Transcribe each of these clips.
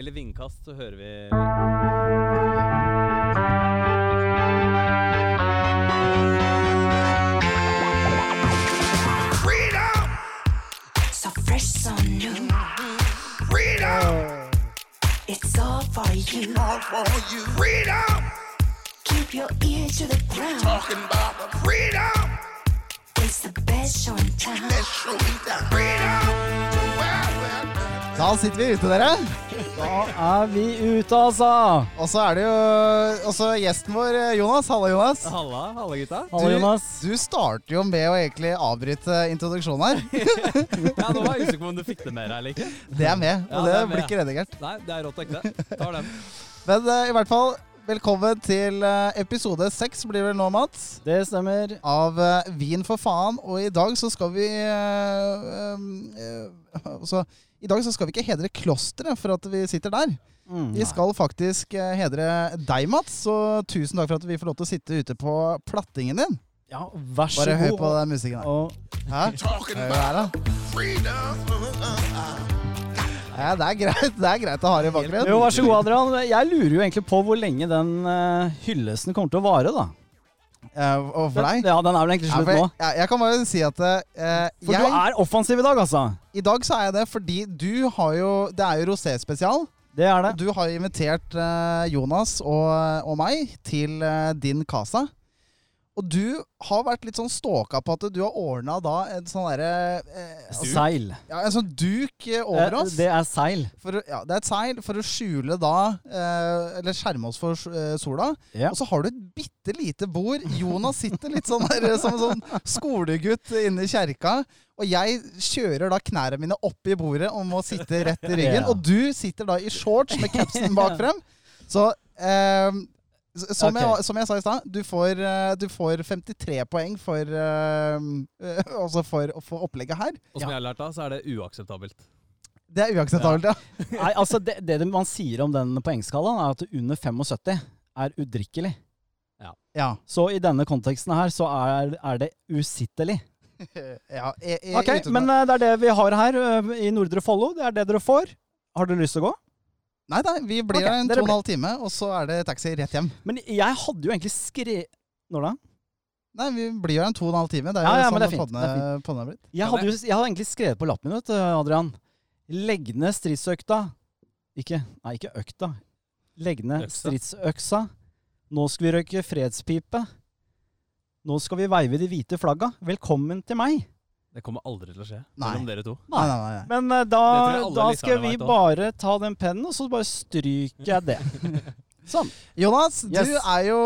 Eller vindkast, så hører vi So fresh, so new. freedom, It's all for you. all for you. Freedom, Keep your ear to the ground. talking about the freedom. It's the best show in town. Let's show me that freedom. Well, well, Da sitter vi ute, dere. Da er vi ute, altså. Og så er det jo også gjesten vår, eh, Jonas. Halla, Jonas. Halla, halla gutta. Hallo, Jonas. Du starter jo med å egentlig avbryte introduksjonen her. Ja, Nå var jeg usikker på om du fikk det med deg eller ikke. Det er med, Ja, og det det er med, blir ikke redigert. Nei, det er rått ekte. Tar den. Men uh, i hvert fall, velkommen til eh, episode seks, blir det vel nå, Mats? Det stemmer. Av eh, Vin for faen. Og i dag så skal vi eh, eh, altså, I dag så skal vi ikke hedre klosteret for at vi sitter der. Mm. Vi skal faktisk eh, hedre deg, Mats. Så tusen takk for at vi får lov til å sitte ute på plattingen din. Ja, vær så god. Bare hør på den musikken der. Og Hæ? Hør her, da. Ja, det er greit Det er greit å ha det i bakgrunnen. jo, vær så god, Adrian. Jeg lurer jo egentlig på hvor lenge den eh, hyllesten kommer til å vare, da. Eh, og for deg? Ja, den er vel egentlig Ja, slutt for nå. jeg, jeg, kan bare si at uh, For jeg, du er offensiv i dag, altså. I dag så er jeg det fordi du har jo Det er jo rosé-spesial. Det er det. Du har invitert uh, Jonas og, og meg til din casa. Og du har vært litt sånn stalka på at du har ordna da en sånn derre eh, altså, Seil. ja, En sånn duk eh, over Eh, oss. Det er seil. For, ja, det er et seil for å skjule da eh, Eller skjerme oss for eh, sola. Ja. Og så har du et bitte lite bord. Jonas sitter litt sånn der som en sånn skolegutt inne i kjerka. Og jeg kjører da knærne mine opp i bordet og må sitte rett i ryggen. Ja. Og du sitter da i shorts med capsen bak frem. Så eh, s- som, okay. jeg, som jeg sa i stad, du, får, eh, du får 53 poeng for, uh, eh, også for, for opplegget her. Og som jeg har lært da, så er det uakseptabelt. Det er uakseptabelt, ja. Nei, altså det, det man sier om den poengskalaen, er at under 75 er udrikkelig. Ja. Så i denne konteksten her så er, er det usittelig. ja jeg, jeg, Ok, men eh, det er det vi har her i Nordre Follo. Det er det dere får. Har dere lyst til å gå? Nei, nei, vi blir okay, her en to og en halv time, og så er det taxi rett hjem. Men jeg hadde jo egentlig skrevet Når da? Nei, vi blir her en to og en halv time. Det er jo Ja, ja, sånn det er fint, podden det er er blitt. Jeg hadde jo jeg hadde egentlig skrevet på lappen min, vet du, Adrian. Legg ned stridsøkta. Ikke Nei, ikke økta. Legg ned stridsøksa. Nå skal vi røyke fredspipe. Nå skal vi veive de hvite flagga. Velkommen til meg. Det kommer aldri til å skje Nei. mellom dere to. Nei, nei, nei. Men uh, da, da skal vi bare ta den pennen, og så bare stryker jeg det. Sånn. Jonas, Yes. du er jo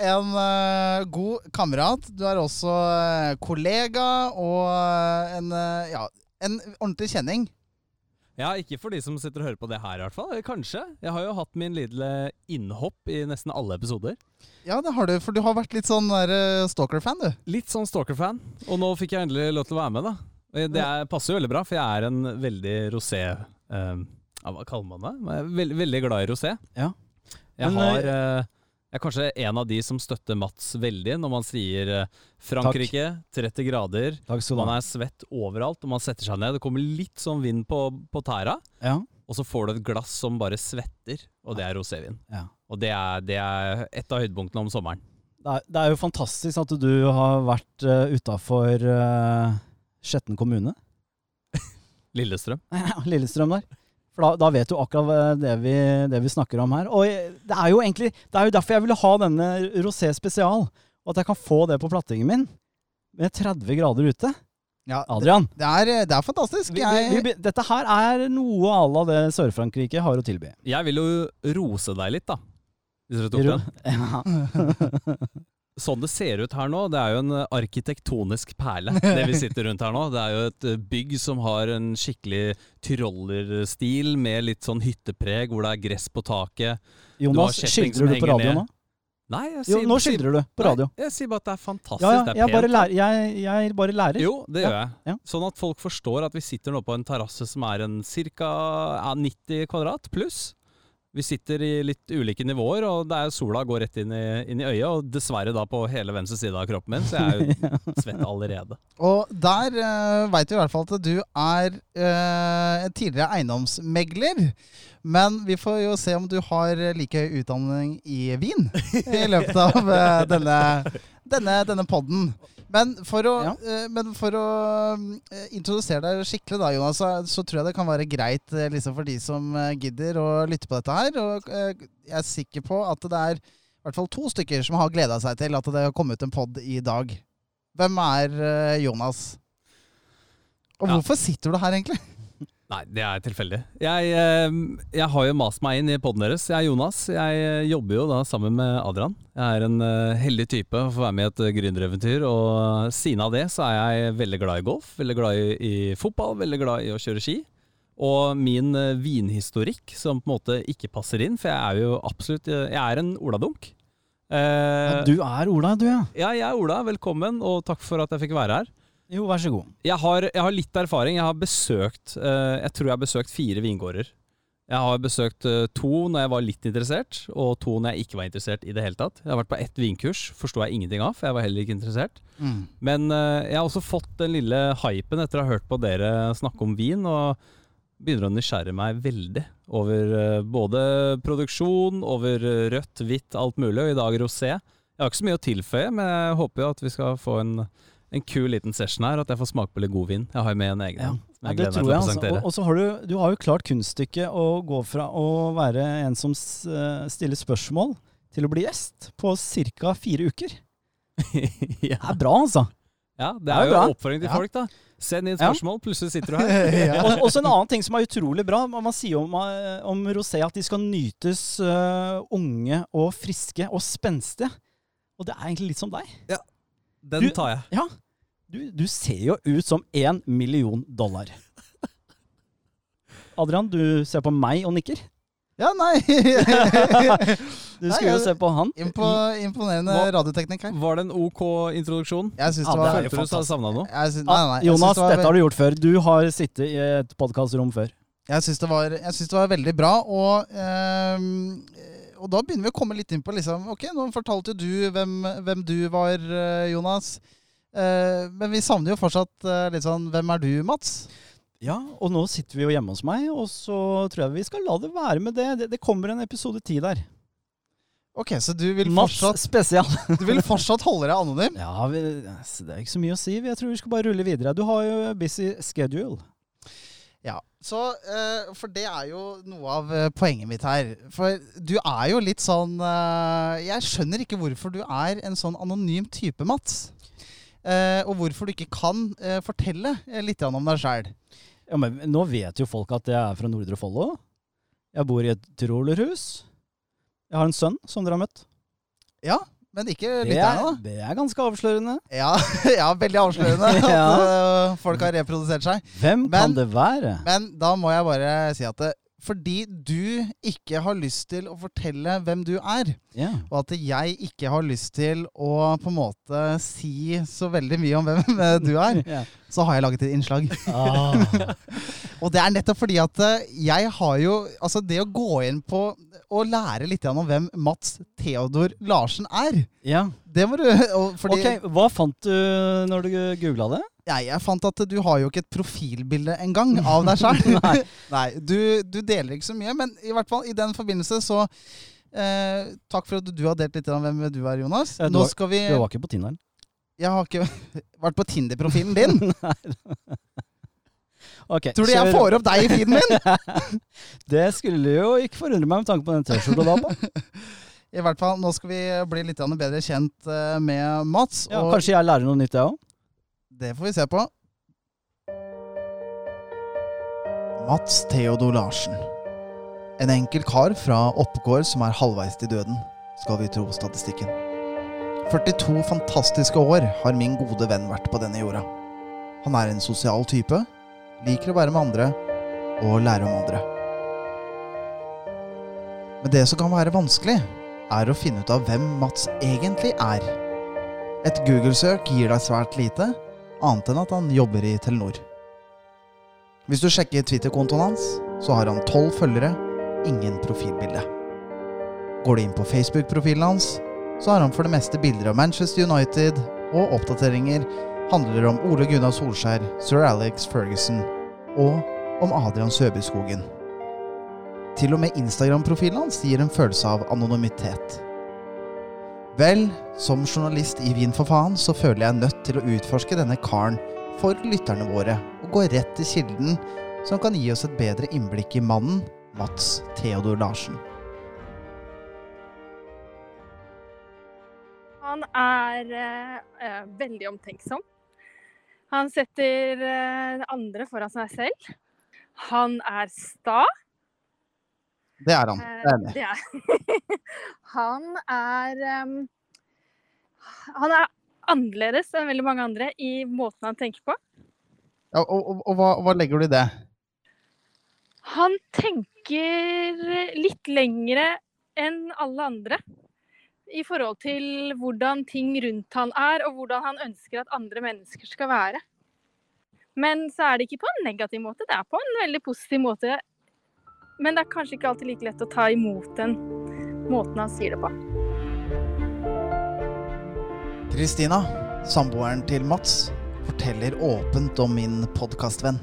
en uh, god kamerat. Du er også uh, kollega og uh, en, ja, en ordentlig kjenning. Ja, ikke for de som sitter og hører på det her, i hvert fall. Kanskje. Jeg har jo hatt min lille innhopp i nesten alle episoder. Ja, det har du, for du har vært litt sånn eh, stalker-fan, du. Litt sånn Stalker-fan. Og nå fikk jeg endelig lov til å være med, da. Det er, passer jo veldig bra, for jeg er en veldig rosé eh, Hva kaller man det? Er veldig, veldig glad i rosé. Ja. Jeg, Men, har, eh, jeg er kanskje en av de som støtter Mats veldig når man sier Frankrike, Frankrike, 30 grader, Takk man er svett overalt, og man setter seg ned. Det kommer litt sånn vind på, på tæra, Ja. og så får du et glass som bare svetter, og det er rosévin. Ja. Og det er, det er et av høydepunktene om sommeren. Det er, det er jo fantastisk at du har vært uh, utafor Skjetten kommune. Lillestrøm. Ja, Lillestrøm der. For da, da vet du akkurat det vi, det vi snakker om her. Og det er jo egentlig Det er jo derfor jeg ville ha denne rosé spesial. Og at jeg kan få det på plattingen min med 30 grader ute. Ja, Adrian, det, er, det er fantastisk. vi, vi, vi, dette her er noe à la det Sør-Frankrike har å tilby. Jeg vil jo rose deg litt, da. Hvis dere tok den. Ja. Sånn det ser ut her nå, det er jo en eh, arkitektonisk perle, det vi sitter rundt her nå. Det er jo et eh, bygg som har en skikkelig tyrollerstil med litt sånn hyttepreg, hvor det er gress på taket. Jonas, skildrer du på radio nå? Nei, jeg sier, Jo, nå skildrer du på radio. Nei, jeg sier bare at det er fantastisk, Ja, ja, det er jeg pent. bare, lærer, jeg, jeg bare lærer. Jo, det Ja, gjør jeg. Sånn at folk forstår at vi sitter nå på en terrasse som er en ca. 90 kvadrat pluss. Vi sitter i litt ulike nivåer, og det er sola går rett inn i, inn i øyet. Og dessverre da på hele venstre side av kroppen min, så jeg er jo svett allerede. Og der uh, veit vi i hvert fall at du er uh, en tidligere eiendomsmegler. Men vi får jo se om du har like høy utdanning i vin i løpet av uh, denne, denne, denne podden. Men for å, Ja. eh, men for å eh, introdusere deg skikkelig, da, Jonas, så, så tror jeg det kan være greit liksom for de som gidder å lytte på dette her. Og jeg er sikker på at det er i hvert fall to stykker som har gleda seg til at det har kommet ut en pod i dag. Hvem er Jonas? Og Ja. hvorfor sitter du her, egentlig? Nei, det er tilfeldig. Jeg, eh, jeg har jo mast meg inn i poden deres. Jeg er Jonas. Jeg eh, jobber jo da sammen med Adrian. Jeg er en eh, heldig type å få være med i et uh, gründereventyr. Og siden av det så er jeg veldig glad i golf, veldig glad i, i fotball, veldig glad i å kjøre ski. Og min eh, vinhistorikk som på en måte ikke passer inn, for jeg er jo absolutt eh, Jeg er en oladunk. Eh, Du er Ola, du, ja. ja, jeg er Ola. Velkommen, og takk for at jeg fikk være her. Jo, vær så god. Jeg har, jeg har litt erfaring. Jeg har besøkt uh, Jeg tror jeg har besøkt fire vingårder. Jeg har besøkt uh, to når jeg var litt interessert, og to når jeg ikke var interessert i det hele tatt. Jeg har vært på ett vinkurs, forsto jeg ingenting av, for jeg var heller ikke interessert. Men uh, jeg har også fått den lille hypen etter å ha hørt på dere snakke om vin, og begynner å nysgjerre meg veldig over både produksjon, over rødt, hvitt, alt mulig, og i dag rosé. Jeg har ikke så mye å tilføye, men jeg håper jo at vi skal få en, en kul liten session her, at jeg får smake på litt god vin. Jeg har med en egen Ja. Ja, det tror jeg. Altså. Og, og så har du, du har jo klart kunststykket å gå fra å være en som eh, stiller spørsmål, til å bli gjest på ca. fire uker. Det er bra, altså. ja, det Det er er jo bra. oppfordring til Ja. folk, da. Send inn Ja. spørsmål, plutselig sitter du her. ja. Og også en annen ting som er utrolig bra. Man sier om, eh, om rosé at de skal nytes uh, unge og friske og spenstige. Og det er egentlig litt som deg. Den Du- tar jeg. Ja, du, du ser jo ut som én million dollar. Adrian, du ser på meg og nikker. Ja, nei Du Nei, skulle jo se på han. Impo Imponerende Hva- radioteknikk her. Var det en OK introduksjon? Jeg syns Ja, det var Følte du hadde savna noe? jeg syns, nei, nei, Jonas, det var- dette har du gjort før. Du har sittet i et podkastrom før. Jeg syns det, var- det var veldig bra, og, ehm, og da begynner vi å komme litt inn på liksom, Ok, nå fortalte jo du hvem, hvem du var, eh, Jonas. Eh, men vi savner jo fortsatt eh, litt sånn Hvem er du, Mats? Ja, og nå sitter vi jo hjemme hos meg, og så tror jeg vi skal la det være med det. Det, det kommer en episode ti der. Ok, Så du vil fortsatt, spesial. du vil fortsatt holde deg anonym? Ja, vi, altså, det er ikke så mye å si. Jeg tror vi skal bare rulle videre. Du har jo busy schedule. Så eh, For det er jo noe av eh, poenget mitt her. For du er jo litt sånn eh, Jeg skjønner ikke hvorfor du er en sånn anonym type, Mats. Og hvorfor du ikke kan fortelle litt om deg sjæl. Ja, men nå vet jo folk at jeg er fra Nordre Follo. Jeg bor i et tyrolerhus. Jeg har en sønn som dere har møtt. Ja, men ikke lytterne, er, da. det er ganske avslørende. Ja, ja veldig avslørende at Ja. eh, folk har reprodusert seg. Hvem Men- kan det være? Men da må jeg bare si at det, fordi du ikke har lyst til å fortelle hvem du er, Ja. og at jeg ikke har lyst til å på en måte si så veldig mye om hvem eh, du er, Ja. så har jeg laget et innslag. Ah. Og det er nettopp fordi at eh, jeg har jo Altså, det å gå inn på og lære litt om hvem Mats Theodor Larsen er, ja. det må du fordi, Ok, hva fant du når du googla det? Ja, jeg fant at du har jo ikke et profilbilde engang av deg sjøl. Nei. Nei, du, du deler ikke så mye, men i hvert fall i den forbindelse så eh, Takk for at du har delt litt om hvem du er, Jonas. Ja, du Nå skal vi Du var ikke på Tinderen? Jeg har ikke vært på Tinder-profilen din. Ok, Tror du jeg får opp deg i feeden min? Det skulle jo ikke forundre meg med tanke på den T-skjorta du har på. I hvert fall, Nå skal vi bli litt bedre kjent eh, med Mats. Ja, og kanskje jeg lærer noe nytt, jeg òg? Det får vi se på. Mats Theodor Larsen. En enkel kar fra Oppegård som er halvveis til døden, skal vi tro statistikken. 42 fantastiske år har min gode venn vært på denne jorda. Han er en sosial type, liker å være med andre og lære om andre. Men det som kan være vanskelig, er å finne ut av hvem Mats egentlig er. Et Google-søk gir deg svært lite, annet enn at han jobber i Telenor. Hvis du sjekker Twitter-kontoen hans, så har han tolv følgere, ingen profilbilde. Går du inn på Facebook-profilen hans, så har han for det meste bilder av Manchester United, og oppdateringer handler om Ole Gunnar Solskjær, sir Alex Ferguson og om Adrian Søbyskogen. Til og med Instagram-profilen hans gir en følelse av anonymitet. Vel, som journalist i Vin for faen, så føler jeg nødt til å utforske denne karen for lytterne våre, og gå rett til kilden som kan gi oss et bedre innblikk i mannen Mats Theodor Larsen. Han er eh, eh, veldig omtenksom. Han setter eh, andre foran seg selv. Han er sta. Det er han. Eh, Det er enig. det han er um, Han er annerledes enn veldig mange andre i måten han tenker på. Ja, og og, og hva, hva legger du i det? Han tenker litt lengre enn alle andre i forhold til hvordan ting rundt han er, og hvordan han ønsker at andre mennesker skal være. Men så er det ikke på en negativ måte, det er på en veldig positiv måte. Men det er kanskje ikke alltid like lett å ta imot den måten han sier det på. Kristina, samboeren til Mats, forteller åpent om min podkastvenn.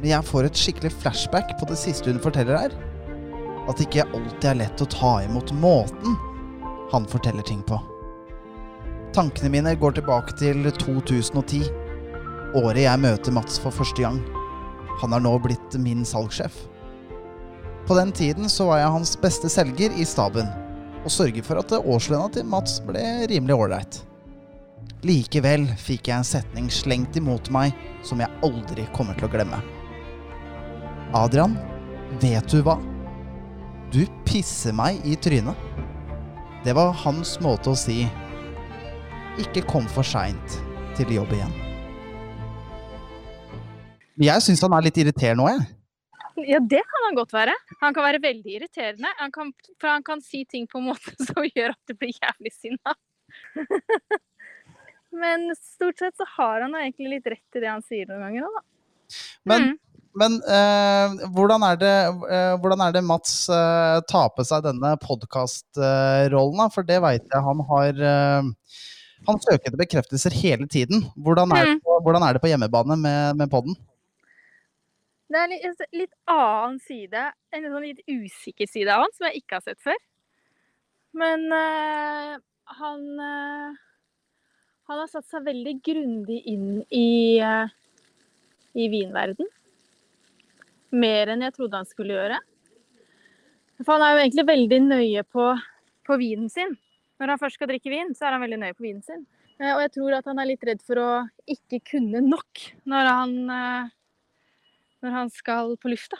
Men jeg får et skikkelig flashback på det siste hun forteller her. At det ikke alltid er lett å ta imot måten han forteller ting på. Tankene mine går tilbake til 2010, året jeg møter Mats for første gang. Han er nå blitt min salgssjef. På den tiden så var jeg hans beste selger i staben, og sørget for at årslønna til Mats ble rimelig ålreit. Likevel fikk jeg en setning slengt imot meg som jeg aldri kommer til å glemme. Adrian, vet du hva? Du pisser meg i trynet. Det var hans måte å si ikke kom for seint til jobb igjen. Jeg syns han er litt irriterende òg, jeg. Ja, det kan han godt være. Han kan være veldig irriterende. Han kan, for han kan si ting på en måte som gjør at du blir jævlig sinna. Men stort sett så har han egentlig litt rett i det han sier noen ganger òg, da. Men, Mm. Men eh, hvordan, er det, eh, hvordan er det Mats eh, tar på seg denne podkastrollen? For det veit jeg han har eh, Han søker etter bekreftelser hele tiden. Hvordan er, det Mm. på, hvordan er det på hjemmebane med, med podden? Det er en litt annen side, en sånn litt usikker side av han, som jeg ikke har sett før. Men eh, han eh, Han har satt seg veldig grundig inn i, i vinverden. Mer enn jeg trodde han skulle gjøre. For han er jo egentlig veldig nøye på, på vinen sin. Når han først skal drikke vin, så er han veldig nøye på vinen sin. Eh, og jeg tror at han er litt redd for å ikke kunne nok når han eh, når han skal på lufta.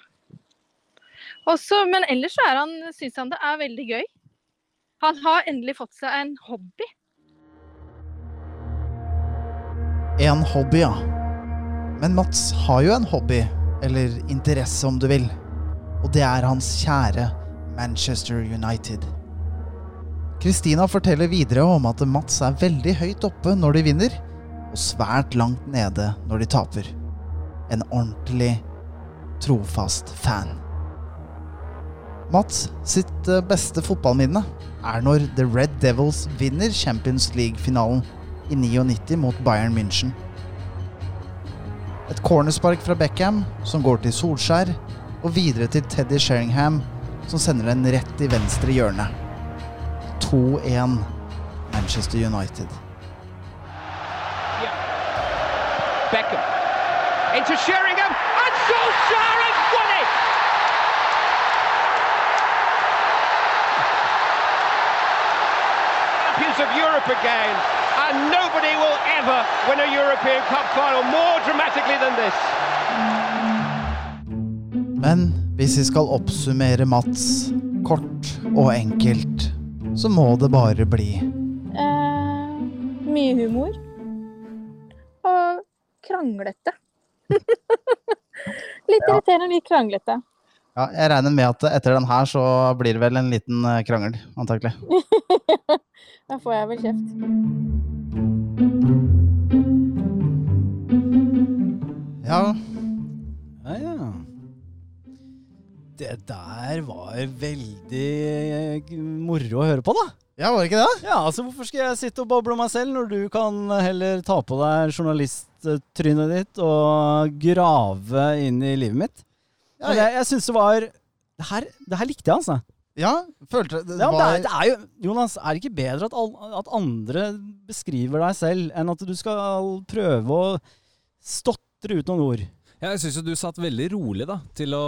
Også, men ellers så syns han det er veldig gøy. Han har endelig fått seg en hobby. En hobby, ja. Men Mats har jo en hobby, eller interesse om du vil. Og det er hans kjære Manchester United. Kristina forteller videre om at Mats er veldig høyt oppe når de vinner, og svært langt nede når de taper. En ordentlig trofast fan. Mats sitt eh, beste fotballminne er når The Red Devils vinner Champions League-finalen i 99 mot Bayern München. Et cornerspark fra Beckham som går til Solskjær, og videre til Teddy Sheringham, som sender den rett i venstre hjørne. 2-1 Manchester United. Beckham into Sheringham and Solskjær has won! Champions of Europe again, and nobody will ever win a European Cup final more dramatically than this. Men hvis vi skal oppsummere Mats kort og enkelt, så må det bare bli Eh, mye humor. Og kranglete. litt irriterende, litt kranglete. Ja, jeg regner med at etter den her så blir det vel en liten eh, krangel, antakelig. Da får jeg vel kjeft. Ja, Ja, ja. Det der var veldig eh, moro å høre på, da. Ja, var det ikke det? Ja, altså Hvorfor skal jeg sitte og boble meg selv, når du kan heller ta på deg journalisttrynet ditt og grave inn i livet mitt? Ja, jeg, jeg syns det var det her, det her likte jeg, altså. Ja, følte det, Ja, det, er, det er jo, Jonas, er det ikke bedre at, all, at andre beskriver deg selv, enn at du skal prøve å stotre ut noen ord? Ja, jeg syns du satt veldig rolig da til, å,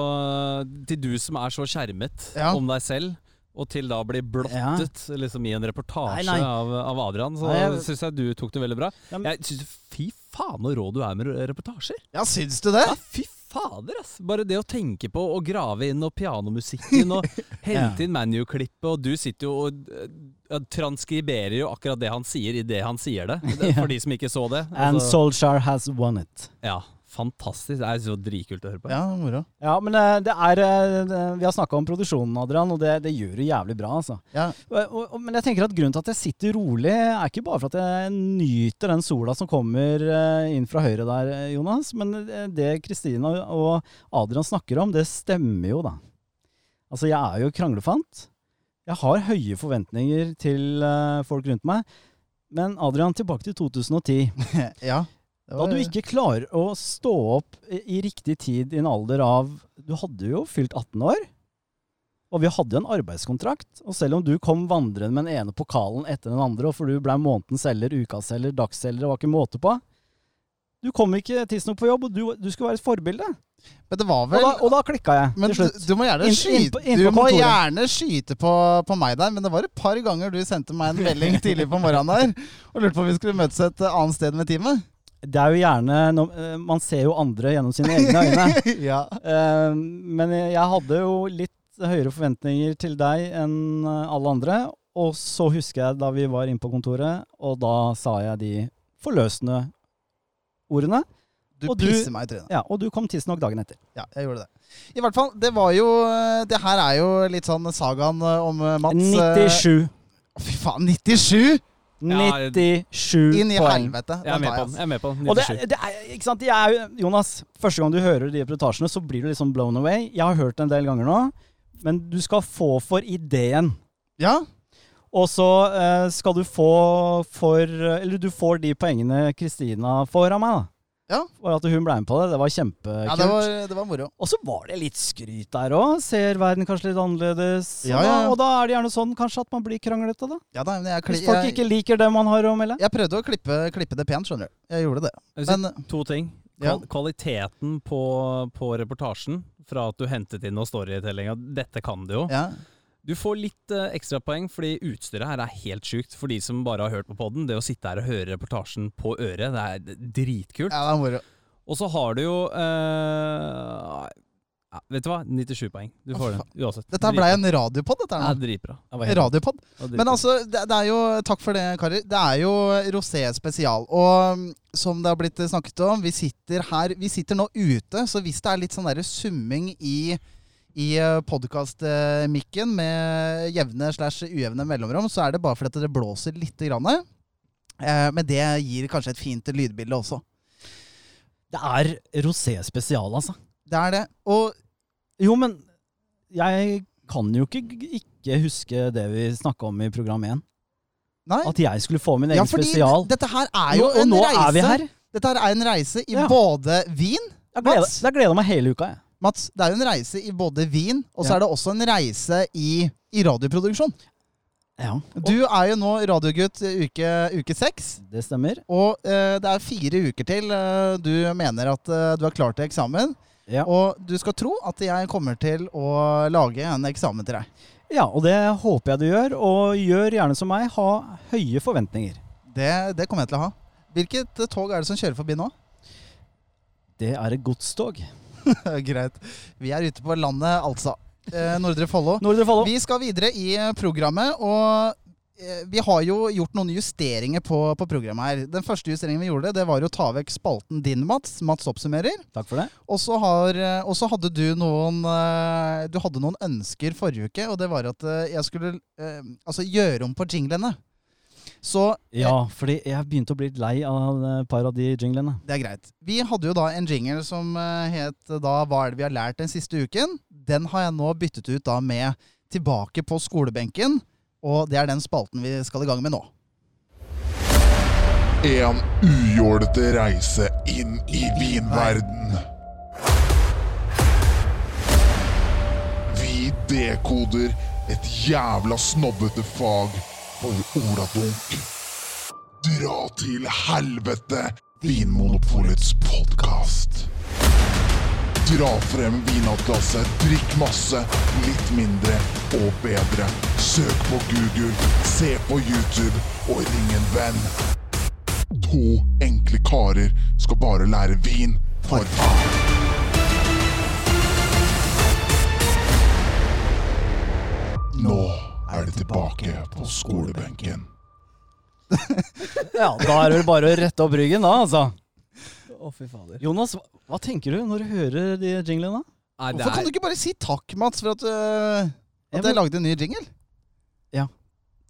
til du som er så skjermet Ja. om deg selv. Og til da å bli blottet liksom, i en reportasje Nei, nei. Av, av Adrian. Så jeg- syns jeg du tok det veldig bra. Ja, men- Jeg synes, Fy faen så rå du er med reportasjer! Ja, syns du det? Ja, fy fader, ass! Bare det å tenke på å grave inn og pianomusikken og hente inn Manu-klippet, og du sitter jo og eh, transkriberer jo akkurat det han sier, i det han sier det. for de som ikke så det. And Altså, Solskjær has won it. ja, fantastisk. Det er så dritkult å høre på. Ja, moro. Ja, men eh, det er eh, Vi har snakka om produksjonen, Adrian, og det, det gjør du jævlig bra, altså. Ja. Og, og, og- men jeg tenker at grunnen til at jeg sitter rolig, er ikke bare for at jeg nyter den sola som kommer eh, inn fra høyre der, Jonas. Men det Kristina og Adrian snakker om, det stemmer jo, da. Altså, jeg er jo kranglefant. Jeg har høye forventninger til folk rundt meg. Men Adrian, tilbake til 2010. ja. Da du ikke klarer å stå opp i, riktig tid i en alder av Du hadde jo fylt 18 år. Og vi hadde jo en arbeidskontrakt. Og selv om du kom vandrende med den ene pokalen etter den andre, og for du ble månedens selger, ukas selger, dagsselger, det var ikke måte på Du kom ikke tidsnok på jobb, og du, du skulle være et forbilde. Men det var Og vel da, og da klikka jeg Men til du, slutt. du må gjerne Inn- inn skyte på- inn Du på må gjerne skyte på, på meg der, men det var et par ganger du sendte meg en melding tidlig på morgenen der og lurte på om vi skulle møtes et annet sted med teamet. Det er jo gjerne eh, Man ser jo andre gjennom sine egne øyne. ja. Eh, men jeg hadde jo litt høyere forventninger til deg enn eh, alle andre. Og så husker jeg da vi var inne på kontoret, og da sa jeg de forløsende ordene. Du Og du- pisser meg i trynet. Ja, Og du kom tidsnok dagen etter. Ja, jeg gjorde det. I hvert fall, det var jo Det her er jo litt sånn sagaen om Mats. eh, 97. Fy faen, 97! Ja, 97 Inn i poeng. helvete. Jeg er med på den. Jeg er med på den. Og det, 97. det er, ikke sant? Jeg er, Jonas, første gang du hører de reportasjene, så blir du liksom blown away. Jeg har hørt det en del ganger nå, men du skal få for ideen. Ja, Og så eh, skal du få for Eller du får de poengene Kristina får av meg, da. Ja. For at hun ble med på det. Det var kjempekult. ja det, var, det var moro. Og så var det litt skryt der òg. Ser verden kanskje litt annerledes. Ja, og, da, ja, ja. og da er det gjerne sånn kanskje at man blir kranglete, da. Ja, da, men jeg, Hvis folk jeg, ikke liker det man har å melde. jeg prøvde å klippe, klippe det pent, skjønner du. Jeg gjorde det. Men to ting. Ja. Kvaliteten på, på reportasjen, fra at du hentet inn noe storytellinga, dette kan du jo. ja, Du får litt uh, ekstrapoeng, fordi utstyret her er helt sjukt. For de som bare har hørt på podden, det å sitte her og høre reportasjen på øret, det er dritkult. ja, det er moro. Og så har du jo uh, ja, Vet du hva? 97 poeng. Du får den uansett. Dette blei en radiopod, dette her Ja, dritbra. Radiopod. Men altså, det, det er jo Takk for det, karer. Det er jo Rosé spesial. Og som det har blitt snakket om, vi sitter her Vi sitter nå ute, så hvis det er litt sånn derre summing i i podkastmikken med jevne slash ujevne mellomrom, så er det bare fordi det blåser lite grann. Eh, Men det gir kanskje et fint lydbilde også. Det er rosé spesial, altså. Det er det. Og Jo, men jeg kan jo ikke, ikke huske det vi snakka om i program 1. Nei. At jeg skulle få min egen Ja, fordi spesial. dette her er jo og en reise. er vi her. Dette her er en reise i Ja. både vin Jeg gleder, Mats? jeg gleder meg hele uka, jeg. Mats, det er jo en reise i både vin, og så Ja. er det også en reise i, i radioproduksjon. Ja, Du er jo nå radiogutt uke, uke seks, det stemmer. og eh, det er fire uker til eh, du mener at eh, du er klar til eksamen. Ja. Og du skal tro at jeg kommer til å lage en eksamen til deg. ja, og det håper jeg du gjør. Og gjør gjerne som meg, ha høye forventninger. Det, det kommer jeg til å ha. Hvilket tog er det som kjører forbi nå? Det er et godstog. Greit. Vi er ute på landet, altså. Eh, Nordre Follo. Nordre Follo. Vi skal videre i programmet, og eh, vi har jo gjort noen justeringer på, på programmet her. Den første justeringen vi gjorde, det var å ta vekk spalten din, Mats. Mats oppsummerer. Takk for det. Og så har- eh, hadde du noen Du hadde noen ønsker forrige uke, og det var at jeg skulle altså gjøre om på jinglene. Så eh, Ja, fordi jeg begynte å bli litt lei av et par av de jinglene. det er greit. Vi hadde jo da en jingle som eh, het da 'Hva er det vi har lært den siste uken?' Den har jeg nå byttet ut da med Tilbake på skolebenken. Og det er den spalten vi skal i gang med nå. En ujålete reise inn i vinverden. Vi dekoder et jævla snobbete fag for oladunk. Dra til helvete, Vinmonopolets podkast. Dra frem vinatlasset, drikk masse, litt mindre og bedre. Søk på Google, se på YouTube og ring en venn. To enkle karer skal bare lære vin, for faen. Nå er det tilbake på skolebenken. Ja, da er det vel bare å rette opp ryggen, da, altså. Å, fy fader. Jonas, hva, hva tenker du når du hører de jinglene? Nei, Hvorfor Hvorfor kan er, du ikke bare si takk, Mats, for at, Jeg at jeg må- lagde en ny jingle?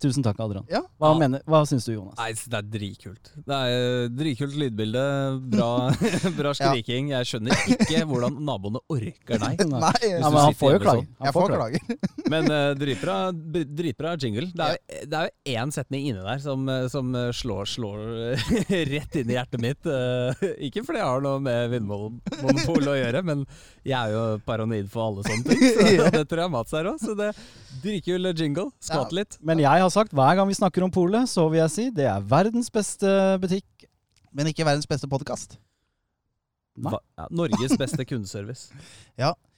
Tusen takk, Adrian. Ja. Hva, Ja. mener, hva syns du, Jonas? nei, det er dritkult. Det er eh, dritkult lydbilde, bra, bra skriking. Jeg skjønner ikke hvordan naboene orker deg. Nei, Ja, men han får jo klager. sånn. Jeg får klager. Men uh, dritbra, dritbra jingle. Det er, jo- én setning inni der som, eh, som slår, slår rett inn i hjertet mitt. Uh, ikke fordi jeg har noe med Vinmonopol å gjøre, men jeg er jo paranoid for alle sånne ting. Så det tror jeg Mats er òg. Så det dritkul jingle. Skvatt Ja. litt. Men jeg har sagt hver gang vi snakker om polet, så vil jeg si det er verdens beste butikk. Men ikke verdens beste podkast. Ja, Norges beste kundeservice.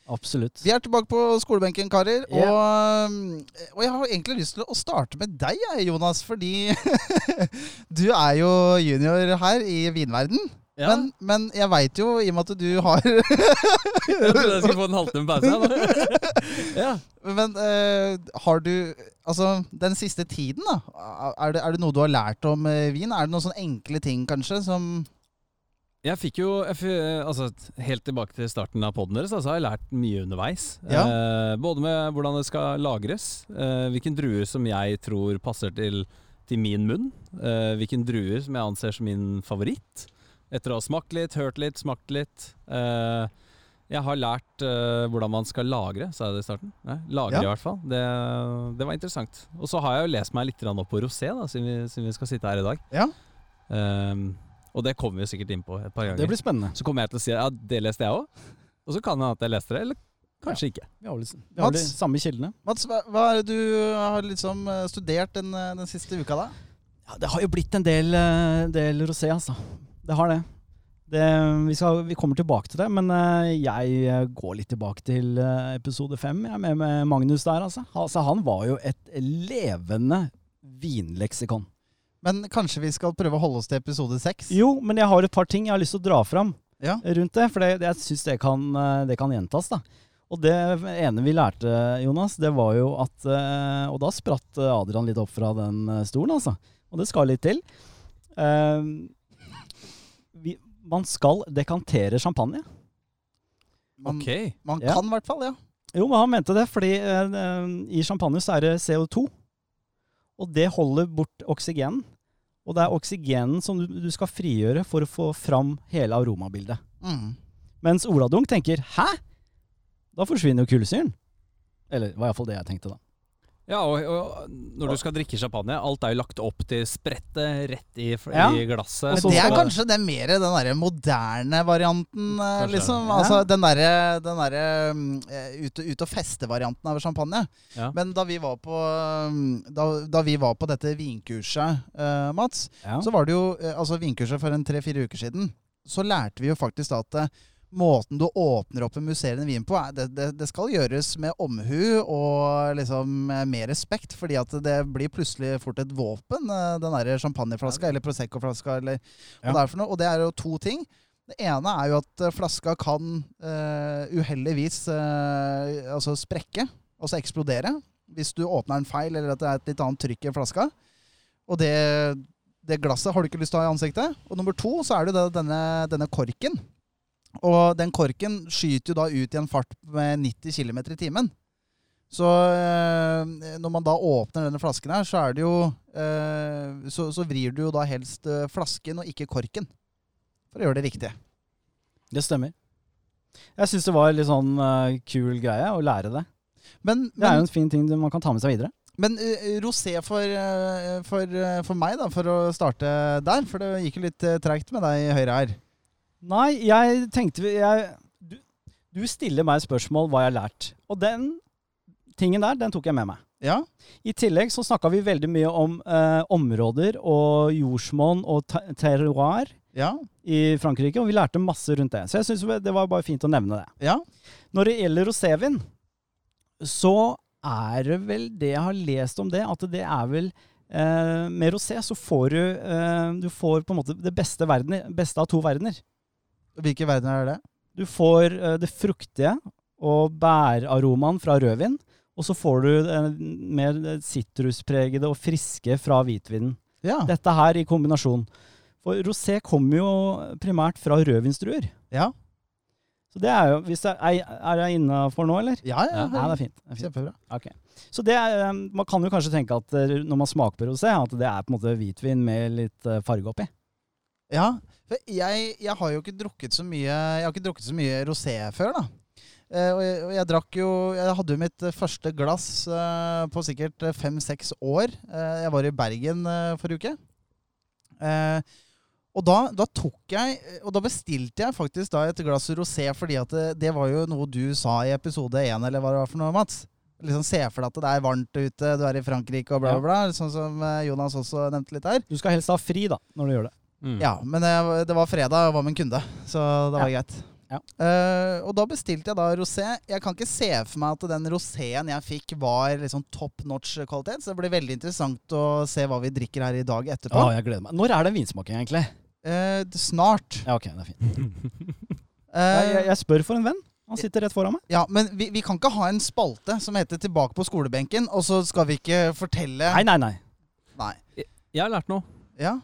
Absolutt. Vi er tilbake på skolebenken, karer. Yeah. Og, øh, og jeg har egentlig lyst til å starte med deg, Jonas. Fordi du er jo junior her i vinverden. Ja, Men, men jeg veit jo, i og med at du har jeg trodde jeg skulle få en halvtime pause. ja. Men uh, har du Altså, den siste tiden, da. Er det, er det noe du har lært om uh, vin? Er det noen sånne enkle ting, kanskje, som Jeg fikk jo jeg, altså, Helt tilbake til starten av poden deres, altså, har jeg lært mye underveis. Ja. Uh, både med hvordan det skal lagres, hvilken druer som jeg tror passer til, til min munn. Hvilken druer som jeg anser som min favoritt. Etter å ha smakt litt, hørt litt, smakt litt. Eh, jeg har lært uh, hvordan man skal lagre, sa jeg det i starten? Nei, lagre Ja. i hvert fall. Det, det var interessant. Og så har jeg jo lest meg litt opp på rosé, da, siden vi, siden vi skal sitte her i dag. Ja. Um, og det kommer vi sikkert inn på et par ganger. Det blir spennende. Så kommer jeg til å si ja, det leste jeg òg. Og så kan det hende at jeg leste det, eller kanskje ikke. Vi har liksom, vi har Mats, de samme kildene. Mats, hva, hva er det du har liksom studert den, den siste uka, da? Ja, det har jo blitt en del, eh, del rosé, altså. Det har det. det vi, skal, vi kommer tilbake til det, men eh, jeg eh, går litt tilbake til eh, episode fem jeg er med, med Magnus der, altså. altså. Han var jo et levende vinleksikon. Men kanskje vi skal prøve å holde oss til episode seks? Jo, men jeg har et par ting jeg har lyst til å dra fram Ja. rundt det, for det, jeg syns det, kan, det kan gjentas, da. Og det ene vi lærte, Jonas, det var jo at Og da spratt Adrian litt opp fra den stolen, altså. Og det skal litt til. Vi, man skal dekantere champagne. Man, Ok. man Ja. kan i hvert fall, ja. Jo, men han mente det, fordi eh, i champagne så er det CO2. Og det holder bort oksygenen. Og det er oksygenen som du, du skal frigjøre for å få fram hele aromabildet. Mm. Mens Oladunk tenker 'hæ?! Da forsvinner jo kullsyren. Eller det var iallfall det jeg tenkte, da. Ja, og, og når du skal drikke champagne, alt er jo lagt opp til sprettet rett i, Ja. i glasset. Men det er kanskje det mer den derre moderne varianten, eh, Kanskje. liksom. Ja. Altså den derre der, mm, eh, ut, ut og feste-varianten av champagne. Ja. Men da vi var på mm, Da, da vi var på dette vinkurset, uh, Mats, Ja. så var det jo Altså vinkurset for en tre-fire uker siden, så lærte vi jo faktisk da at Måten du åpner opp en musserende vin på, er, det, det, det skal gjøres med omhu og liksom med respekt, fordi at det blir plutselig fort et våpen, eh, den derre champagneflaska eller Prosecco-flaska eller Ja. det er for noe. Og det er jo to ting. Det ene er jo at eh, flaska kan uh, uheldigvis uh, altså sprekke, altså eksplodere, hvis du åpner den feil eller at det er et litt annet trykk i flaska. Og det, det glasset har du ikke lyst til å ha i ansiktet. Og nummer to så er det denne, denne korken. Og den korken skyter jo da ut i en fart med 90 km i timen. Så eh, når man da åpner denne flasken her, så er det jo eh, så, så vrir du jo da helst eh, flasken og ikke korken. For å gjøre det riktig. Det stemmer. Jeg syns det var litt sånn kul greie å lære det. Men, Det er jo en fin ting man kan ta med seg videre. men rosé for, for, for meg, da, for å starte der, for det gikk jo litt treigt med deg i høyre her. Nei, jeg tenkte jeg, du, du stiller meg spørsmål hva jeg har lært. Og den tingen der, den tok jeg med meg. Ja, I tillegg så snakka vi veldig mye om eh, områder og jordsmonn og terroir ja, i Frankrike, og vi lærte masse rundt det. Så jeg syns det var bare fint å nevne det. ja. Når det gjelder rosévin, så er det vel det jeg har lest om det, at det er vel eh, Med rosé så får du eh, Du får på en måte det beste, verden, beste av to verdener. Hvilke verdener er det? Du får eh, det fruktige og bæraromaen fra rødvin, og så får du det mer sitruspregede og friske fra hvitvinen. Ja. Dette her i kombinasjon. For rosé kommer jo primært fra rødvinsdruer. Ja, Så det er jo hvis jeg, Er er jeg innafor nå, eller? ja, ja, Ja, det er fint. Det er fint. Kjempebra. Ok. Så det er, eh, Man kan jo kanskje tenke at eh, når man smaker på rosé, at det er på en måte hvitvin med litt eh, farge oppi. Ja, for jeg, jeg har jo ikke drukket så mye Jeg har ikke drukket så mye rosé før, da. Eh, og, jeg, og jeg drakk jo Jeg hadde jo mitt første glass eh, på sikkert fem-seks år. Eh, jeg var i Bergen eh, forrige uke. Eh, og da, da tok jeg Og da bestilte jeg faktisk da et glass rosé, fordi det, det var jo noe du sa i episode én, eller hva det var for noe, Mats. Liksom Se for deg at det er varmt ute, du er i Frankrike og bla, bla, bla. Sånn som eh, Jonas også nevnte litt her. Du skal helst ha fri da, når du gjør det. Mm. Ja, men jeg, det var fredag og var med en kunde, så det var greit. Ja. Uh, og da bestilte jeg da rosé. Jeg kan ikke se for meg at den roséen jeg fikk, var liksom top notch kvalitet, så det blir veldig interessant å se hva vi drikker her i dag etterpå. Å, jeg gleder meg. Når er det vinsmaking, egentlig? Uh, snart. Ja, ok, det er fint. uh, Jeg, jeg, jeg spør for en venn. Han sitter rett foran meg. ja, men vi, vi kan ikke ha en spalte som heter 'Tilbake på skolebenken', og så skal vi ikke fortelle Nei, nei, nei. Nei. Jeg har lært noe. Ja.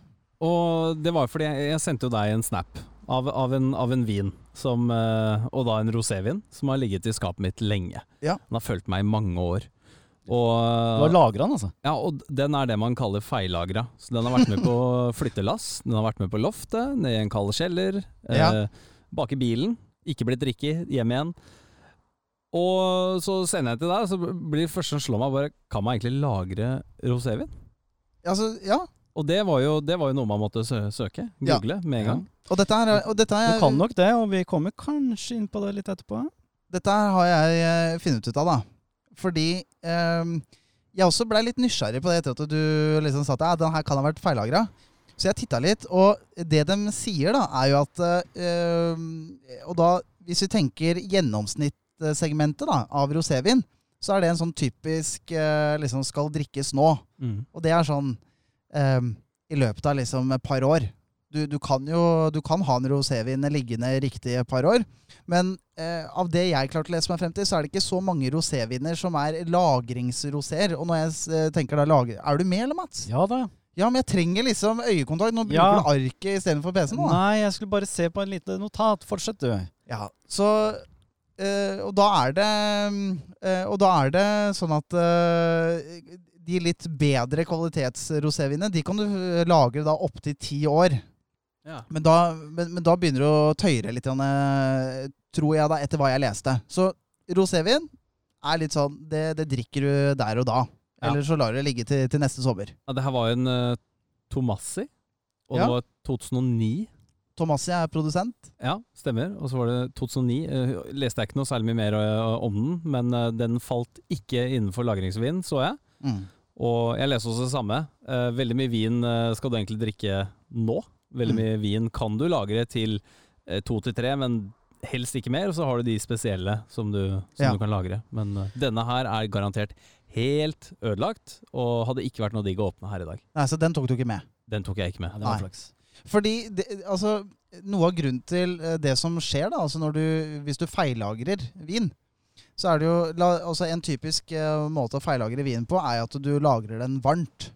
Og det var fordi jeg, jeg sendte jo deg en snap av, av, en, av en vin, som, eh, og da en rosévin, som har ligget i skapet mitt lenge. Ja. Den har fulgt meg i mange år. Du Og, har lagra den, altså. ja, og den er det man kaller feillagra. Så den har vært med på flyttelass, den har vært med på loftet, ned i en kald kjeller, eh, bak i bilen, ikke blitt drikket, hjem igjen. Og så sender jeg til deg, så blir det første som slår meg bare Kan man egentlig lagre rosévin? Altså, ja. Og det var, jo, det var jo noe man måtte søke. søke. Ja. Google med en gang. Og dette, er- og dette, Du er, kan nok det, og vi kommer kanskje inn på det litt etterpå. dette her har jeg eh, funnet ut av, da. Fordi eh, jeg også blei litt nysgjerrig på det etter at du liksom sa at ja, den her kan ha vært feillagra. Så jeg titta litt, og det de sier, da, er jo at eh, Og da, hvis vi tenker gjennomsnittssegmentet da, av rosévin, så er det en sånn typisk eh, liksom skal drikkes nå. Mm. Og det er sånn ehm, i løpet av liksom et par år. Du, du kan jo du kan ha en rosévin liggende riktig et par år, men eh, av det jeg klarte å lese meg frem til, så er det ikke så mange roséviner som er lagringsroséer. Og når jeg eh, tenker da lager... Er du med, eller, Mats? Ja da. Ja, men jeg trenger liksom øyekontakt. Nå bruker Ja. du arket istedenfor PC-en. nå. Nei, jeg skulle bare se på en lite notat. Fortsett, du. Ja, så eh, Og da er det eh, Og da er det sånn at eh, de litt bedre kvalitetsrosévinene, de kan du eh, lagre da opptil ti år. Ja. Men da, men, men da begynner det å tøyre litt, eh, tror jeg da, etter hva jeg leste. Så rosévin er litt sånn Det, det drikker du der og da. Ja. Eller så lar du det ligge til, til neste sommer. Ja, det her var jo en uh, Tomassi, og Ja. det var 2009. Tomassi er produsent. Ja, stemmer. Og så var det 2009. Uh, leste jeg ikke noe særlig mye mer uh, om den, men uh, den falt ikke innenfor lagringsvin, så jeg. Mm. Og jeg leser også det samme. Uh, veldig mye vin uh, skal du egentlig drikke nå. Veldig Mm. mye vin kan du lagre til uh, to til tre, men helst ikke mer. Og så har du de spesielle som du, som Ja. du kan lagre. Men uh, denne her er garantert helt ødelagt, og hadde ikke vært noe digg å åpne her i dag. Nei, så den tok du ikke med. Den tok jeg ikke med. Ja, var Nei. flaks. Fordi det, altså, noe av grunnen til eh, det som skjer, da, altså når du, hvis du feillagrer vin, så er det jo altså En typisk eh, måte å feillagre vin på, er at du lagrer den varmt.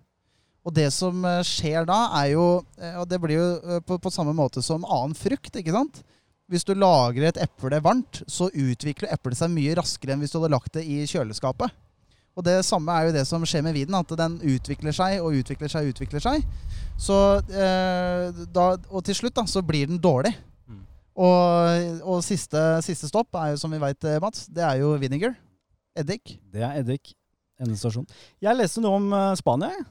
Og det som eh, skjer da, er jo eh, Og det blir jo på, på samme måte som annen frukt, ikke sant? Hvis du lagrer et eple varmt, så utvikler eplet seg mye raskere enn hvis du hadde lagt det i kjøleskapet. Og det samme er jo det som skjer med vinen, at den utvikler seg og utvikler seg og utvikler seg. Så, eh, da, og til slutt da, så blir den dårlig. Og, og siste, siste stopp er jo, som vi veit, Mats, det er jo vinegar. Eddik. Det er eddik. Endestasjon. Jeg leste noe om eh, Spania.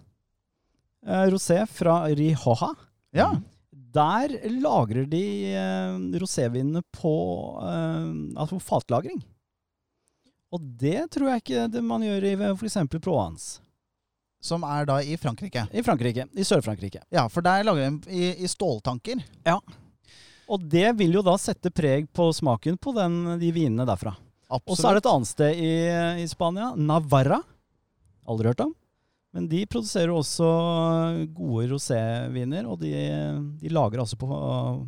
Eh, rosé fra Rihoja. Ja. Der lagrer de eh, rosévinene på eh, altså fatlagring. Og det tror jeg ikke det man gjør i f.eks. Provence. Som er da i Frankrike. I Frankrike. I Sør-Frankrike. Ja, for der lager de i, i ståltanker. Og det vil jo da sette preg på smaken på den, de vinene derfra. Absolutt. Og så er det et annet sted i, i Spania, Navarra. Aldri hørt om. Men de produserer også gode roséviner, og de, de lager altså på,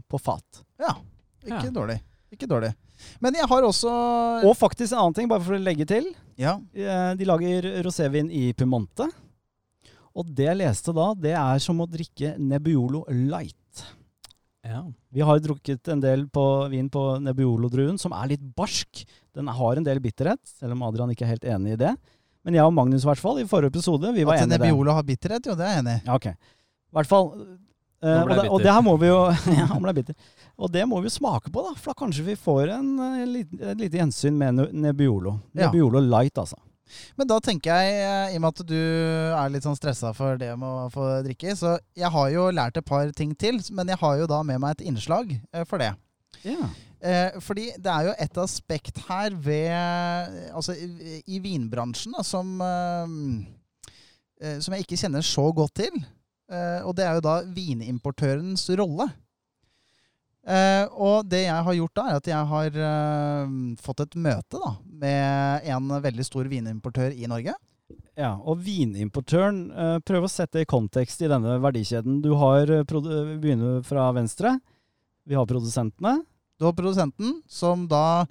på fat. Ja, ikke Ja. dårlig. Ikke dårlig. Men jeg har også Og faktisk en annen ting, bare for å legge til. Ja, Eh, De lager rosévin i Pumonte. Og det jeg leste da, det er som å drikke Nebbiolo Light. Ja. Vi har drukket en del på vin på Nebbiolo-druen, som er litt barsk. Den har en del bitterhet, selv om Adrian ikke er helt enig i det. Men jeg og Magnus, i hvert fall, i forrige episode, vi var At enige i det. Nebbiolo har bitterhet, jo, det er jeg enig i. Ja, ok. I hvert fall. Uh, og, det, og det her må vi jo Ja, han ble bitter. Og det må vi jo smake på, da. For da kanskje vi får en, en, liten- et lite gjensyn med Nebbiolo. Nebbiolo. Ja. Nebbiolo light, altså. Men da tenker jeg, eh, i og med at du er litt sånn stressa for det med å få drikke, så jeg har jo lært et par ting til, men jeg har jo da med meg et innslag eh, for det. Ja. Eh, fordi det er jo et aspekt her ved Altså i, i vinbransjen da, som Som jeg ikke kjenner så godt til. Og det er jo da vinimportørens rolle. Eh, og det jeg har gjort da, er at jeg har eh, fått et møte da, med en veldig stor vinimportør i Norge. Ja, og vinimportøren, eh, prøv å sette det i kontekst i denne verdikjeden. Du har vi begynner fra venstre. Vi har produsentene. Du har produsenten som da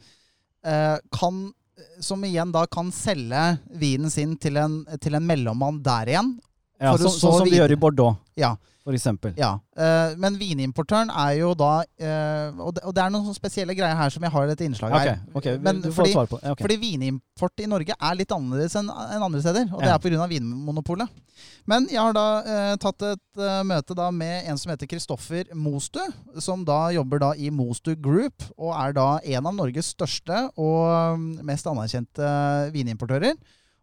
eh, kan Som igjen da kan selge vinen sin til en, til en mellommann der igjen. Ja, så sånn som vi gjør i Bordeaux, Ja, for eksempel. ja. Eh, men vinimportøren er jo da eh, og, det, og det er noen spesielle greier her som jeg har et innslag her. her. okay. Men du får fordi- svare på Okay. Fordi vinimport i Norge er litt annerledes enn en andre steder. Og det Ja. er pga. Vinmonopolet. Men jeg har da eh, tatt et eh, møte da med en som heter Kristoffer Mostu. Som da jobber da i Mostu Group, og er da en av Norges største og mm, mest anerkjente vinimportører.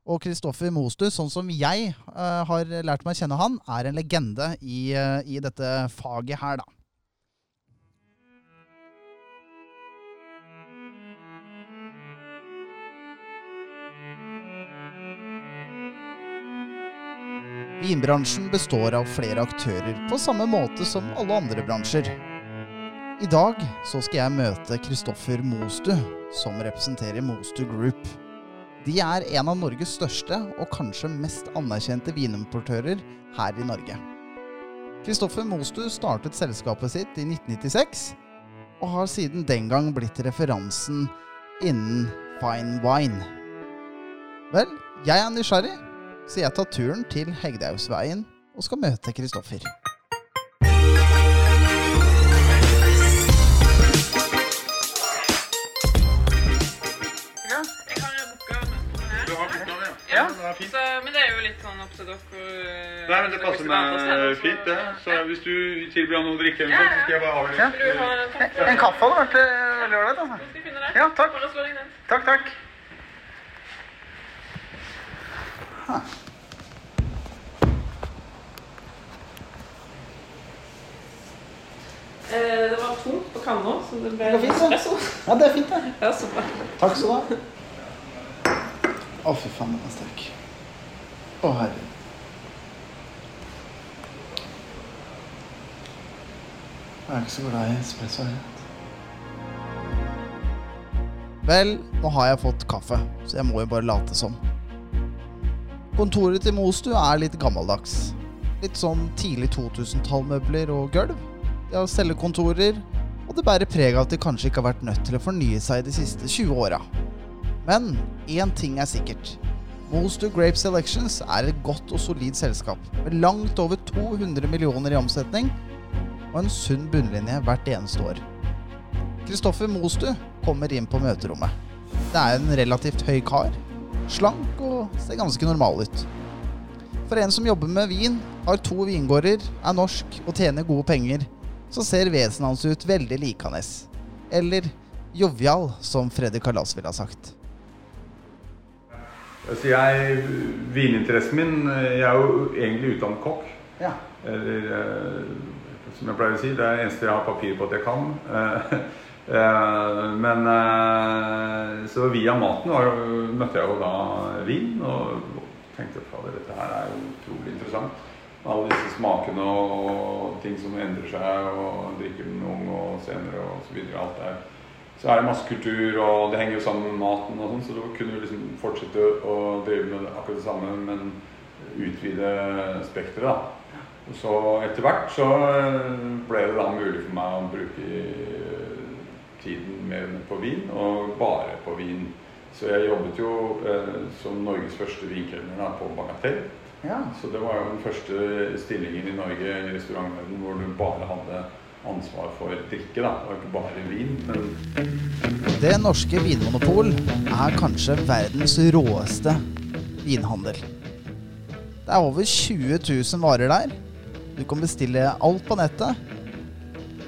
Og Kristoffer Mostu, sånn som jeg uh, har lært meg å kjenne han, er en legende i, uh, i dette faget her, da. Vinbransjen består av flere aktører på samme måte som alle andre bransjer. I dag så skal jeg møte Kristoffer Mostu, som representerer Mostu Group. De er en av Norges største og kanskje mest anerkjente vinimportører her i Norge. Kristoffer Mostu startet selskapet sitt i 1996, og har siden den gang blitt referansen innen fine wine. Vel, jeg er nysgjerrig, så jeg tar turen til Hegdehaugsveien og skal møte Kristoffer. Ja, så, men det er jo litt sånn opp til dere. eh, Nei, men det passer meg så- fint, det. Så hvis du tilbyr ham noe å drikke, Ja, så skal jeg bare avlyse. Ja. Ja. ha en kaffe? hadde vært veldig ålreit. Altså. Ja, takk. Takk, takk. Eh, det var tomt på kanna, så det ble det fint, espresso. Ja, det er fint, det. Ja, så bra. Takk skal du ha. Å, fy faen, den er sterk. Å, herre. Jeg er ikke så glad i espresso. Vel, nå har jeg fått kaffe, så jeg må jo bare late som. Kontoret til Mostu er litt gammeldags. Litt sånn tidlig 2000-tall-møbler og gulv. De har cellekontorer, og det bærer preg av at de kanskje ikke har vært nødt til å fornye seg de siste 20 åra. Men én ting er sikkert. Mostu Grape Selections er et godt og solid selskap med langt over 200 millioner i omsetning og en sunn bunnlinje hvert eneste år. Kristoffer Mostu kommer inn på møterommet. Det er en relativt høy kar. Slank og ser ganske normal ut. For en som jobber med vin, har to vingårder, er norsk og tjener gode penger, så ser vesenet hans ut veldig likandes. eller jovial, som Freddy Kalas ville ha sagt. Altså jeg, Vininteressen min Jeg er jo egentlig utdannet kokk. Ja. Eller eh, som jeg pleier å si, det er det eneste jeg har papir på at jeg kan. Eh, eh, Men eh, Så via maten var, møtte jeg jo da vin og tenkte fader, dette her er jo utrolig interessant. Alle disse smakene og ting som endrer seg, og drikker den ung og senere og så videre. Alt der. Så er det masse kultur, og det henger jo sammen med maten og sånn, så da kunne du liksom fortsette å drive med akkurat det samme, men utvide spekteret, da. Så etter hvert så eh, ble det da mulig for meg å bruke eh, tiden mer på vin, og bare på vin. Så jeg jobbet jo eh, som Norges første vinkelner på Bagatell. Ja. Så det var jo den første stillingen i Norge i restaurantverdenen hvor du bare hadde ansvar for drikke. da. Det var ikke bare vin, men Det norske vinmonopol er kanskje verdens råeste vinhandel. Det er over 20 000 varer der. Du kan bestille alt på nettet.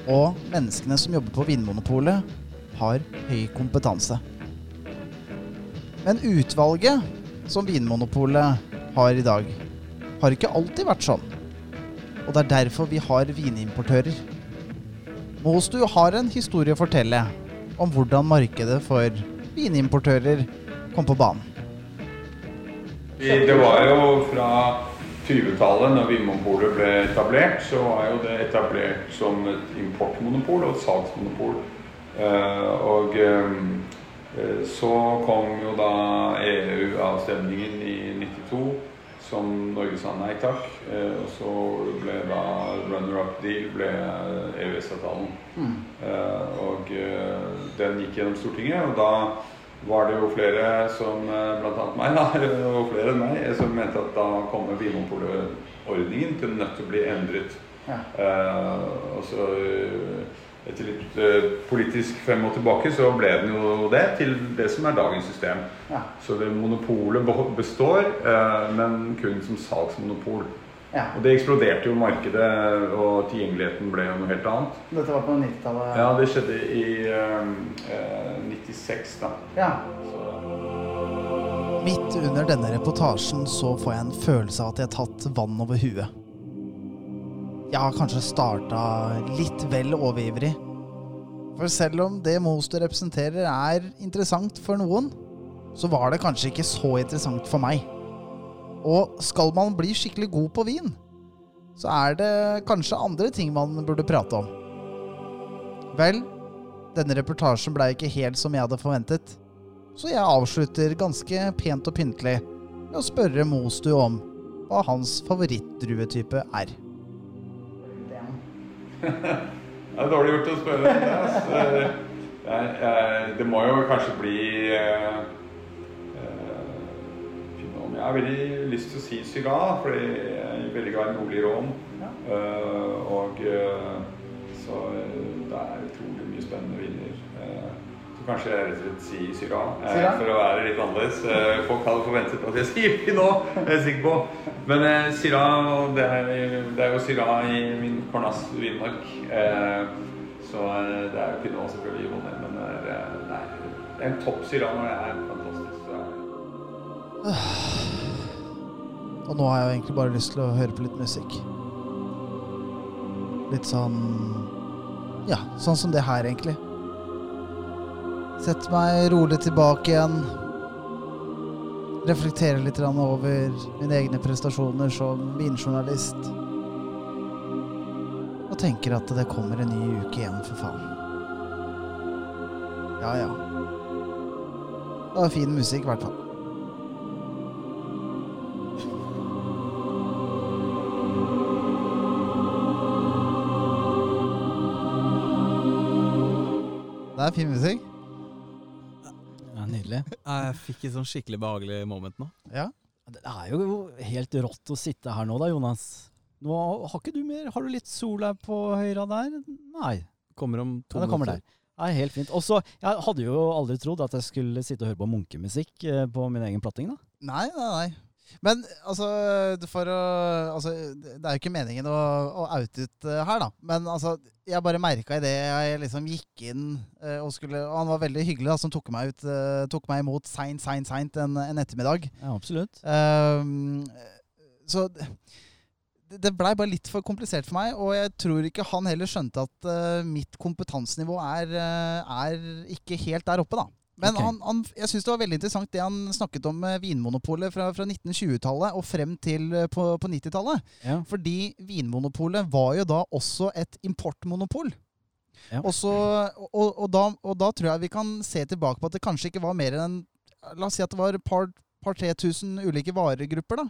Og menneskene som jobber på Vinmonopolet, har høy kompetanse. Men utvalget som Vinmonopolet har i dag, har ikke alltid vært sånn. Og det er derfor vi har vinimportører. Mostu har en historie å fortelle om hvordan markedet for vinimportører kom på banen. Det var jo fra 20-tallet, når Vinmonopolet ble etablert, så var jo det etablert som et importmonopol og et salgsmonopol. Eh, og eh, så kom jo da EU-avstemningen i 92, som Norge sa nei takk. Eh, og så ble da runner-up deal ble EØS-avtalen. Eh, og eh, den gikk gjennom Stortinget, og da var det jo flere som, bl.a. meg, da, og flere enn meg, som mente at da kommer Vinmonopolet-ordningen til nødt til å bli endret. Eh, og så etter litt eh, politisk frem og tilbake, så ble den jo det til det som er dagens system. Ja. Så det monopolet består, eh, men kun som salgsmonopol. Ja. Og det eksploderte jo markedet, og tilgjengeligheten ble jo noe helt annet. Dette var på 90-tallet. Ja, det skjedde i eh, eh, 96, da. Ja. Så, Midt under denne reportasjen så får jeg en følelse av at jeg har tatt vann over huet. Jeg har kanskje starta litt vel overivrig. For selv om det Moster representerer er interessant for noen, så var det kanskje ikke så interessant for meg. Og skal man bli skikkelig god på vin, så er det kanskje andre ting man burde prate om. Vel, denne reportasjen blei ikke helt som jeg hadde forventet. Så jeg avslutter ganske pent og pyntelig med å spørre Mostu om hva hans favorittdruetype er. Det er dårlig gjort å spørre om det. Altså. Det, jeg, det må jo kanskje bli eh, eh, Jeg har veldig lyst til å si Syrah, fordi jeg er veldig glad i nordlig rån. Uh, og eh, så eh, det er utrolig mye spennende viner. Kanskje jeg rett og slett sier Syrah, eh, for å være litt annerledes. Eh, folk hadde forventet at jeg sier det nå, er jeg sikker på. Men eh, Syrah, det er, det er jo Syrah i min Kornas, vinmark. Eh, så eh, det er jo Pinot selvfølgelig i Bonnet, men det er, eh, det er, er en topp Syrah når det er fantastisk. Så er. Og nå har jeg jo egentlig bare lyst til å høre på litt musikk. Litt sånn Ja, sånn som det her, egentlig. Sett meg rolig tilbake igjen. Reflektere litt over mine egne prestasjoner som vinjournalist. Og tenker at det kommer en ny uke igjen, for faen. Ja, ja. Det var fin musikk, i hvert fall. Det er fin musikk. Ja, nydelig. Jeg fikk et sånn skikkelig behagelig moment nå. Ja. Det er jo helt rått å sitte her nå da, Jonas. Nå har ikke du mer Har du litt sol her på høyre der? Nei. Kommer om to Ja, det kommer minutter. Nei, helt fint. Også, Jeg hadde jo aldri trodd at jeg skulle sitte og høre på munkemusikk eh, på min egen platting. da. Nei, nei, nei. Men altså, for å altså, Det er jo ikke meningen å, å oute ut eh, her, da. Men altså, jeg bare merka idet jeg liksom gikk inn eh, og skulle Og han var veldig hyggelig, da, som tok meg, ut, eh, tok meg imot seint, seint, seint en, en ettermiddag. Ja, absolutt. Ehm, så det, det blei bare litt for komplisert for meg, og jeg tror ikke han heller skjønte at uh, mitt kompetansenivå er, er ikke helt der oppe, da. Men okay. han, han, jeg syns det var veldig interessant det han snakket om Vinmonopolet fra, fra 1920-tallet og frem til eh, på, på 90-tallet. Ja. Fordi Vinmonopolet var jo da også et importmonopol. Ja. Og, så, og, og, da, og da tror jeg vi kan se tilbake på at det kanskje ikke var mer enn La oss si at det var et par, par 3000 ulike varegrupper. da.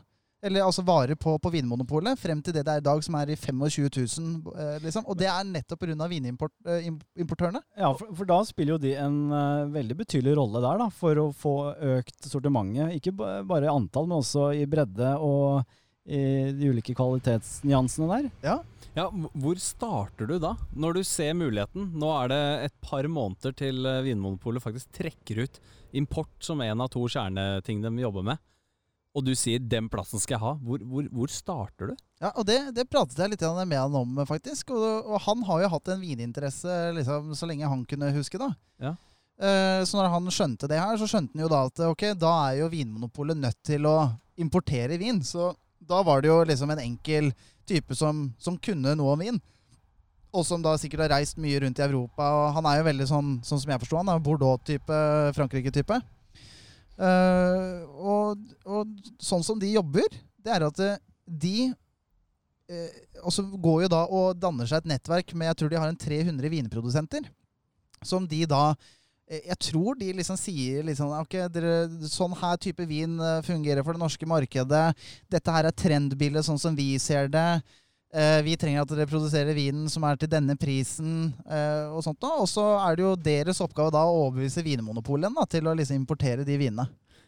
Eller altså varer på, på Vinmonopolet, frem til det det er i dag, som er i 25 000. Eh, liksom. Og det er nettopp pga. vinimportørene. Ja, for, for da spiller jo de en uh, veldig betydelig rolle der, da, for å få økt sortimentet. Ikke bare i antall, men også i bredde og i de ulike kvalitetsnyansene der. Ja. Ja, Hvor starter du da, når du ser muligheten? Nå er det et par måneder til eh, Vinmonopolet faktisk trekker ut import som en av to kjerneting de jobber med. Og du sier 'den plassen skal jeg ha'. Hvor, hvor, hvor starter du? Ja, og det, det pratet jeg litt med han om, faktisk. Og, og han har jo hatt en vininteresse liksom, så lenge han kunne huske, da. Ja. Eh, så når han skjønte det her, så skjønte han jo da at ok, da er jo Vinmonopolet nødt til å importere vin. Så da var det jo liksom en enkel type som, som kunne noe om vin. Og som da sikkert har reist mye rundt i Europa. Og han er jo veldig sånn, sånn som jeg forsto han, Bordeaux-type, Frankrike-type. Eh, og, og sånn som de jobber, det er at eh, de uh, også går jo da og danner seg et nettverk med Jeg tror de har en 300 vinprodusenter. Som de da Jeg tror de liksom sier liksom Ok, dere, sånn her type vin fungerer for det norske markedet. Dette her er trendbildet sånn som vi ser det. Eh, vi trenger at dere produserer vinen som er til denne prisen, eh, og sånt da. Og så er det jo deres oppgave da å overbevise Vinmonopolet da, til å liksom importere de vinene.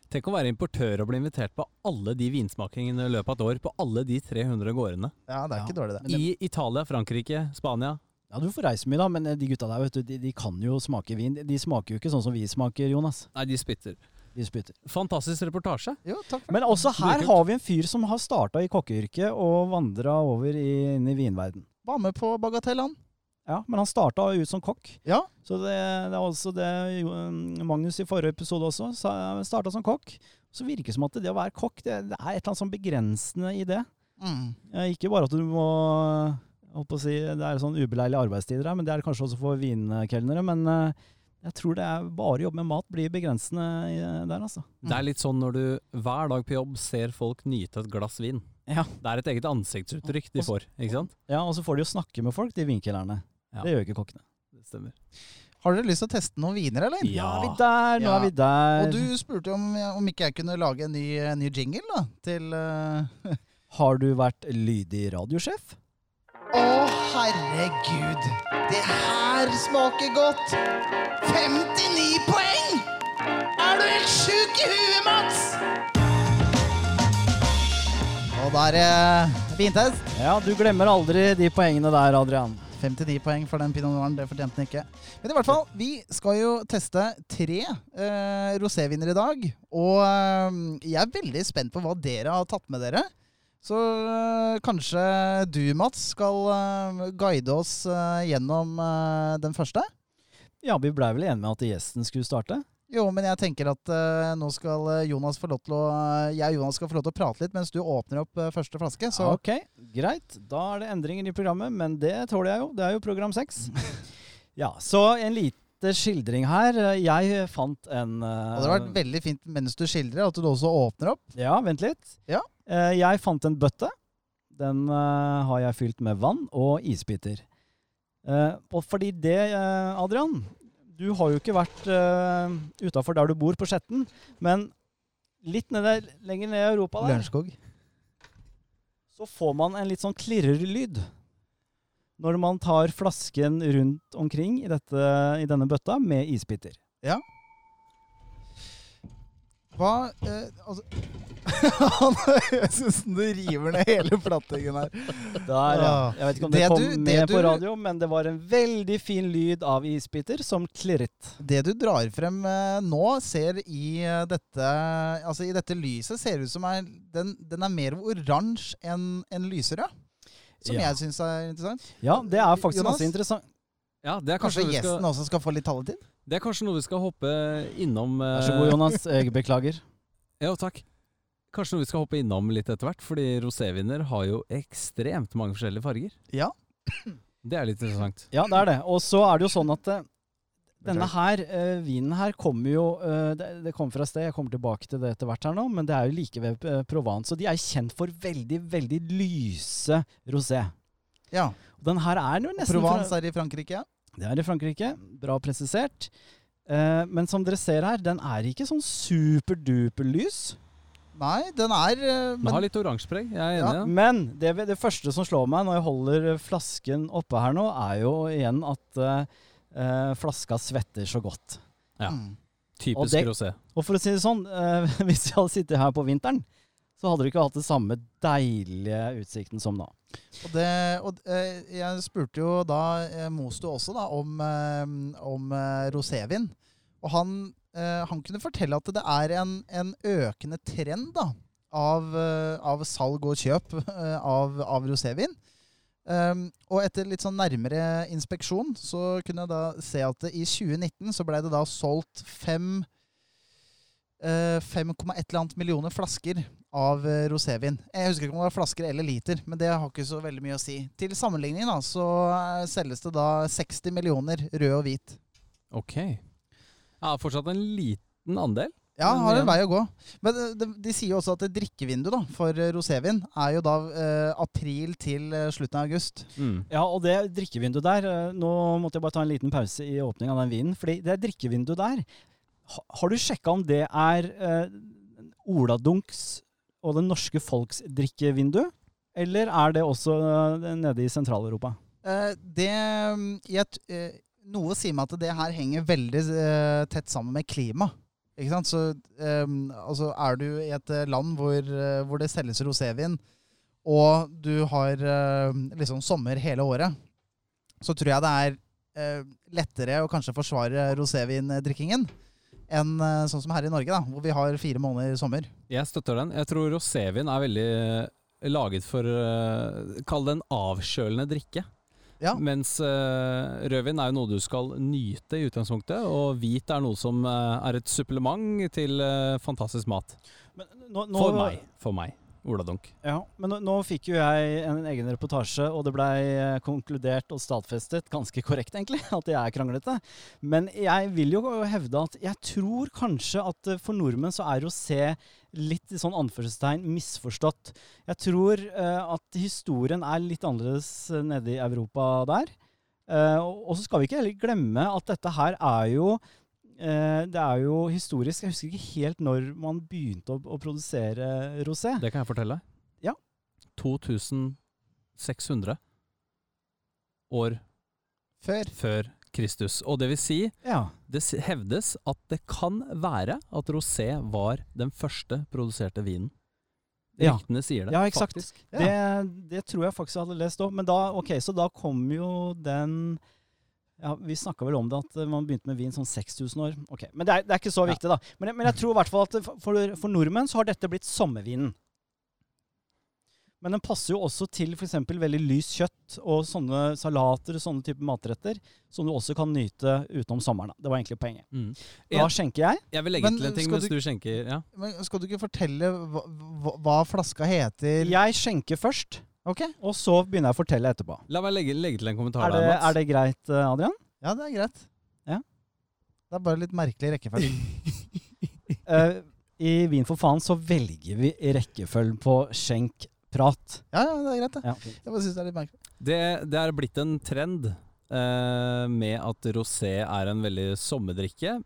Tenk å være importør og bli invitert på alle de vinsmakingene i løpet av et år. På alle de 300 gårdene. Ja, det er Ja. ikke dårlig, det. I Italia, Frankrike, Spania. Ja, Du får reise mye, da, men de gutta der vet du, de, de kan jo smake vin. De smaker jo ikke sånn som vi smaker, Jonas. Nei, de spytter. De spytter. Fantastisk reportasje. Jo, takk for Men også her har vi en fyr som har starta i kokkeyrket og vandra over i, inn i vinverden. Var med på Bagatell, han. Ja, men han starta ut som kokk. Ja. Så det, det er også det Magnus i forrige episode også starta som kokk. Så virker det som at det å være kokk, det, det er et eller annet sånn begrensende i det. Mm. Ikke bare at du må holdt på å si, Det er sånn ubeleilige arbeidstider her, men det er det kanskje også for vinkelnere. Men eh, jeg tror det er bare å jobbe med mat blir begrensende der, altså. Det er litt sånn når du hver dag på jobb ser folk nyte et glass vin. Ja. Det er et eget ansiktsuttrykk de får, ikke sant? Ja, Og så får de jo snakke med folk, de vinkelerne. Ja. Det gjør ikke kokkene. Det stemmer. Har dere lyst til å teste noen viner, eller? Nå er vi der, nå Ja. er vi der. Og du spurte om, om ikke jeg kunne lage en ny, en ny jingle da, til uh... Har du vært lydig radiosjef? Å, herregud! Det her smaker godt! 59 poeng! Er du helt sjuk i huet, Mats? Og da er det vintest. Ja, du glemmer aldri de poengene der, Adrian. 59 poeng for den pinot noiren, det fortjente den ikke. Men i hvert fall, vi skal jo teste tre eh, roséviner i dag. Og eh, jeg er veldig spent på hva dere har tatt med dere. Så eh, kanskje du, Mats, skal eh, guide oss eh, gjennom den første? Ja, vi blei vel enige med at gjesten skulle starte? Jo, men jeg tenker at nå skal Jonas få lov til å Jeg og Jonas skal få lov til å prate litt mens du åpner opp første flaske. Så Ok, greit. Da er det endringer i programmet, men det tåler jeg jo. Det er jo program seks. ja, så en lite skildring her. Jeg fant en og det hadde vært veldig fint mens du skildrer, at du også åpner opp. Ja, vent litt. Ja. Eh, Jeg fant en bøtte. Den eh, har jeg fylt med vann og isbiter. Eh, Og fordi det, Adrian Du har jo ikke vært utafor der du bor, på Skjetten. Men litt nede, lenger ned i Europa der, Lørenskog. så får man en litt sånn klirrelyd. Når man tar flasken rundt omkring i, dette, i denne bøtta med isbiter. Hva eh, Altså Jeg syns du river ned hele plattingen her. Der, ja. Jeg vet ikke om det, Det kom du- det med på du- radio, men det var en veldig fin lyd av isbiter som klirret. Det du drar frem eh, nå, ser i eh, dette Altså i dette lyset ser ut som er den, den er mer oransje enn en lyserød. Som Ja. jeg syns er interessant. Ja, det er faktisk Jonas? ganske interessant. Ja, det er Kanskje kanskje, gjesten skal, også skal få litt taletid? Det er kanskje noe vi skal hoppe innom. Vær så god, Jonas. Jeg beklager. Ja, takk. Kanskje noe vi skal hoppe innom litt etter hvert, fordi roséviner har jo ekstremt mange forskjellige farger. Ja. Det er litt interessant. Ja, det er det. Og så er det jo sånn at eh, denne her, eh, vinen her kommer jo eh, det, det kommer fra et sted, jeg kommer tilbake til det etter hvert her nå, men det er jo like ved eh, Provence. Og de er kjent for veldig, veldig lyse rosé. ja. Og den her er jo nesten Provence fra, er i Frankrike. Det er i Frankrike. Bra presisert. Eh, men som dere ser her, den er ikke sånn superduper lys. Nei, den er men, Den har litt oransjepreg, jeg er enig. Ja, Men det, det første som slår meg når jeg holder flasken oppe her nå, er jo igjen at eh, eh, flaska svetter så godt. Ja. mm. Og Typisk rosé. Og for å si det sånn, eh, hvis jeg hadde sittet her på vinteren, så hadde du ikke hatt det samme deilige utsikten som nå. Og, det, og eh, jeg spurte jo da eh, Mosto også da, om, eh, om rosévin. Og han, han kunne fortelle at det er en, en økende trend da, av, av salg og kjøp av, av rosévin. Um, og etter litt sånn nærmere inspeksjon så kunne jeg da se at i 2019 så ble det da solgt fem eh, 5,1 eller annet millioner flasker av eh, rosévin. Jeg husker ikke om det var flasker eller liter, men det har ikke så veldig mye å si. Til sammenligning da, så eh, selges det da 60 millioner rød og hvit. Ok. Ja, fortsatt en liten andel. Ja, har en vei å gå. Men eh, de, de sier jo også at det drikkevinduet da, for eh, rosévin er jo da eh, april til eh, slutten av august. Mm. Ja, og det drikkevinduet der eh, Nå måtte jeg bare ta en liten pause i åpningen av den vinen. fordi det drikkevinduet der Har du sjekka om det er eh, Oladunks og det norske folks drikkevindu? Eller er det også eh, nede i Sentral-Europa? Eh, det mm, jeg, eh, Noe sier meg at det her henger veldig eh, tett sammen med klima. Ikke sant? Så eh, altså er du i et eh, land hvor, eh, hvor det selges rosévin, og du har liksom sommer hele året, så tror jeg det er lettere å kanskje forsvare rosévindrikkingen enn eh, sånn som her i Norge, da, hvor vi har fire måneder i sommer. Jeg støtter den. Jeg tror rosévin er veldig eh, laget for eh, Kall det en avkjølende drikke. Ja. Mens rødvin er jo noe du skal nyte i utgangspunktet, og hvit er noe som er et supplement til fantastisk mat. Men nå, nå, For meg. For meg. Ola Dunk. Ja, men nå, nå fikk jo jeg en egen reportasje, og det blei eh, konkludert og stadfestet, ganske korrekt egentlig, at jeg er kranglete. Men jeg vil jo hevde at jeg tror kanskje at eh, for nordmenn så er rosé litt i sånn anførselstegn misforstått. Jeg tror uh, at historien er litt annerledes nede i Europa der. Uh, og så skal vi ikke heller glemme at dette her er jo det er jo historisk. Jeg husker ikke helt når man begynte å, å produsere rosé. Det kan jeg fortelle. Ja. 2600 år Før. før Kristus. Og det vil si, Ja. det hevdes at det kan være at rosé var den første produserte vinen. Ja. Ryktene sier det. Ja, eksakt. faktisk. Det, det tror jeg faktisk jeg hadde lest òg. Men da, ok, så da kom jo den ja, Vi snakka vel om det at man begynte med vin sånn 6000 år. Ok, Men det er, det er ikke så Ja. viktig, da. Men, jeg- men jeg tror i hvert fall at for, for nordmenn så har dette blitt sommervinen. Men den passer jo også til f.eks. veldig lys kjøtt og sånne salater og sånne typer matretter som du også kan nyte utenom sommeren. Det var egentlig poenget. Mm. Da Jeg, skjenker jeg. jeg vil legge Men til en ting hvis mens du- du skjenker. Ja. Men skal du ikke fortelle hva, hva, hva flaska heter? Jeg skjenker først, Ok. og så begynner jeg å fortelle etterpå. La meg legge, legge til en kommentar Er det, der, Mats. er det greit, eh, Adrian? Ja, det er greit. Ja. Det er bare litt merkelig rekkefølge. Eh, I Vin for faen så velger vi rekkefølgen på skjenk-prat. Ja, ja, det er greit, det. Ja. Jeg bare syns det er litt merkelig. Det, det er blitt en trend eh, med at rosé er en veldig sommerdrikke.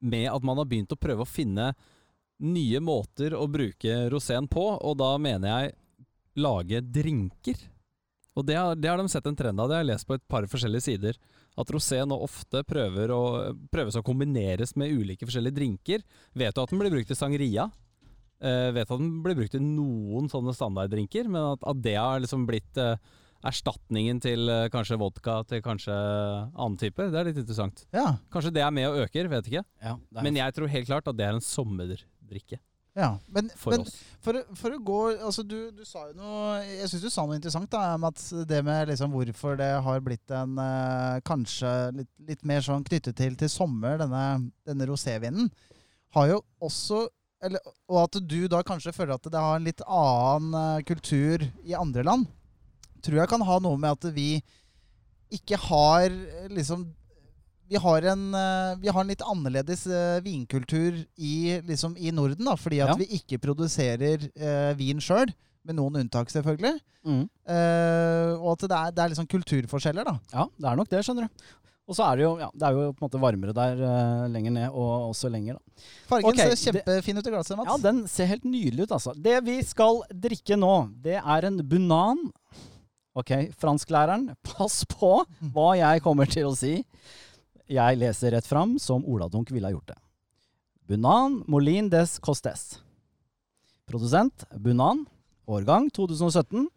Med at man har begynt å prøve å finne nye måter å bruke roséen på, og da mener jeg lage drinker. Og det har, det har de sett en trend av, det har jeg lest på et par forskjellige sider. At rosé nå ofte prøver å, prøves å kombineres med ulike forskjellige drinker. Vet du at den blir brukt i sangria? Eh, vet at den blir brukt i noen sånne standarddrinker, men at, at det har liksom blitt eh, erstatningen til eh, kanskje vodka til kanskje annen type, det er litt interessant. Ja. Kanskje det er med og øker, vet ikke. Ja, Men jeg tror helt klart at det er en sommerdrikke ja. Men, for men for, for å gå Altså, du, du sa jo noe Jeg syns du sa noe interessant, da, om at det med liksom hvorfor det har blitt en eh, Kanskje litt, litt mer sånn knyttet til, til sommer, denne, denne rosévinen, har jo også eller, Og at du da kanskje føler at det har en litt annen eh, kultur i andre land, tror jeg kan ha noe med at vi ikke har eh, liksom vi har, en, eh, vi har en litt annerledes eh, vinkultur i, liksom, i Norden, da, fordi at Ja. vi ikke produserer eh, vin sjøl. Med noen unntak, selvfølgelig. Mm. Eh, og at det er, det er liksom kulturforskjeller, da. Ja, det er nok det, skjønner du. Og så er det jo, ja, det er jo på en måte varmere der uh, lenger ned, og også lenger, da. Fargen okay, ser kjempefin ut i glasset, Mats. Ja, den ser helt nydelig ut, altså. Det vi skal drikke nå, det er en bunan. Ok, fransklæreren, pass på hva jeg kommer til å si. Jeg leser rett fram, som Oladunk ville ha gjort det. Bunan Molin des Costes. Produsent Bunan. Årgang 2017.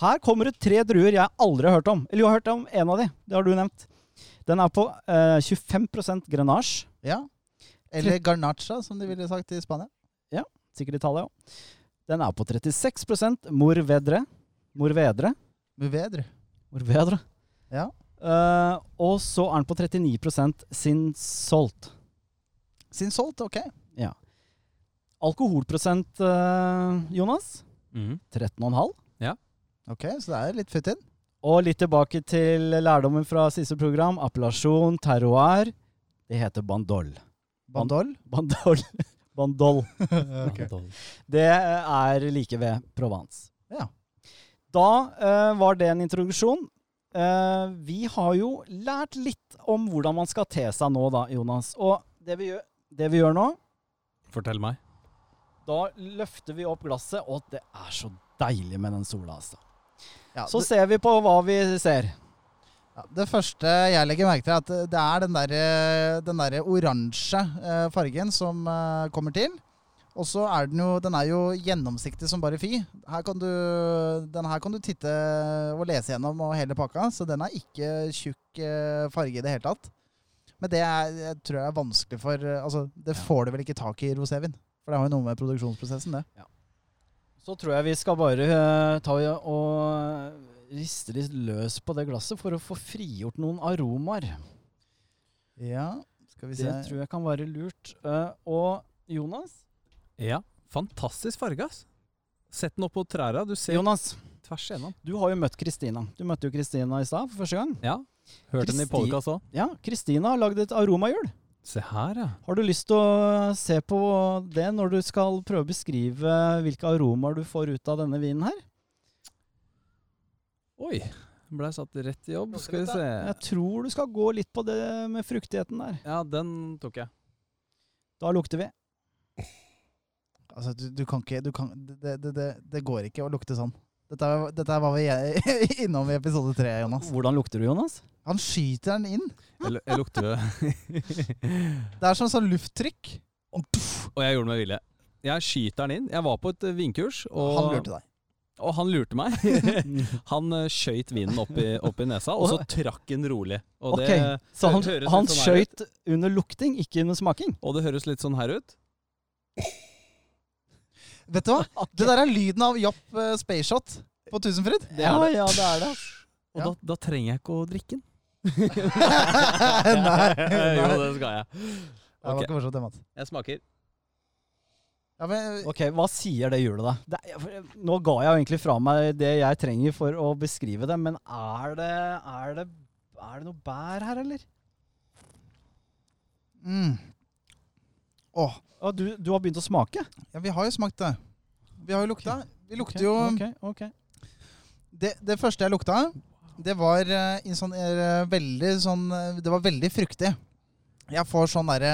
Her kommer det tre druer jeg aldri har hørt om. Eller jeg har hørt om en av de. Det har du nevnt. Den er på eh, 25% grenasje. Ja. Eller garnacha, som de ville sagt i Spania. Sikkert Italia òg. Den er på 36 morvedre. morvedre. Morvedre. Morvedre. Ja. Eh, og så er den på 39 sin solgt. Sin solgt, ok. Ja. Alkoholprosent, uh, Jonas? Mhm. 13,5. Ok, Så det er litt fytt inn. Og litt tilbake til lærdommen fra siste program. Appellasjon, terroir. Det heter bandol. Bandol. Bandol. Bandol. Ok. Det er like ved Provence. Ja. Da uh, var det en introduksjon. Eh, vi har jo lært litt om hvordan man skal te seg nå, da, Jonas. Og det vi gjør, det vi gjør nå, Fortell meg. da løfter vi opp glasset, og det er så deilig med den sola, altså. Ja, Så det, ser vi på hva vi ser. ja, det første jeg legger merke til, er at det er den der, den der oransje eh, fargen som eh, kommer til. Og så er den jo, den er jo gjennomsiktig som bare fy. Her kan du, den her kan du titte og lese gjennom og hele pakka, så den er ikke tjukk eh, farge i det hele tatt. Men det er, jeg tror jeg er vanskelig for eh, Altså, det får du vel ikke tak i rosévin. For det har jo noe med produksjonsprosessen, det. Så tror jeg vi skal bare uh, ta og riste litt løs på det glasset for å få frigjort noen aromaer. Ja, skal vi se. Det tror jeg kan være lurt. Uh, og Jonas? Ja, fantastisk farge, ass. Sett den opp på trærne. Du ser Jonas, tvers igjennom. du har jo møtt Kristina. Du møtte jo Kristina i stad for første gang. Ja. Hørte den i Kristi- podkast òg. Ja, Kristina har lagd et aromahjul. Se her, ja. Har du lyst til å se på det når du skal prøve å beskrive hvilke aromaer du får ut av denne vinen her? Oi. Blei satt rett i jobb. Skal vi se. Jeg tror du skal gå litt på det med fruktigheten der. Ja, den tok jeg. Da lukter vi. Altså, du, du kan ikke du kan, det, det, det, det går ikke å lukte sånn. Dette, er- dette var vi innom i episode tre, Jonas. Hvordan lukter du, Jonas? Han skyter den inn. Jeg, jeg lukter det. Det er som sånn lufttrykk. Og jeg gjorde det med vilje. Jeg skyter den inn. Jeg var på et vindkurs vinkurs, og Han lurte deg. Og han lurte meg. han uh, skøyt vinen opp i, opp i nesa, og så trakk den rolig. Og Ok, det Så han, han sånn skøyt under lukting, ikke under smaking? Og det høres litt sånn her ut. Vet du hva? Det der er lyden av Japp uh, Spaceshot på Tusenfryd. Det ja, er det. ja, det er det. Og Ja. da, da trenger jeg ikke å drikke den. Nei, jo, det skal jeg. Det var ikke morsomt, det, Mats. Jeg smaker. Ja, men, Ok, Hva sier det hjulet, da? Det, for- nå ga jeg jo egentlig fra meg det jeg trenger for å beskrive det, men er det, er det, er det noe bær her, eller? mm. Åh, Ja, du, du har begynt å smake? ja, vi har jo smakt det. Vi har jo lukta. Vi lukter jo ok, ok. det, det første jeg lukta, det var uh, sånn eh, veldig sånn eh, Det var veldig fruktig. Jeg får sånn derre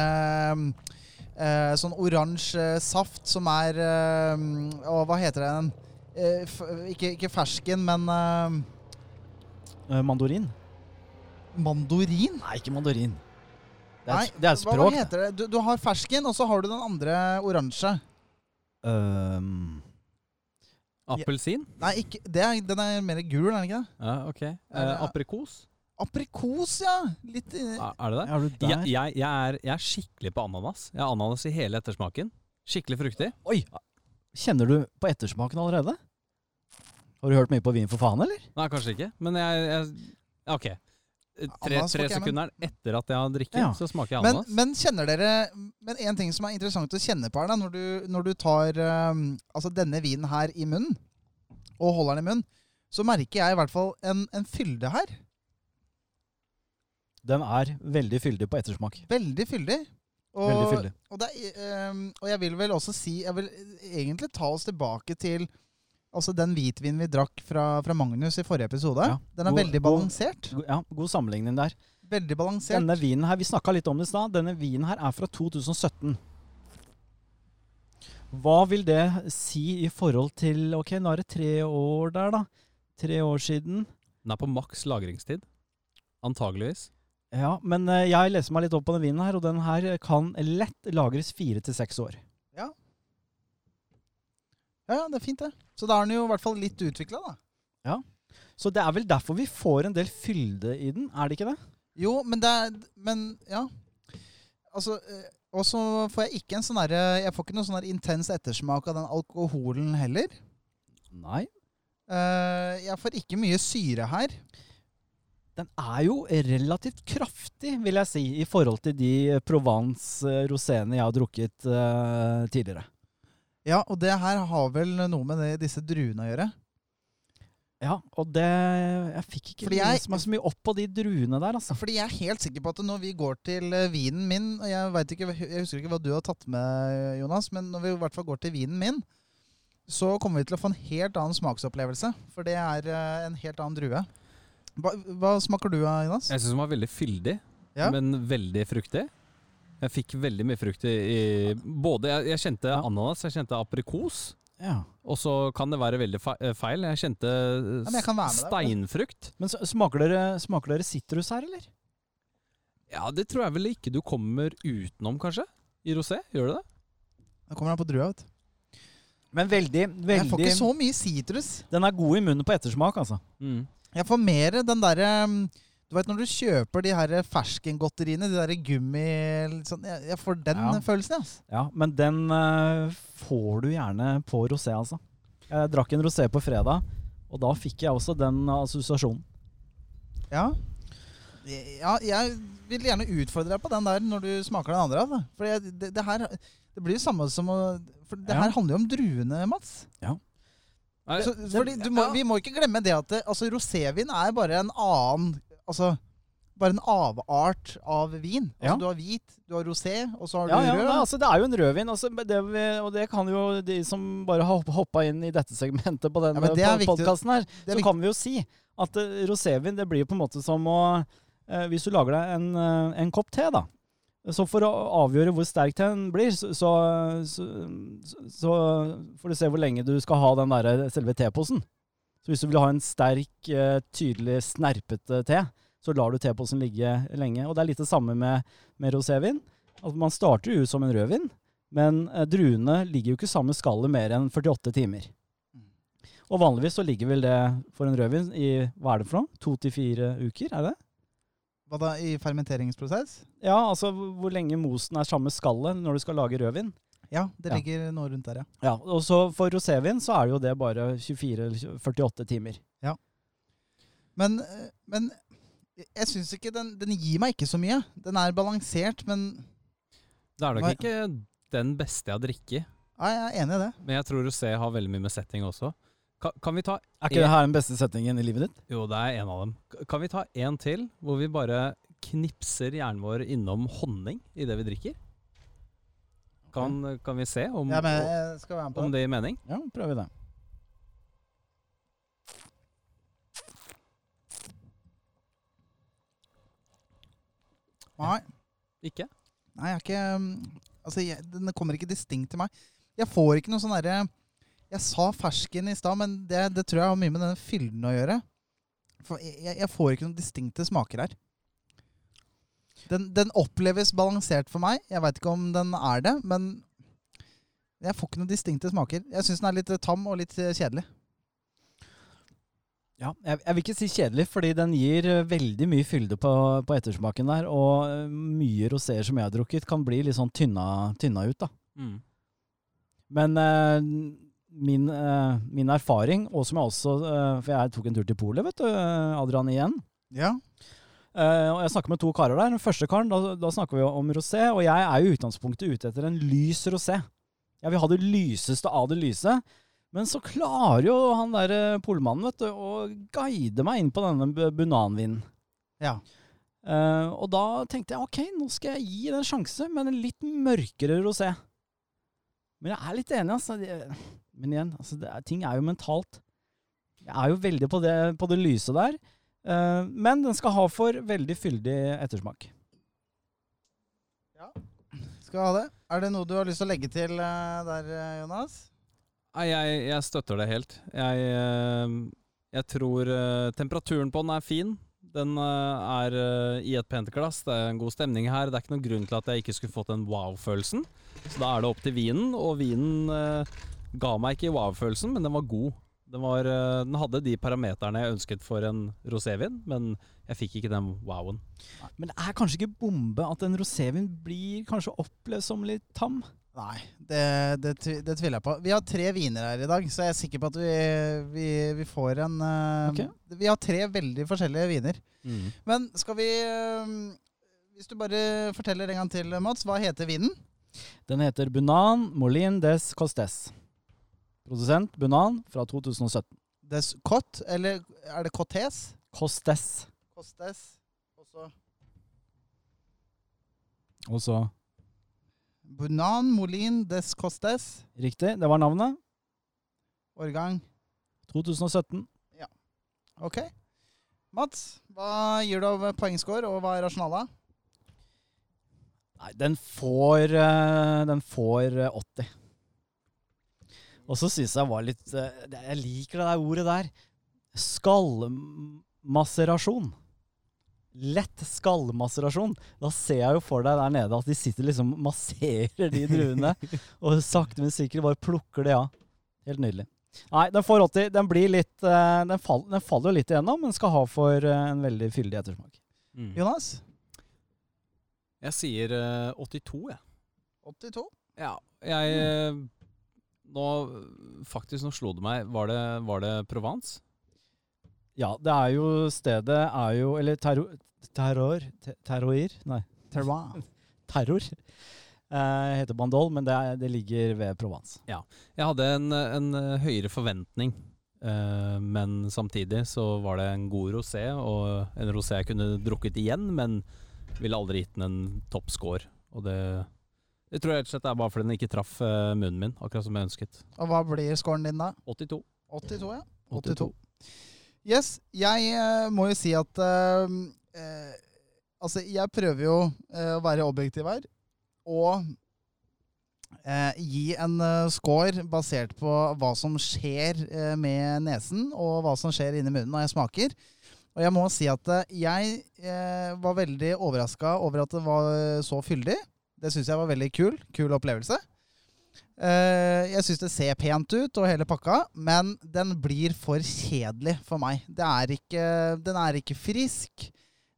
uh, Sånn oransje saft som er Å, hva heter den? Ikke, ikke fersken, men mandorin? Mandorin? Nei, ikke mandarin. Det er, Nei, det er språk. Hva hva heter det? Du, du har fersken, og så har du den andre oransje. Um, Appelsin? Nei, ikke, det er, den er mer gul, er den ikke det? Ja, ok. Uh, aprikos? Aprikos, ja. Litt eh, Er er det det? er du der? Jeg, jeg, jeg, er, jeg er skikkelig på ananas. Jeg har ananas i hele ettersmaken. Skikkelig fruktig. Oi! Kjenner du på ettersmaken allerede? Har du hørt mye på Vin for faen, eller? Nei, kanskje ikke. Men jeg, jeg Ok. Tre, tre men- sekunder etter at jeg har drikket, Ja. så smaker jeg ananas. men kjenner dere Men en ting som er interessant å kjenne på her, da, når du, når du tar um, altså denne vinen her i munnen, og holder den i munnen, så merker jeg i hvert fall en, en fylde her. Den er veldig fyldig på ettersmak. Veldig fyldig. Og, Veldig fyldig. Og, det er, eh, og jeg vil vel også si Jeg vil egentlig ta oss tilbake til Altså den hvitvinen vi drakk fra, fra Magnus i forrige episode. Ja. Den er God- veldig balansert. God, Ja, God sammenligning der. Veldig balansert. Denne vinen her, Vi snakka litt om det i stad. Denne vinen her er fra 2017. Hva vil det si i forhold til Ok, nå er det tre år der, da. Tre år siden. Den er på maks lagringstid. Antageligvis. Ja, men eh, jeg leser meg litt opp på den vinen her, og den her kan lett lagres fire til seks år. Ja, ja, det er fint, det. Så da er den jo i hvert fall litt utvikla, da. Ja. Så det er vel derfor vi får en del fylde i den, er det ikke det? Jo, men det er Men ja. Altså eh, Og så får jeg ikke en sånn derre Jeg får ikke noe sånn intens ettersmak av den alkoholen heller. Nei. Eh, jeg får ikke mye syre her. Den er jo relativt kraftig, vil jeg si, i forhold til de Provence-roséene jeg har drukket uh, tidligere. Ja, og det her har vel noe med det, disse druene å gjøre. Ja, og det Jeg fikk ikke Fordi jeg- lest meg så mye opp på de druene der, altså. Fordi jeg er helt sikker på at når vi går til eh, vinen min og jeg, ikke, jeg husker ikke hva du har tatt med, Jonas, men når vi i hvert fall går til vinen min, så kommer vi til å få en helt annen smaksopplevelse. For det er eh, en helt annen drue. Hva, hva smaker du av, Jonas? Jeg syns den var veldig fyldig, Ja. men veldig fruktig. Jeg fikk veldig mye frukt i, i Både jeg, jeg kjente Ja. ananas, jeg kjente aprikos. Ja. Og så kan det være veldig eh, feil. Jeg kjente ja, jeg kan være med deg på steinfrukt. Men smaker dere, smaker dere sitrus her, eller? Ja, det tror jeg vel ikke du kommer utenom, kanskje? I rosé? Gjør du det? Da kommer den på drua, vet du. Men veldig, veldig Jeg får ikke så mye sitrus. Den er god i munnen på ettersmak, altså. Mm. Jeg får mer den derre Du vet når du kjøper de her ferskengodteriene, de derre gummi sånn, jeg, jeg får den Ja. følelsen, altså. Ja, men den uh, får du gjerne på rosé, altså. Jeg drakk en rosé på fredag, og da fikk jeg også den assosiasjonen. Ja. ja. Jeg vil gjerne utfordre deg på den der når du smaker den andre. Altså. For jeg, det, det her det blir jo samme som å For det Ja. her handler jo om druene, Mats. Ja. Så, fordi du må. Vi må ikke glemme det at det, altså, rosévin er bare en annen Altså bare en avart av vin. Altså, Ja. Du har hvit, du har rosé, og så har Ja, du ja, rød. nei, altså, det er jo en rødvin, altså, det, og det kan jo de som bare har hoppa inn i dette segmentet på Ja, denne viktig. podkasten her, er så viktig. kan vi jo si at uh, rosévin det blir på en måte som å uh, Hvis du lager deg en, uh, en kopp te, da. Så for å avgjøre hvor sterk den blir, så, så, så, så får du se hvor lenge du skal ha den der selve teposen. Så hvis du vil ha en sterk, eh, tydelig snerpete te, så lar du teposen ligge lenge. Og det er litt det samme med, med rosévin. Altså, man starter jo som en rødvin, men eh, druene ligger jo ikke samme skallet mer enn 48 timer. Og vanligvis så ligger vel det for en rødvin i hva er det for noe? To til fire uker, er det? Hva da, i fermenteringsprosess? Ja, altså hvor lenge mosen er samme skallet når du skal lage rødvin. Ja, det Ja. ligger noe rundt der, ja. Ja, og så for rosévin så er jo det bare 24-48 timer. Men, eh, men jeg syns ikke den, den gir meg ikke så mye. Den er balansert, men det er nok ikke den beste jeg har Nei, ja, jeg er enig i det. Men jeg tror rosé har veldig mye med setting også. Kan, kan vi ta Er ikke det her den beste settingen i livet ditt? Jo, det er en av dem. Kan vi ta en til, hvor vi bare knipser hjernen vår innom honning i det vi drikker? Kan, kan vi se om, Ja, men om det. gir mening? Ja, prøver vi det. Nei, Ikke? nei, jeg er ikke um, Altså, jeg, den kommer ikke distinkt til meg. Jeg får ikke noe sånn derre Jeg sa fersken i stad, men det, det tror jeg har mye med denne fylden å gjøre. For jeg- jeg får ikke noen distinkte smaker her. Den, den oppleves balansert for meg. Jeg veit ikke om den er det, men jeg får ikke noen distinkte smaker. Jeg syns den er litt eh, tam og litt eh, kjedelig. Ja, jeg, jeg vil ikke si kjedelig, fordi den gir eh, veldig mye fylde på, på ettersmaken der. Og mye roséer som jeg har drukket, kan bli litt sånn tynna, tynna ut, da. Mm. Men eh, min, eh, min erfaring, og som jeg også eh, For jeg tok en tur til Polet, vet du, Adrian, igjen. Ja. Eh, og jeg snakker med to karer der. Den første karen, da, da snakker vi om rosé, og jeg er jo i utgangspunktet ute etter en lys rosé. Jeg vil ha det lyseste av det lyse. Men så klarer jo han der eh, polmannen vet du, å guide meg inn på denne bu- bunanvinen. Ja. Uh, og da tenkte jeg ok, nå skal jeg gi det en sjanse, men en litt mørkere rosé. Men jeg er litt enig, altså. Men igjen, altså, er, ting er jo mentalt. Jeg er jo veldig på det, på det lyse der. Eh, men den skal ha for veldig fyldig ettersmak. Ja, Skal ha det. Er det noe du har lyst til å legge til eh, der, eh, Jonas? Nei, jeg, jeg støtter det helt. Jeg, jeg tror temperaturen på den er fin. Den er i et pent glass, det er en god stemning her. Det er ikke noen grunn til at jeg ikke skulle fått den wow-følelsen. Så da er det opp til vinen, og vinen ga meg ikke wow-følelsen, men den var god. Den, var, eh, den hadde de parameterne jeg ønsket for en rosévin, men jeg fikk ikke den wowen. Men det er kanskje ikke bombe at en rosévin blir kanskje opplevd som litt tam? Nei, det, det, det tviler jeg på. Vi har tre viner her i dag, så jeg er sikker på at vi, vi, vi får en eh, Ok. Vi har tre veldig forskjellige viner. Men skal vi eh, Hvis du bare forteller en gang til, Mats, hva heter vinen? Den heter Bunan Molin des Costes. Produsent Bunan fra 2017. Des Cot, eller er det Cotes? Costes. Costes. Og så Bunan Molin des Costes. Riktig, det var navnet. Årgang 2017. Ja. Ok. Mats, hva gir du av poengscore, og hva er rasjonalet? Nei, den får, eh, den får eh, 80. Og så syns jeg var litt eh, Jeg liker det der ordet der. Skallmaserasjon. Lett skallmaserasjon. Da ser jeg jo for deg der nede at de sitter liksom masserer de druene. og sakte, men sikkert bare plukker det av. Helt nydelig. Nei, den får 80. Den blir litt eh, den, fall, den faller jo litt igjennom, men skal ha for eh, en veldig fyldig ettersmak. Mm. Jonas? Jeg sier eh, 82, jeg. 82. Ja, jeg eh, Nå Faktisk, nå slo det meg. Var det, var det Provence? Ja, det er jo stedet er jo Eller terror Terror? te- Terroir? Nei. Terroir. Terror. Eh, heter Bandol, men det, er, det ligger ved Provence. Ja. Jeg hadde en, en eh, høyere forventning, eh, men samtidig så var det en god rosé, og en rosé jeg kunne drukket igjen, men ville aldri gitt den en topp score. Og det, det tror helt rett og slett er bare fordi den ikke traff eh, munnen min, akkurat som jeg ønsket. Og hva blir scoren din da? 82. 82, ja. 82. 82. Yes, jeg eh, må jo si at eh, eh, Altså, jeg prøver jo å være objektiv her. Og eh, gi en score basert på hva som skjer med nesen, og hva som skjer inni munnen når jeg smaker. Og jeg må si at jeg var veldig overraska over at det var så fyldig. Det syns jeg var veldig kul. Kul opplevelse. Eh, jeg syns det ser pent ut, og hele pakka, men den blir for kjedelig for meg. Det er ikke, den er ikke frisk.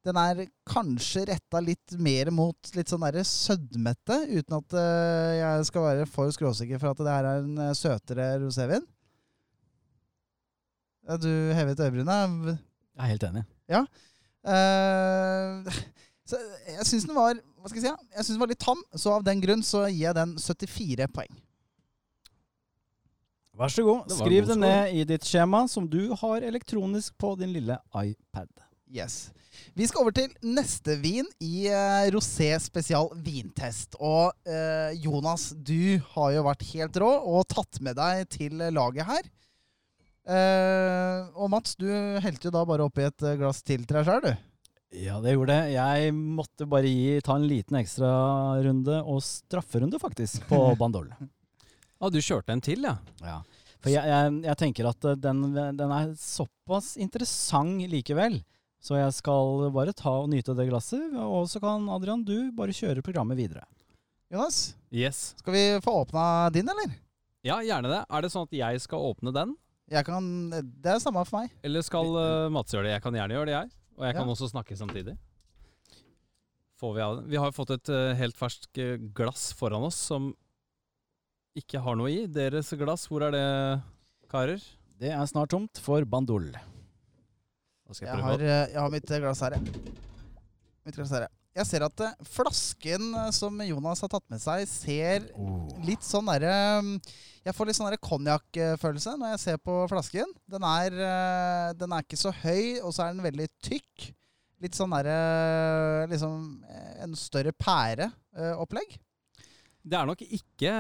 Den er kanskje retta litt mer mot litt sånn derre sødmete, uten at eh, jeg skal være for skråsikker for at det her er en eh, søtere rosévin. Ja, du hevet øyebrynene. Jeg er helt enig. Ja. Eh, så jeg syns den var Hva skal jeg si? Jeg synes den var litt tam, så av den grunn så gir jeg den 74 poeng. Vær så god. Det Skriv god det ned i ditt skjema som du har elektronisk på din lille iPad. Yes. Vi skal over til neste vin i uh, Rosé spesial vintest. Og uh, Jonas, du har jo vært helt rå og tatt med deg til laget her. Uh, og Mats, du helte jo da bare oppi et eh, glass til til deg sjøl, du. Ja, det gjorde det. Jeg måtte bare gi, ta en liten ekstrarunde, og strafferunde faktisk, på Bandol. Ja, du kjørte en til, ja. Ja. For jeg, jeg, jeg tenker at eh, den, den er såpass interessant likevel. Så jeg skal bare ta og nyte det glasset, og så kan Adrian, du bare kjøre programmet videre. Jonas, Yes. skal vi få åpna din, eller? Ja, gjerne det. Er det sånn at jeg skal åpne den? Jeg kan Det er samme for meg. Eller skal uh, Mats gjøre det? Jeg kan gjerne gjøre det, jeg. Og jeg kan også snakke samtidig. Får vi av det. Vi har fått et eh, helt ferskt eh, glass foran oss som ikke har noe i. Deres glass, hvor er det, karer? Det er snart tomt for Bandol. Da skal Jeg jeg har, eh, jeg har mitt glass her, jeg. Mitt glass her, jeg. Jeg ser at eh, flasken eh, som Jonas har tatt med seg, ser litt sånn derre mm, Jeg får litt sånn konjakkfølelse når jeg ser på flasken. Den er, eh, den er ikke så høy, og så er den veldig tykk. Litt sånn derre Liksom en større pæreopplegg. Det er nok ikke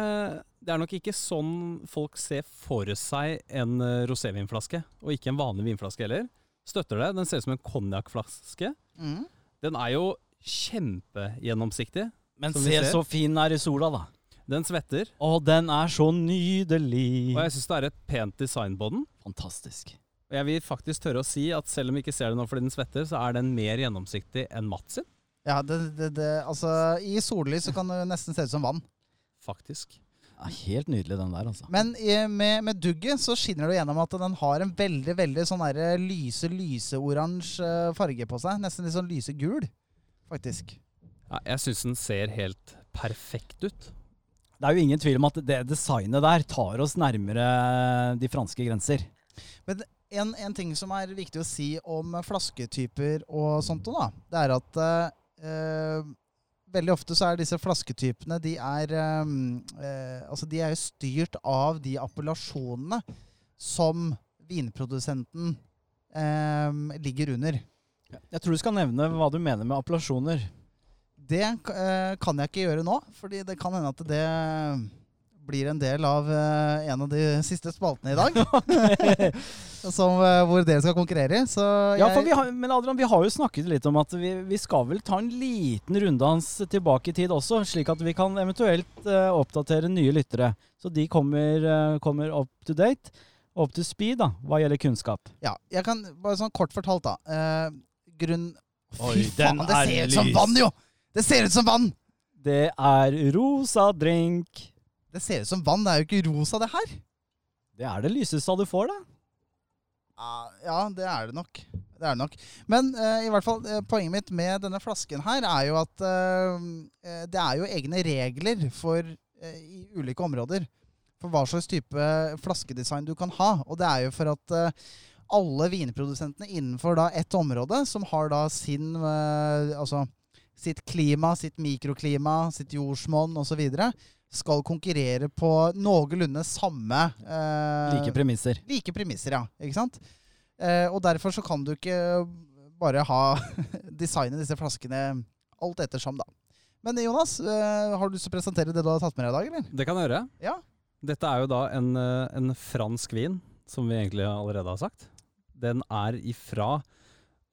Det er nok ikke sånn folk ser for seg en rosévinflaske, og ikke en vanlig vinflaske heller. Støtter det. Den ser ut som en konjakkflaske. Mm. Den er jo kjempegjennomsiktig. Men se ser. så fin den er i sola, da. Den svetter. Å, den er så nydelig. Og jeg syns det er et pent design på den. Fantastisk. Og jeg vil faktisk tørre å si at selv om vi ikke ser det nå fordi den svetter, så er den mer gjennomsiktig enn Mats sin. Ja, det, det, det, altså I sollys så kan det nesten se ut som vann. Faktisk. Ja, helt nydelig, den der, altså. Men i, med, med dugget så skinner det gjennom at den har en veldig veldig sånn der lyse, lyseoransje farge på seg. Nesten litt sånn lysegul, faktisk. Ja, jeg syns den ser helt perfekt ut. Det er jo ingen tvil om at det designet der tar oss nærmere de franske grenser. Men en, en ting som er viktig å si om flasketyper og sånt, da, det er at eh, veldig ofte så er disse flasketypene de er, eh, eh, altså de er jo styrt av de appellasjonene som vinprodusenten eh, ligger under. Jeg tror du skal nevne hva du mener med appellasjoner. Det eh, kan jeg ikke gjøre nå, fordi det kan hende at det blir en del av eh, en av de siste spaltene i dag. som, eh, hvor dere skal konkurrere. Så Ja, jeg- har, Men Adrian, vi har jo snakket litt om at vi, vi skal vel ta en liten runddans tilbake i tid også, slik at vi kan eventuelt eh, oppdatere nye lyttere. Så de kommer, eh, kommer up to date, up to speed, da, hva gjelder kunnskap. Ja, jeg kan bare sånn kort fortalt, da. Grunn Fy faen, det er ser ut som vann, jo! Det ser ut som vann! Det er rosa drink. Det ser ut som vann. Det er jo ikke rosa, det her. Det er det lyseste du får, da. Ja, Ja, det er det nok. Det er det nok. Men uh, i hvert fall, eh, poenget mitt med denne flasken her er jo at eh, det er jo egne regler for uh, i ulike områder for hva slags type flaskedesign du kan ha. Og det er jo for at alle vinprodusentene innenfor da ett område, som har da sin eh, altså sitt klima, sitt mikroklima, sitt jordsmonn osv., skal konkurrere på noenlunde samme eh, Like premisser. like premisser, ja. Ikke sant? Eh, og derfor så kan du ikke bare ha designe disse flaskene alt ettersom, da. Men Jonas, eh, har du lyst til å presentere det du har tatt med deg i dag, eller? Det kan jeg gjøre. Ja. Dette er jo da en, eh, en fransk vin, som vi egentlig allerede har sagt. Den er ifra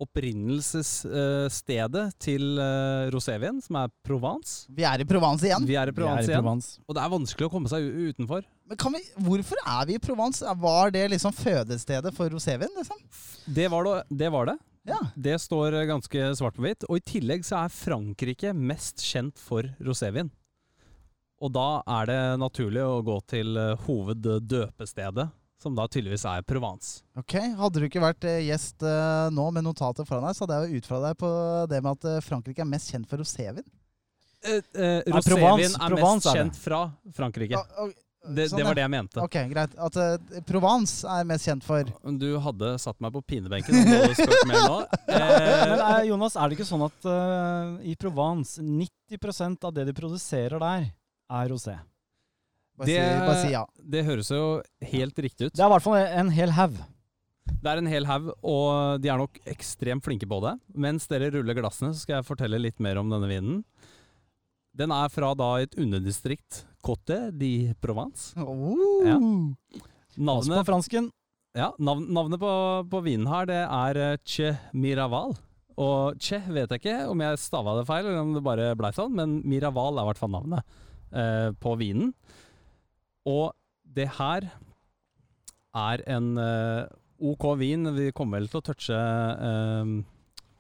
opprinnelsesstedet til uh, rosévin, som er Provence. Vi er i Provence igjen. Vi er i Provence er i igjen. Og det er vanskelig å komme seg utenfor. Men kan vi, hvorfor er vi i Provence? Var det liksom fødestedet for rosévin, liksom? Det var det. det, var det. Ja. Det står eh, ganske svart på hvitt. Og i tillegg så er Frankrike mest kjent for rosévin. Og da er det naturlig å gå til eh, hoveddøpestedet, som da tydeligvis er Provence. Ok, Hadde du ikke vært eh, gjest eh, nå med notatet foran deg, så hadde jeg jo utfra deg på det med at eh, Frankrike er mest kjent for rosévin. Eh, eh, rosévin Provence- er Provence mest er kjent fra Frankrike. Ja, okay, Det, sånn, det var det jeg mente. Ok, greit. At uh, Provence er mest kjent for Du hadde satt meg på pinebenken om du hadde spurt mer nå. Eh, Men eh, Jonas, er det ikke sånn at uh, i Provence 90% av det de produserer der, er rosé? Bare, Det- si, bare si ja. det høres jo helt riktig ut. Det er i hvert fall en hel haug. Det er en hel haug, og de er nok ekstremt flinke på det. Mens dere ruller glassene, så skal jeg fortelle litt mer om denne vinen. Den er fra da et underdistrikt, Cote di Provence. Oh. Ja. Navnet, på fransken. ja, navn, navnet på, på vinen her, det er eh, Che Miraval. Og Che vet jeg ikke om jeg stava det feil, eller om det bare blei sånn, men Miraval er i hvert fall navnet eh, på vinen. Og det her er en uh, OK vin. Vi kommer vel til å touche uh,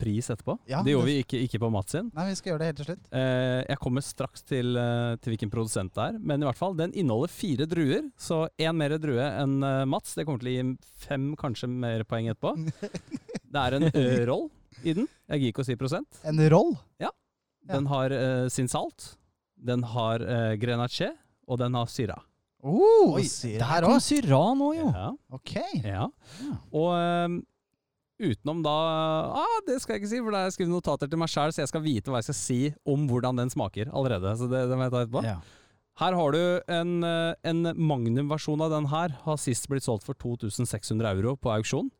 pris etterpå. Ja, det gjorde vi ikke, ikke på Mats sin. Nei, vi skal gjøre det helt til slutt. Uh, jeg kommer straks til, til hvilken produsent det er, men i hvert fall, den inneholder fire druer. Så én mer drue enn Mats. Det kommer til å gi fem, kanskje mer poeng etterpå. Det er en roll i den. Jeg gir ikke å si prosent. En roll? Ja. Den har eh, sin salt, den har uh, grenache, og den har syra. Oh, Oi, der kom Syran òg. jo. Ja. Ok. Ja. Og um, utenom da ah, Det skal jeg ikke si, for da har jeg skrevet notater til meg sjøl, så jeg skal vite hva jeg skal si om hvordan den smaker allerede. Så det, det må jeg ta etterpå. Ja. Her har du en, eh, en Magnum-versjon av den her. Har sist blitt solgt for 2600 euro på auksjon.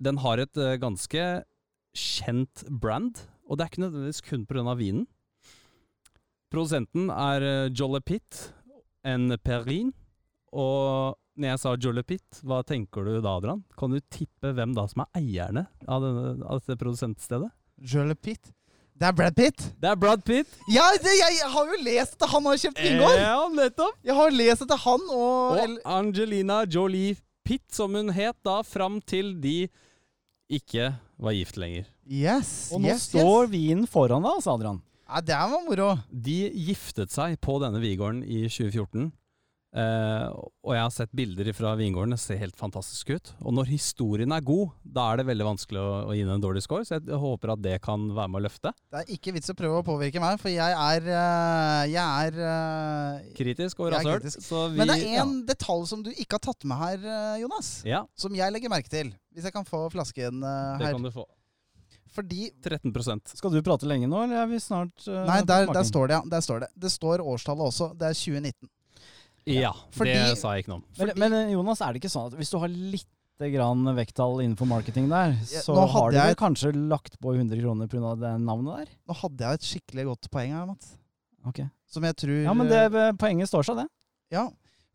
Den har et eh, ganske kjent brand, og det er ikke nødvendigvis kun pga. vinen. Produsenten er uh, Jolle Pitt, en Perrin. Og når jeg sa Jollipit, hva tenker du da, Adrian? Kan du tippe hvem da som er eierne av, denne, av dette produsentstedet? Jollipit? Det er Brad Pitt. Det er Brad Pitt. Ja, det, jeg, har jo lest at han har kjøpt vingård! Ja, nettopp. Jeg har lest etter han og, Og Angelina Jolie Pitt, som hun het da, fram til de ikke var gift lenger. Yes, Og nå yes, står yes. vinen foran deg, altså, Adrian. Ja, det var moro. De giftet seg på denne vingården i 2014. Eh, og jeg har sett bilder fra vingården, det ser helt fantastisk ut. Og når historien er god, da er det veldig vanskelig å, å gi den en dårlig score, så jeg håper at det kan være med å løfte. Det er ikke vits å prøve å påvirke meg, for jeg er eh, Jeg er eh, Kritisk og er vi Men det er en detalj som du ikke har tatt med her, Jonas. Ja, Som jeg legger merke til. Hvis jeg kan få flasken her. det kan du få. Fordi 13 Skal du prate lenge nå, eller er vi snart uh, Nei, der, der står det, ja. Der står det. Det står årstallet også. Det er 2019. Ja, Fordi- det sa jeg ikke noe om. Men, men eh, Jonas, er det ikke sånn at hvis du har litt grann vekttall innenfor marketing der, så har du jeg- kanskje lagt på 100 kroner pga. det navnet der? Nå hadde jeg et skikkelig godt poeng her, Mats. Okay. Som jeg tror Ja, men det, eh, poenget står seg, det. Ja,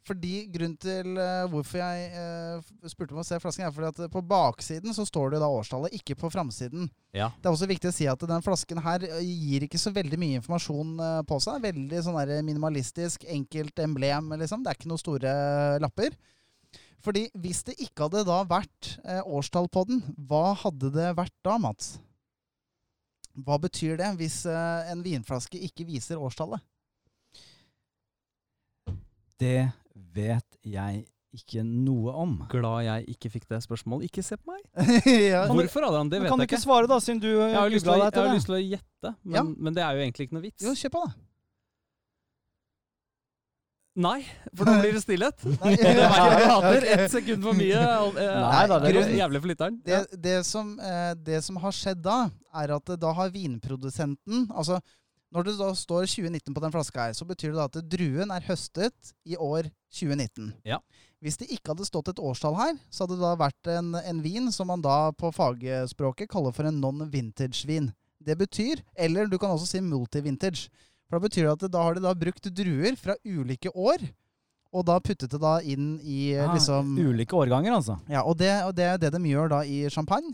fordi grunnen til uh, hvorfor jeg uh, spurte om å se flasken, er fordi at på baksiden så står det da årstallet, ikke på framsiden. Ja. Det er også viktig å si at den flasken her eh, gir ikke så veldig mye informasjon uh, på seg. Veldig sånn der minimalistisk, enkelt emblem, liksom. Det er ikke noen store lapper. Fordi hvis det ikke hadde da vært årstall på den, hva hadde det vært da, Mats? Hva betyr det hvis en vinflaske ikke viser årstallet? Det vet jeg ikke noe om. Glad jeg ikke fikk det spørsmålet. Ikke se på meg! ja. Hvorfor, Adrian? Det Men vet kan du ikke ikke. svare, da, siden du Jeg har, lyst til, å- googla deg jeg har det? lyst til å gjette, men, Ja. men det er jo egentlig ikke noe vits. Jo, kjør på, da. Nei, for nå blir det stillhet. Nei, Det jeg jeg hater. Ett sekund for mye. eh, Nei da, det er grunn- Jævlig for lytteren. Det, det, som, eh, det som har skjedd da, er at da har vinprodusenten Altså, når det da står 2019 på den flaska her, så betyr det da at druen er høstet i år 2019. Ja. Hvis det ikke hadde stått et årstall her, så hadde det da vært en, en vin som man da på fagspråket kaller for en non-vintage-vin. Det betyr, eller du kan også si multi-vintage. For da betyr det at da har de da brukt druer fra ulike år, og da puttet det da inn i eh, Ah, liksom Ulike årganger, altså. ja, og det, og det er det de gjør da i champagne.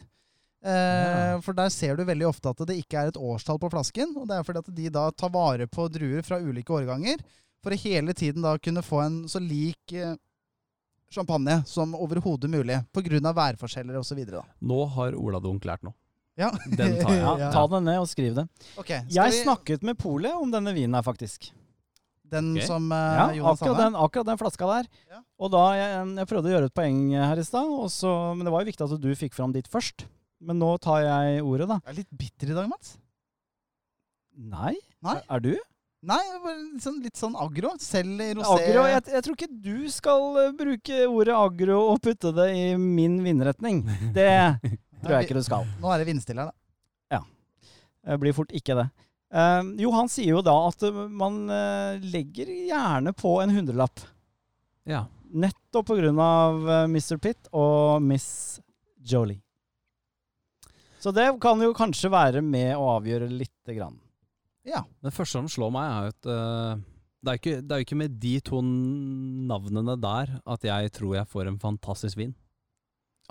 Eh, For der ser du veldig ofte at det ikke er et årstall på flasken. Og det er fordi at de da tar vare på druer fra ulike årganger for å hele tiden da kunne få en så lik eh, champagne som overhodet mulig. Pga. værforskjeller osv. Nå har Ola Dunk lært noe. Ja. Den tar jeg. Ja, ta den ned og skriv det. Okay, Jeg vi, snakket med polet om denne vinen her, faktisk. Den okay. som uh, Ja, Jonas akkurat den, akkurat den flaska der. Ja. Og da, jeg, jeg prøvde å gjøre et poeng her i stad, men det var jo viktig at du fikk fram ditt først. Men nå tar jeg ordet, da. Jeg er litt bitter i dag, Mats. Nei? Nei. Er du? Nei, sånn, litt sånn agro. Selv i rosé. Agro? Jeg, jeg tror ikke du skal eh, bruke ordet agro og putte det i min vindretning. Det tror jeg ikke du skal. Nå er det vindstille her, da. Ja. Det blir fort ikke det. Uh, jo, han sier jo da at eh, man uh, legger gjerne på en hundrelapp. Ja. Nettopp på grunn av Mr. Pitt og Miss Jolie. Så det kan jo kanskje være med å avgjøre lite grann. Ja. Det første som slår meg, er at uh, det, er ikke, det er jo ikke med de to navnene der at jeg tror jeg får en fantastisk vin.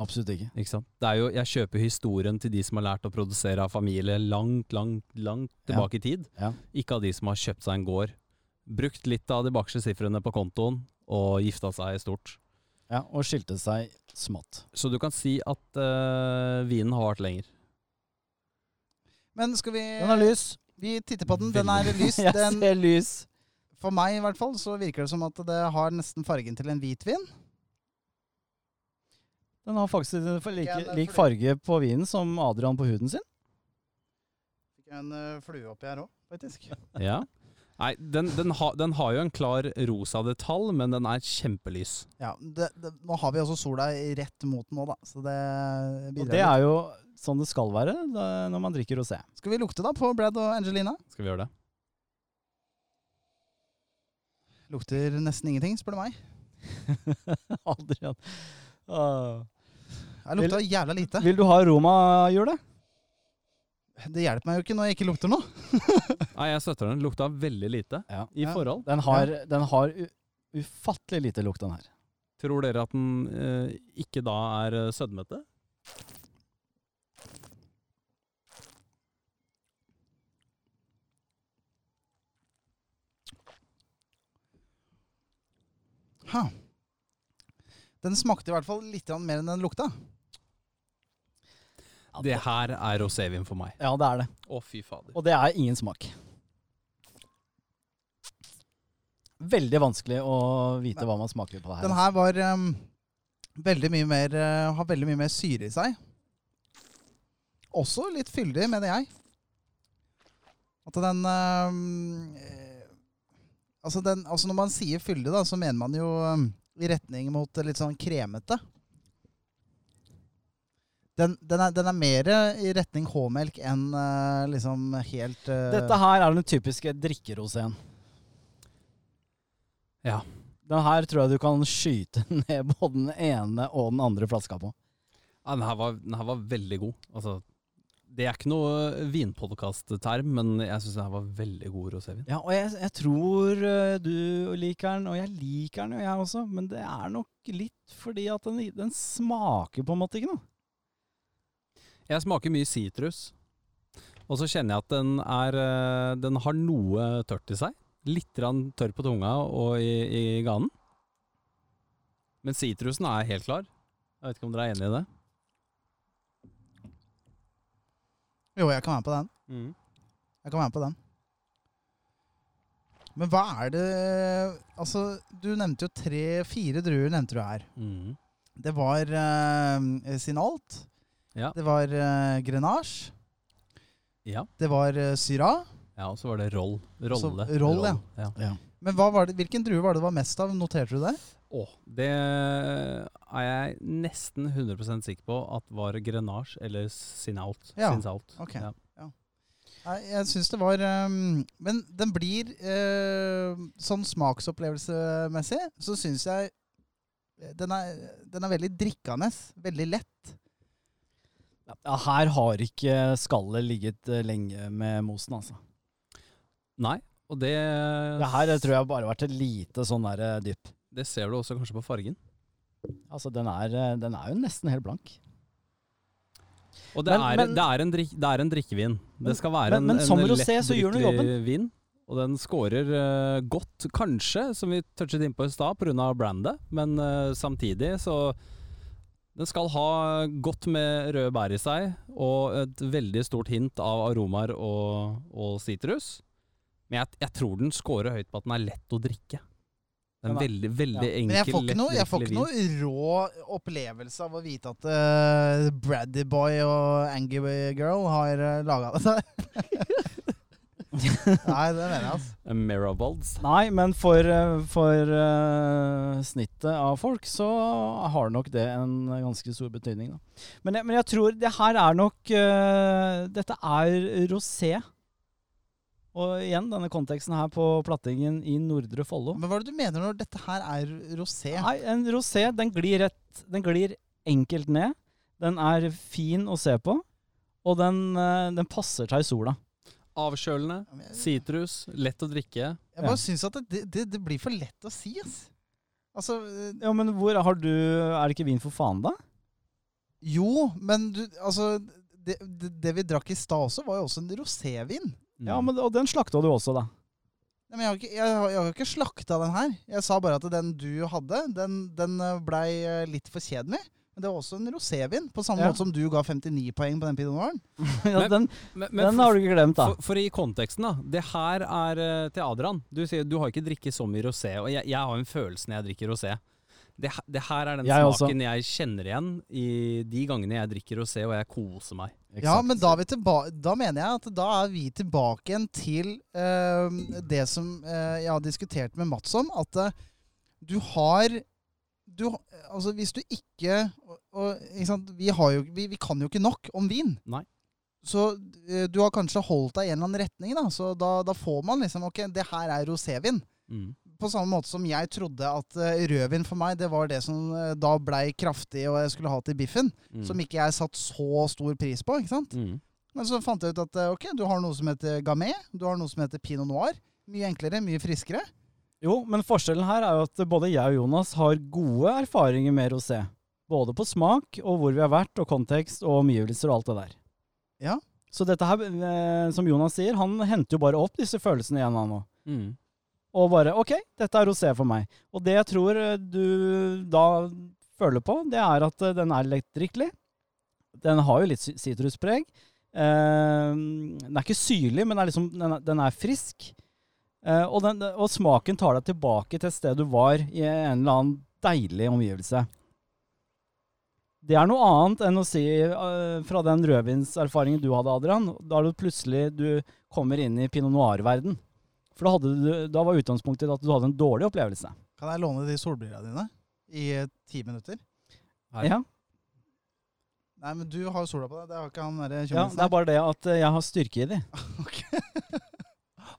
Absolutt ikke. Ikke sant? Det er jo, jeg kjøper historien til de som har lært å produsere av familie langt, langt, langt tilbake i tid. Ja. Ikke av de som har kjøpt seg en gård. Brukt litt av de bakerste sifrene på kontoen og gifta seg stort. Ja, og skilte seg smått. Så du kan si at uh, vinen har vært lenger. Men skal vi Den er lys. Vi titter på den. Den er lys. Jeg ser lys. for meg i hvert fall så virker det som at det har nesten fargen til en hvitvin. Den har faktisk like, den lik farge på vinen som Adrian på huden sin. Fikk jeg en uh, flue oppi her òg, faktisk. Ja. Nei, den, den, ha, den har jo en klar rosa detalj, men den er kjempelys. Ja, det, det, nå har vi også sola rett mot den nå, da. Så det bidrar. Og det er jo sånn det skal være da, når man drikker rosé. Skal vi lukte da på Brad og Angelina? Skal vi gjøre det? Lukter nesten ingenting, spør du meg. Adrian. Ah. Jeg lukta jævla lite. Vil du ha romahjulet? Det hjelper meg jo ikke når jeg ikke lukter noe. Nei, jeg støtter den. Lukta veldig lite Ja. i Ja. forhold. Den har, den har u ufattelig lite lukt, den her. Tror dere at den eh, ikke da er eh, sødmete? Ha. Den smakte i hvert fall litt mer enn den lukta. Ja, Det her er rosévin for meg. Ja, det er det. Å, fy fader. Og det er ingen smak. Veldig vanskelig å vite hva man smaker på det her. Den her var um, veldig mye mer uh, Har veldig mye mer syre i seg. Også litt fyldig, mener jeg. At den eh, altså, den altså når man sier fyldig, da, så mener man jo ehm, i retning mot litt sånn kremete. Den, den, er, den er mer i retning H-melk enn uh, liksom helt uh, Dette her er den typiske drikkeroseen. Ja. Den her tror jeg du kan skyte ned både den ene og den andre flaska på. Ja, den, her var, den her var veldig god. Altså, det er ikke noe vinpodkast-term, men jeg syns den var veldig god rosévin. Ja, og jeg, jeg tror øh, du liker den, og jeg liker den jo jeg også, men det er nok litt fordi at den, den smaker på en måte ikke noe. Jeg smaker mye sitrus, og så kjenner jeg at den, er, eh, den har noe tørt i seg. Litt tørr på tunga og i, i ganen. Men sitrusen er helt klar. Jeg vet ikke om dere er enig i det? Jo, jeg kan være med på den. Jeg kan være med på den. Men hva er det Altså, du nevnte jo tre-fire druer, nevnte du her. Mm. Det var uh, Sinalt. Ja. Det var uh, Grenache. Ja. Det var uh, Syrah. ja, og så var det roll. Rolle. Så roll, ja. ja. Men hva var det, hvilken drue var det det var mest av? Noterte du det? Å, det er jeg nesten 100% sikker på at var Grenache eller Sinault. Ja, Sinsalt. ok. Ja. Nei, jeg syns det var um, Men den blir uh, Sånn smaksopplevelsesmessig, så syns jeg den er, den er veldig drikkende. Veldig lett. Ja, her har ikke skallet ligget øh, lenge med mosen, altså. Nei, og det Det her tror jeg bare har vært et lite sånn der dypp. Det ser du også kanskje på fargen. Altså, den er, øh, den er jo nesten helt blank. Og det, Men- er, men- det, er, en drikk, det er en drikkevin. Men- det skal være en, en lett jobben. vin. Og den scorer uh, godt, kanskje, som vi touchet inn på i stad, pga. brandet. Men uh, samtidig så Den skal ha godt med røde bær i seg, og et veldig stort hint av aromaer og sitrus. Men jeg, jeg tror den scorer høyt på at den er lett å drikke. Er er- veldig, veldig ja. enkel, Men jeg får ikke noe, jeg får ikke noe rå opplevelse av å vite at uh, Braddy Boy og Angry Girl har uh, laga det. Nei, det mener jeg, altså. Mirabolds. Nei, men for, øh, for uh, snittet av folk så har nok det en ganske stor betydning. Da. Men, jeg, men jeg tror det her er nok uh, Dette er rosé. Og igjen denne konteksten her på plattingen i Nordre Follo. Men hva er det du mener når dette her er rosé? Nei, en rosé den glir, rett, den glir enkelt ned. Den er fin å se på, og den, øh, den passer seg i sola. Avkjølende, sitrus, lett å drikke. Jeg bare syns at det, det, det blir for lett å si, ass. Altså eh, Ja, men hvor har du Er det ikke vin for faen, da? Jo, men du Altså det, det, det vi drakk i stad også, var jo også en rosévin. Ja, men, og den slakta du også, da. Nei, men jeg har ikke, jeg, har- jeg har ikke slakta den her. Jeg sa bare at den du hadde, den, den blei eh, litt for kjedelig. Men det var også en rosévin, på samme Ja. måte som du ga 59 poeng på den pinot noiren. ja, den, Men, men den for- har du ikke glemt, da. For, for i konteksten, da. Det her er eh, til Adrian. Du sier du har ikke drikket så mye rosé, og jeg, jeg har en følelse når jeg drikker rosé. Det, he- det her er den Jeg også. smaken jeg kjenner igjen i de gangene jeg drikker rosé og jeg koser meg. Ja, men da, er da mener jeg at da er vi tilbake igjen til uh, det som uh, jeg har diskutert med Mats om, at uh, du har du, Altså, hvis du ikke og, ikke? Vi, har jo, vi, vi kan jo ikke nok om vin. Nei. Så eh, du har kanskje holdt deg i en eller annen retning, da. Så da, da får man liksom Ok, det her er rosévin. Mm. På samme måte som jeg trodde at eh, rødvin for meg, det var det som eh, da blei kraftig og jeg skulle ha til biffen. Mm. Som ikke jeg satt så stor pris på, ikke sant. Mm. Men så fant jeg ut at eh, ok, du har noe som heter gamay, du har noe som heter pinot noir. Mye enklere, mye friskere. Jo, men forskjellen her er jo at både jeg og Jonas har gode erfaringer med rosé. Både på smak og hvor vi har vært, og kontekst og omgivelser og alt det der. Ja. Så dette her, som Jonas sier, han henter jo bare opp disse følelsene igjen han nå. Mm. Og bare OK, dette er rosé for meg. Og det jeg tror eh, du da føler på, det er at eh, den er lettdrikkelig. Den har jo litt si- sitruspreg. Eh, den er ikke syrlig, men er, liksom, den er, frisk. Og, den, og smaken tar deg tilbake til et sted du var i en eller annen deilig omgivelse. Det er noe annet enn å si fra den rødvinserfaringen du hadde, Adrian. Da er det plutselig du kommer inn i pinot noir-verden. For da, hadde du, da var utgangspunktet at du hadde en dårlig opplevelse. Kan jeg låne de solbrillene dine i eh, ti minutter? Her. Ja, Nei, men du har jo sola på deg. Det har ikke han derre ja, det er bare det at eh, jeg har styrke i de.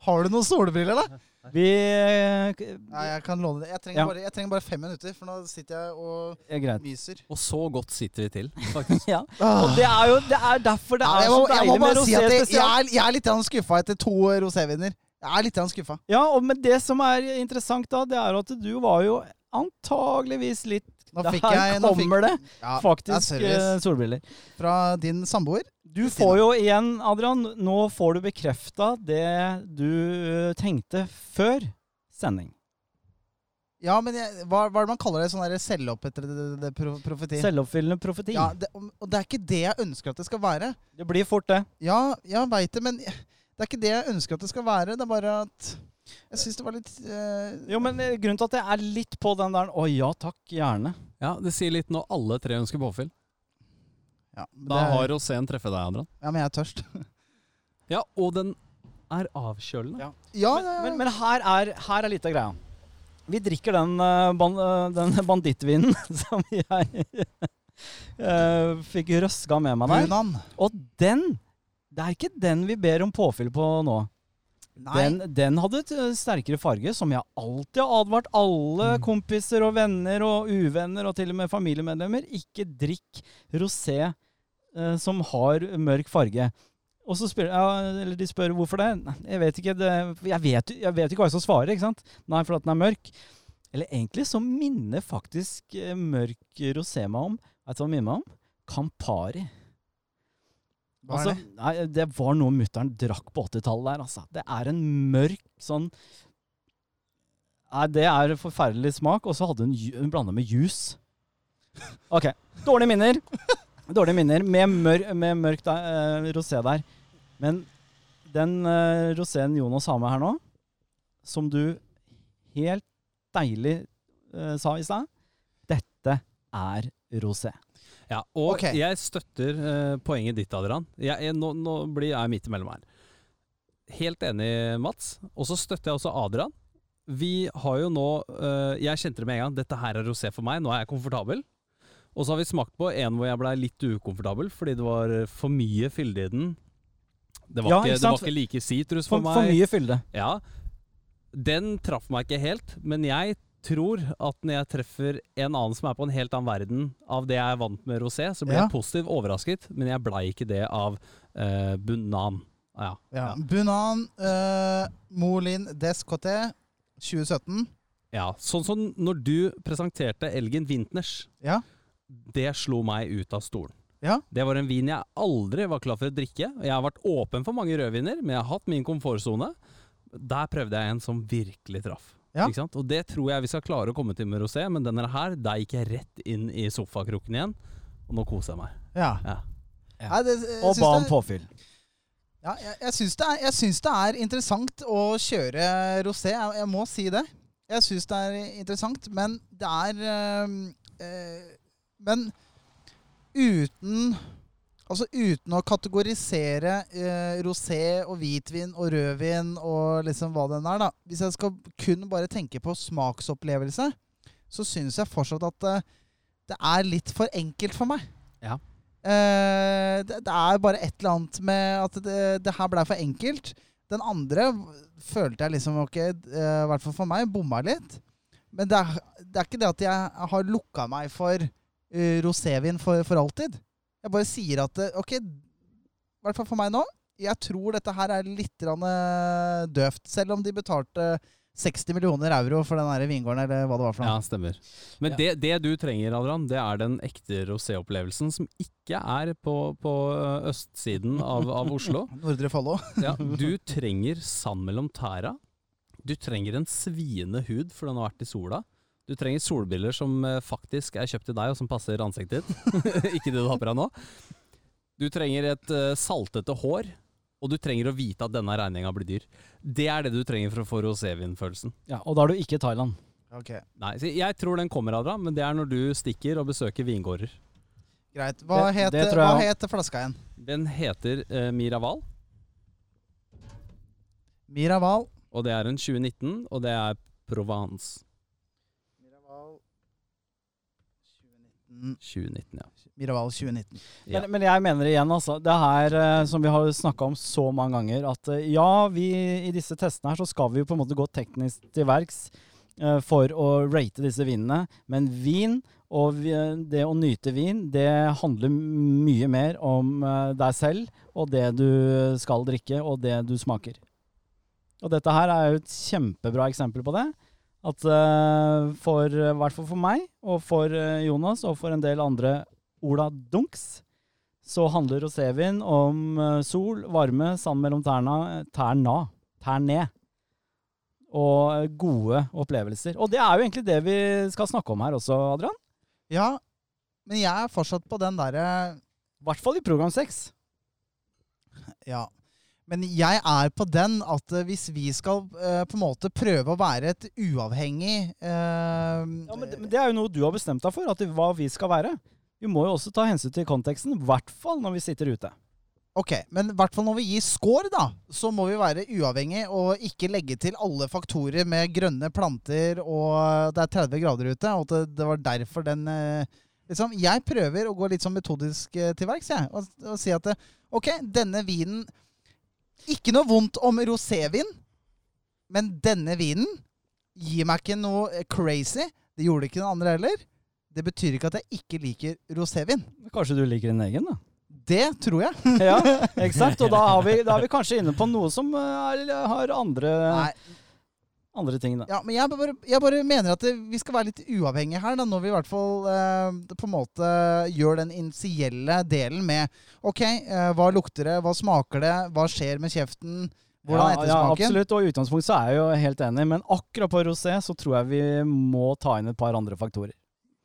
Har du noen solbriller, da? Vi eh, Nei, jeg kan låne det. Jeg trenger, Ja. bare, jeg trenger bare fem minutter, for nå sitter jeg og er myser. Og så godt sitter vi til, faktisk. Ja. Og det er jo det er derfor det er jeg, må, så jeg må deilig med rosé si rosé jeg, jeg, er, litt skuffa etter to roséviner. Jeg er litt skuffa. Ja, og men det som er interessant da, det er at du var jo antageligvis litt Nå fikk jeg nå kommer det ja, det faktisk service eh, solbriller. fra din samboer. Du får jo igjen, Adrian, nå får du bekrefta det du eh, tenkte før sending. Ja, men jeg, hva, hva er det man kaller det? Sånn der selvopphettede profeti? Selvoppfyllende profeti. Ja, det, og det er ikke det jeg ønsker at det skal være. Det blir fort det. Ja, jeg veit det, men det er ikke det jeg ønsker at det skal være. Det er bare at jeg syns det var litt eh, Jo, men eh, grunnen til at jeg er litt på den der Å ja takk, gjerne. Ja, Det sier litt når alle tre ønsker påfyll. ja, Da det, har Rosén treffet deg, Adrian. ja, men jeg er tørst. Ja, og den er avkjølende. Ja. Ja, Men, ja, ja. men, men her, er, her er litt av greia. Vi drikker den, eh, ban, eh, den bandittvinen som jeg eh, fikk røska med meg der. Og den Det er ikke den vi ber om påfyll på nå. Den, den hadde et eh, sterkere farge, som jeg alltid har advart alle Mm. kompiser og venner og uvenner og til og med familiemedlemmer. Ikke drikk rosé eh, som har mørk farge. Og så spør, ja, eller de spør hvorfor det. Nei, Jeg vet ikke det, jeg, vet, jeg vet ikke hva jeg skal svare. ikke sant? Nei, fordi den er mørk. Eller egentlig så minner faktisk eh, mørk rosé meg om Vet du hva den minner meg om? Campari. Altså, det? nei, det var noe mutter'n drakk på 80-tallet der, altså. Det er en mørk sånn Nei, det er forferdelig smak. Og så hadde hun, hun blanda med juice. OK. Dårlige minner. Dårlige minner med, mør, med mørk da, eh, rosé der. Men den eh, roséen Jonas har med her nå, som du helt deilig eh, sa i stad, dette er rosé. Ja, og okay. jeg støtter uh, poenget ditt, Adrian. Jeg, jeg, nå, nå blir jeg midt imellom her. Helt enig, Mats. Og så støtter jeg også Adrian. Vi har jo nå uh, Jeg kjente det med en gang. Dette her er rosé for meg. Nå er jeg komfortabel. Og så har vi smakt på en hvor jeg blei litt ukomfortabel fordi det var for mye fylde i den. Det var, Ja, ikke, det var ikke like sitrus for, For, meg. for mye fylde. Ja, den traff meg ikke helt, men jeg tror at når jeg treffer en annen som er på en helt annen verden av det jeg er vant med rosé, så blir Ja. jeg positivt overrasket, men jeg blei ikke det av eh, Bunan. Ja. Ja. Bunan uh, Molin Descoté 2017. ja. Sånn som når du presenterte Elgen Vintners. Ja. Det slo meg ut av stolen. Ja. Det var en vin jeg aldri var klar for å drikke. Jeg har vært åpen for mange rødviner, men jeg har hatt min komfortsone. Der prøvde jeg en som virkelig traff. Ja. Ikke sant? Og det tror jeg vi skal klare å komme til med rosé, men denne her, der gikk jeg rett inn i sofakroken igjen. Og nå koser jeg meg. Ja. Ja. Nei, det, jeg Og ba om påfyll. Ja, jeg, jeg syns det, er- det er interessant å kjøre rosé. Jeg, jeg må si det. Jeg syns det er interessant, men det er øh, øh, Men uten Altså uten å kategorisere eh, rosé og hvitvin og rødvin og liksom hva den er, da. Hvis jeg skal kun bare tenke på smaksopplevelse, så syns jeg fortsatt at eh, det er litt for enkelt for meg. Ja. Eh, det, det er bare et eller annet med at det, det her blei for enkelt. Den andre følte jeg liksom ok, eh, i hvert fall for meg, bomma litt. Men det er, det er ikke det at jeg har lukka meg for uh, rosévin for, for alltid. Jeg bare sier at eh, ok, i hvert fall for meg nå, jeg tror dette her er litt eh, døvt. Selv om de betalte 60 millioner euro for den vingården, eller hva det var for Ja, noe. stemmer. Men Ja. det, det du trenger, Adrian, det er den ekte rosé-opplevelsen som ikke er på, på østsiden av, av Oslo. Nordre Follo. Ja, du trenger sand mellom tæra. Du trenger en sviende hud, for den har vært i sola. Du trenger solbriller som eh, faktisk er kjøpt til deg, og som passer ansiktet ditt. ikke det du har på deg nå. Du trenger et eh, saltete hår, og du trenger å vite at denne regninga blir dyr. Det er det du trenger for å få rosévinfølelsen. Ja, og da er du ikke i Thailand. Ok, Nei, jeg tror den kommer, Adra, men det er når du stikker og besøker vingårder. Greit. Hva, Det- heter, det hva heter, flaska igjen? Den heter uh, Miraval, Miraval. og det er en 2019, og det er Provence. 2019. 2019, ja. Miraval 2019. Ja. Men, men jeg mener igjen, altså. Det her eh, som vi har snakka om så mange ganger, at eh, ja, vi i disse testene her så skal vi jo på en måte gå teknisk til verks eh, for å rate disse vinene. Men vin og vi, det å nyte vin, det handler mye mer om eh, deg selv og det du skal drikke, og det du smaker. Og dette her er jo et kjempebra eksempel på det. At eh, for, i hvert fall for meg, og for eh, Jonas, og for en del andre Ola Dunks, så handler rosévin om eh, sol, varme, sand mellom tærne, tærna, tærne. Og eh, gode opplevelser. Og det er jo egentlig det vi skal snakke om her også, Adrian. Ja, men jeg er fortsatt på den derre I hvert fall i program seks. Ja. Men jeg er på den at eh, hvis vi skal eh, på en måte prøve å være et uavhengig eh, Ja, men det, men det er jo noe du har bestemt deg for, at det, hva vi skal være. Vi må jo også ta hensyn til konteksten, i hvert fall når vi sitter ute. Ok, men i hvert fall når vi gir score, da, så må vi være uavhengig og ikke legge til alle faktorer med grønne planter og det er 30 grader ute, og at det, det var derfor den eh, liksom, Jeg prøver å gå litt sånn metodisk eh, til verks, jeg, og, og si at eh, ok, denne vinen Ikke noe vondt om rosévin, men denne vinen gir meg ikke noe eh, crazy. Det gjorde ikke den andre heller. Det betyr ikke at jeg ikke liker rosévin. Kanskje du liker din egen, da? Det tror jeg. ja, eksakt. Og da, har vi, da er vi kanskje inne på noe som eh, er, har andre, Nei, andre ting, da. Ja, men jeg bare, jeg bare mener at det, vi skal være litt uavhengige her, da, når vi i hvert fall eh, på en måte gjør den initielle delen med OK, eh, hva lukter det, hva smaker det, hva skjer med kjeften, hvordan ja, ja, absolutt. Og i utgangspunktet så er jeg jo helt enig, men akkurat på rosé så tror jeg vi må ta inn et par andre faktorer.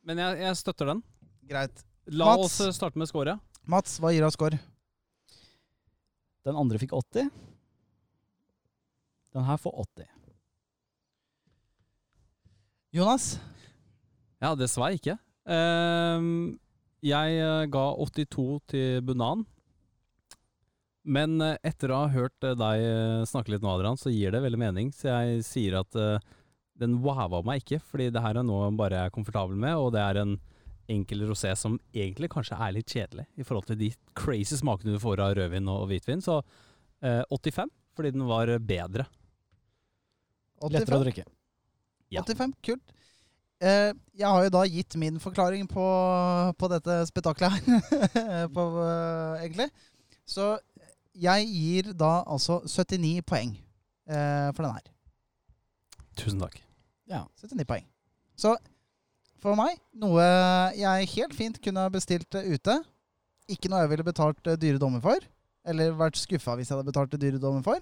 Men jeg, jeg støtter den. Greit. La Mats? oss starte med scoret. Mats, hva gir du av score? Den andre fikk 80. Den her får 80. Jonas? Ja, det svei ikke. Ehm, jeg eh, ga 82 til Bunan. Men eh, etter å ha hørt eh, deg snakke litt nå, Adrian, så gir det veldig mening. Så jeg sier at den wowa meg ikke, fordi det her er noe jeg bare er komfortabel med, og det er en enkel rosé som egentlig kanskje er litt kjedelig i forhold til de crazy smakene du får av rødvin og hvitvin. Så eh, 85, fordi den var bedre. Lettere å drikke. Ja. 85, kult. Eh, jeg har jo da gitt min forklaring på, på dette spetakkelet her, på, eh, egentlig. Så jeg gir da altså 79 poeng eh, for den her. Tusen takk. Ja. 79 poeng. Så for meg, noe jeg helt fint kunne bestilt eh, ute. Ikke noe jeg ville betalt eh, dyre dommer for. Eller vært skuffa hvis jeg hadde betalt dyre dommer for.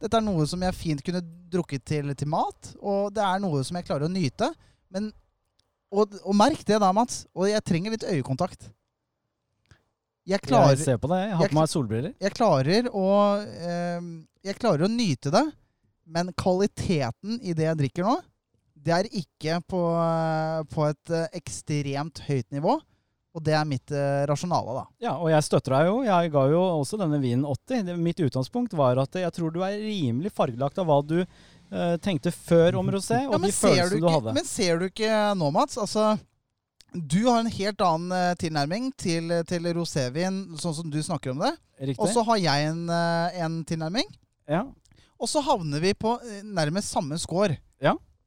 Dette er noe som jeg fint kunne drukket til, til mat, og det er noe som jeg klarer å nyte. Men, og, og merk det da, Mats, og jeg trenger litt øyekontakt. Jeg klarer, Jeg ser på det. Jeg har jeg på meg solbriller. jeg klarer å eh, Jeg klarer å nyte det, men kvaliteten i det jeg drikker nå, det er ikke på, på et eh, ekstremt høyt nivå. Og det er mitt eh, rasjonale, da. Ja, og jeg støtter deg jo. Jeg ga jo også denne vinen 80. Det, mitt utgangspunkt var at jeg tror du er rimelig fargelagt av hva du eh, tenkte før om rosé, og Ja, de følelsene du du, hadde. Men ser du ikke nå, Mats? Altså, du har en helt annen eh, tilnærming til, til rosévin, sånn som du snakker om det. Riktig? Og så har jeg en, eh, en tilnærming. ja. Og så havner vi på eh, nærmest samme score.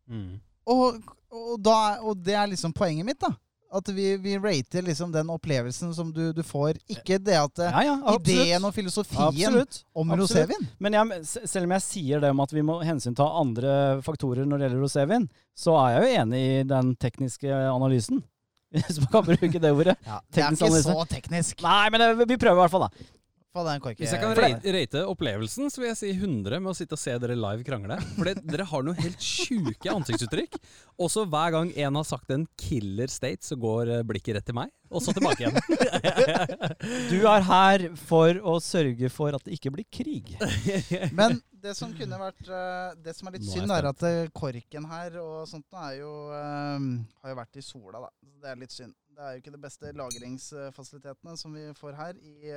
Mm. Og, og, da, og det er liksom poenget mitt, da. At vi, vi rater liksom den opplevelsen som du, du får. Ikke det at eh, ja, ja, ideen og filosofien Absolutt. om Absolutt. rosévin. Men jeg, selv om jeg sier det om at vi må hensynta andre faktorer når det gjelder rosévin, så er jeg jo enig i den tekniske analysen. Hvis man kan bruke det ordet. Ja, det er ikke så teknisk. Nei, men det, vi prøver i hvert fall, da. Korken. Hvis jeg kan rate, rate opplevelsen, så vil jeg si 100 med å sitte og se dere live krangle. For dere har noen helt sjuke ansiktsuttrykk. Og så hver gang en har sagt en killer state, så går eh, blikket rett til meg, og så tilbake igjen. Du er her for å sørge for at det ikke blir krig. Men det som kunne vært eh, Det som er litt er synd, er at eh, korken her og sånt er jo har jo vært i sola, da. Det er litt synd. Det er jo ikke de beste lagringsfasilitetene som vi får her i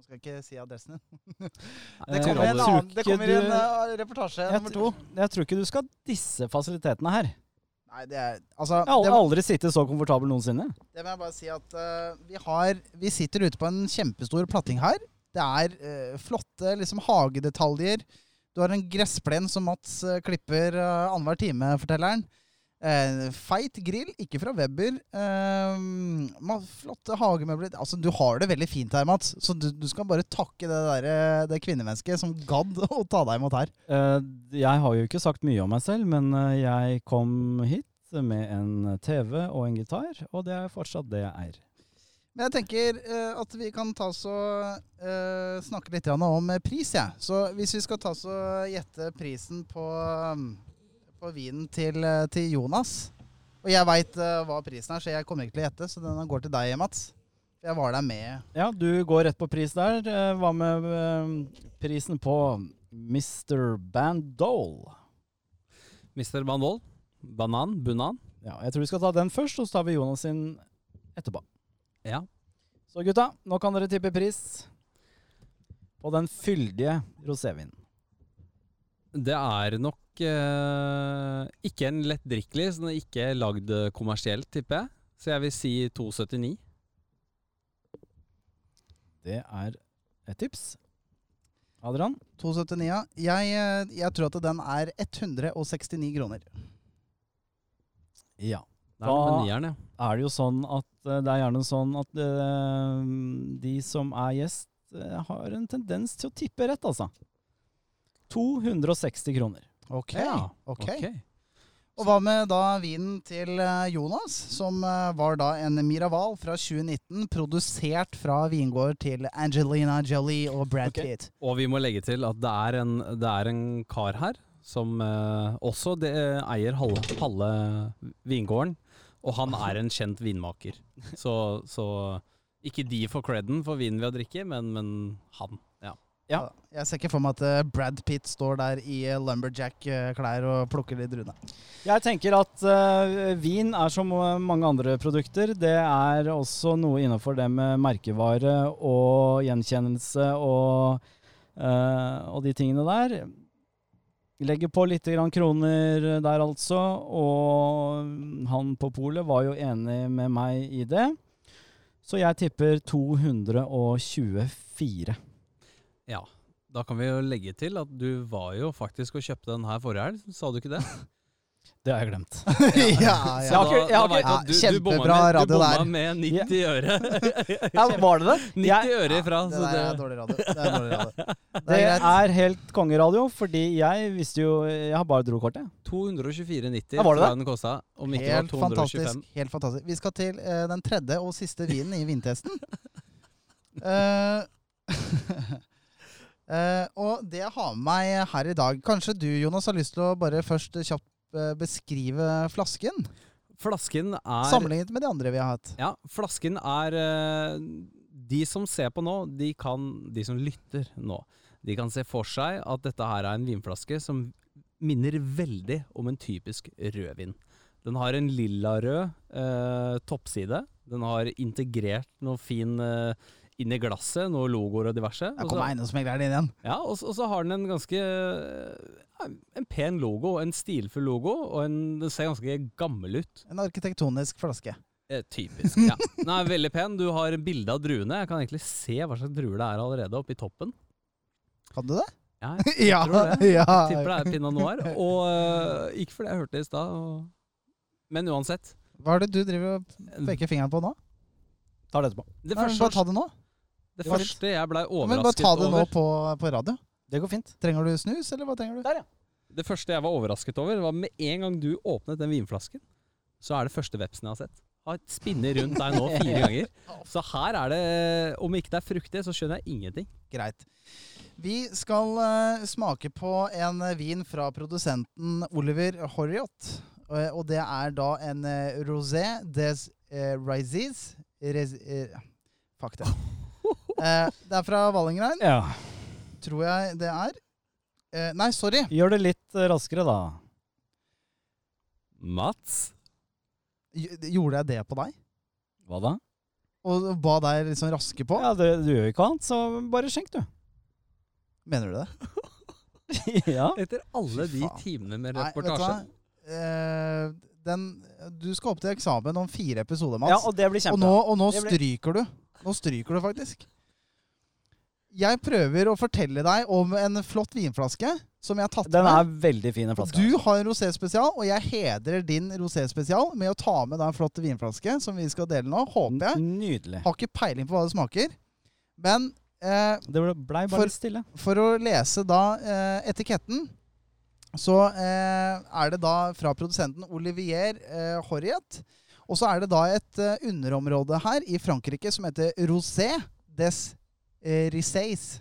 Nå skal jeg ikke si adressen din. Det Eh, kommer, i en annen, det kommer en eh, reportasje Jeg nummer to. Jeg tror ikke du skal disse fasilitetene her. Nei, det er Altså, Jeg har det, aldri sittet så komfortabel noensinne. det må jeg bare si at uh, vi har Vi sitter ute på en kjempestor platting her. Det er uh, flotte liksom hagedetaljer. Du har en gressplen som Mats klipper uh, annenhver time, forteller han. Eh, feit grill, ikke fra Weber. Eh, flotte hagemøbler. Altså, du har det veldig fint her, Mats. Så du, du skal bare takke det, der, eh, det kvinnemennesket som gadd å ta deg imot her. Eh, Jeg har jo ikke sagt mye om meg selv, men eh, jeg kom hit med en TV og en gitar, og det er fortsatt det jeg er. Men jeg tenker eh, at vi kan ta så eh, snakke litt om pris, jeg. Så hvis vi skal ta så gjette prisen på, um, på vinen til, eh, til Jonas Og jeg veit hva prisen er, så jeg kommer ikke til å gjette, så den går til deg, Mats. Jeg var der med. Ja, du går rett på pris der. Eh, Hva med uh, prisen på Mr. Bandol? Mr. Bandol. Banan. Bunan. Ja, jeg tror vi skal ta den først, og så tar vi Jonas sin etterpå. Ja. Så gutta, nå kan dere tippe pris på den fyldige rosévinen. Det er nok eh, ikke en lettdrikkelig, så den er ikke lagd eh, kommersielt, tipper jeg. Så jeg vil si 279. Det er et tips. Adrian? 279, ja. Jeg, eh, jeg tror at den er 169 kroner. Ja. Er Da- er det jo sånn at eh, det er gjerne sånn at de som er gjest, har en tendens til å tippe rett, altså. 260 kroner. Ok. Ja, ok. okay. Og hva med da vinen til eh, Jonas, som eh, var da en Miraval fra 2019, produsert fra vingård til Angelina Jolie og Brad okay. Pitt? Og vi må legge til at det er en, det er en kar her som eh, også det, eier halve, halve vingården. Og han er en kjent vinmaker. Så, så ikke de får creden for vinen vi har drikket, men, men han. Ja. Jeg ser ikke for meg at eh, Brad Pitt står der i eh, lumberjack-klær og plukker de rune. Jeg tenker at uh, vin er som eh, mange andre produkter. Det er også noe innenfor det med merkevare og gjenkjennelse og, uh, og de tingene der. Legger på litt grann kroner der, altså. Og han på polet var jo enig med meg i det. Så jeg tipper 224. ja. Da kan vi jo legge til at du var jo faktisk og kjøpte den her forrige helg, sa du ikke det? Det har jeg glemt. ja, ja, da, jeg har ikke- du at du, Ja, du bomma med, radio du bomma med 90 øre. Ja, var det det? 90 Jeg- øre ifra. Det så der er dårlig radio. Det er dårlig radio. Det Det er det er helt kongeradio, fordi jeg visste jo Jeg har bare drokortet. 224,90 Ja, var det det? den kosta. Om ikke Helt var 225. fantastisk. Helt fantastisk. Vi skal til uh, den tredje og siste vinen i vintesten. Eh, Eh, og det jeg har med meg her i dag Kanskje du, Jonas, har lyst til å bare først kjapt eh, beskrive flasken? Flasken er Sammenlignet med de andre vi har hatt. Ja, flasken er uh, De som ser på nå, de kan De som lytter nå, de kan se for seg at dette her er en vinflaske som minner veldig om en typisk rødvin. Den har en lilla-rød toppside. Den har integrert noe fin eh, inn i glasset, noen logoer og diverse. Jeg Og kommer eiendomsmegleren inn igjen. ja, og, så- og så har den en ganske En pen logo, en stilfull logo, og en, den ser ganske gammel ut. En arkitektonisk flaske. Eh, typisk. ja. Den er veldig pen. Du har bilde av druene. Jeg kan egentlig se hva slags druer det er allerede oppe i toppen. Kan du det? Ja, jeg Ja, tror det. ja. Jeg tipper det er pinot noir. Og eh, ikke fordi jeg hørte det i stad, men uansett. Hva er det du driver og peker fingeren på nå? Tar det etterpå. Det Nei, første, bare ta det nå. Det første jeg blei Ja, Men bare ta det nå på, på radio. Det går fint. Trenger du snus, eller hva trenger du? Der, ja. Det første jeg var overrasket over, var med en gang du åpnet den vinflasken, så er det første vepsen jeg har sett. Har spinner rundt deg nå fire ganger. Så her er det Om ikke det er fruktig, så skjønner jeg ingenting. Greit. Vi skal uh, smake på en eh, vin fra produsenten Oliver Horriot. Uh, og det er da en uh, rosé des uh, Rises Res, Fuck det. Eh, det er fra Vallengrein, Ja. tror jeg det er. Eh, nei, sorry. Gjør det litt eh, raskere, da. Mats? Gj- Gjorde jeg det på deg? Hva da? Og ba deg liksom raske på? Ja, det, Du gjør jo ikke annet, så bare skjenk, du. Mener du det? ja. Etter alle de faen. timene med Nei, vet du hva? reportasje. Eh, den, du skal opp til eksamen om fire episoder, Mats. ja, og det blir Og nå, og nå Det blir- stryker du. Nå stryker du faktisk. Jeg prøver å fortelle deg om en flott vinflaske som jeg har tatt Den er veldig fin, flaske. Du har en rosé-spesial, og jeg hedrer din rosé-spesial med å ta med deg en flott vinflaske som vi skal dele nå. Håper jeg. Nydelig. Har ikke peiling på hva det smaker. Men eh, Det blei bare For- stille. for å lese da eh, etiketten, så eh, er det da fra produsenten Olivier eh, Horriet. Og så er det da et eh, underområde her i Frankrike som heter Rosé des eh, Riseis.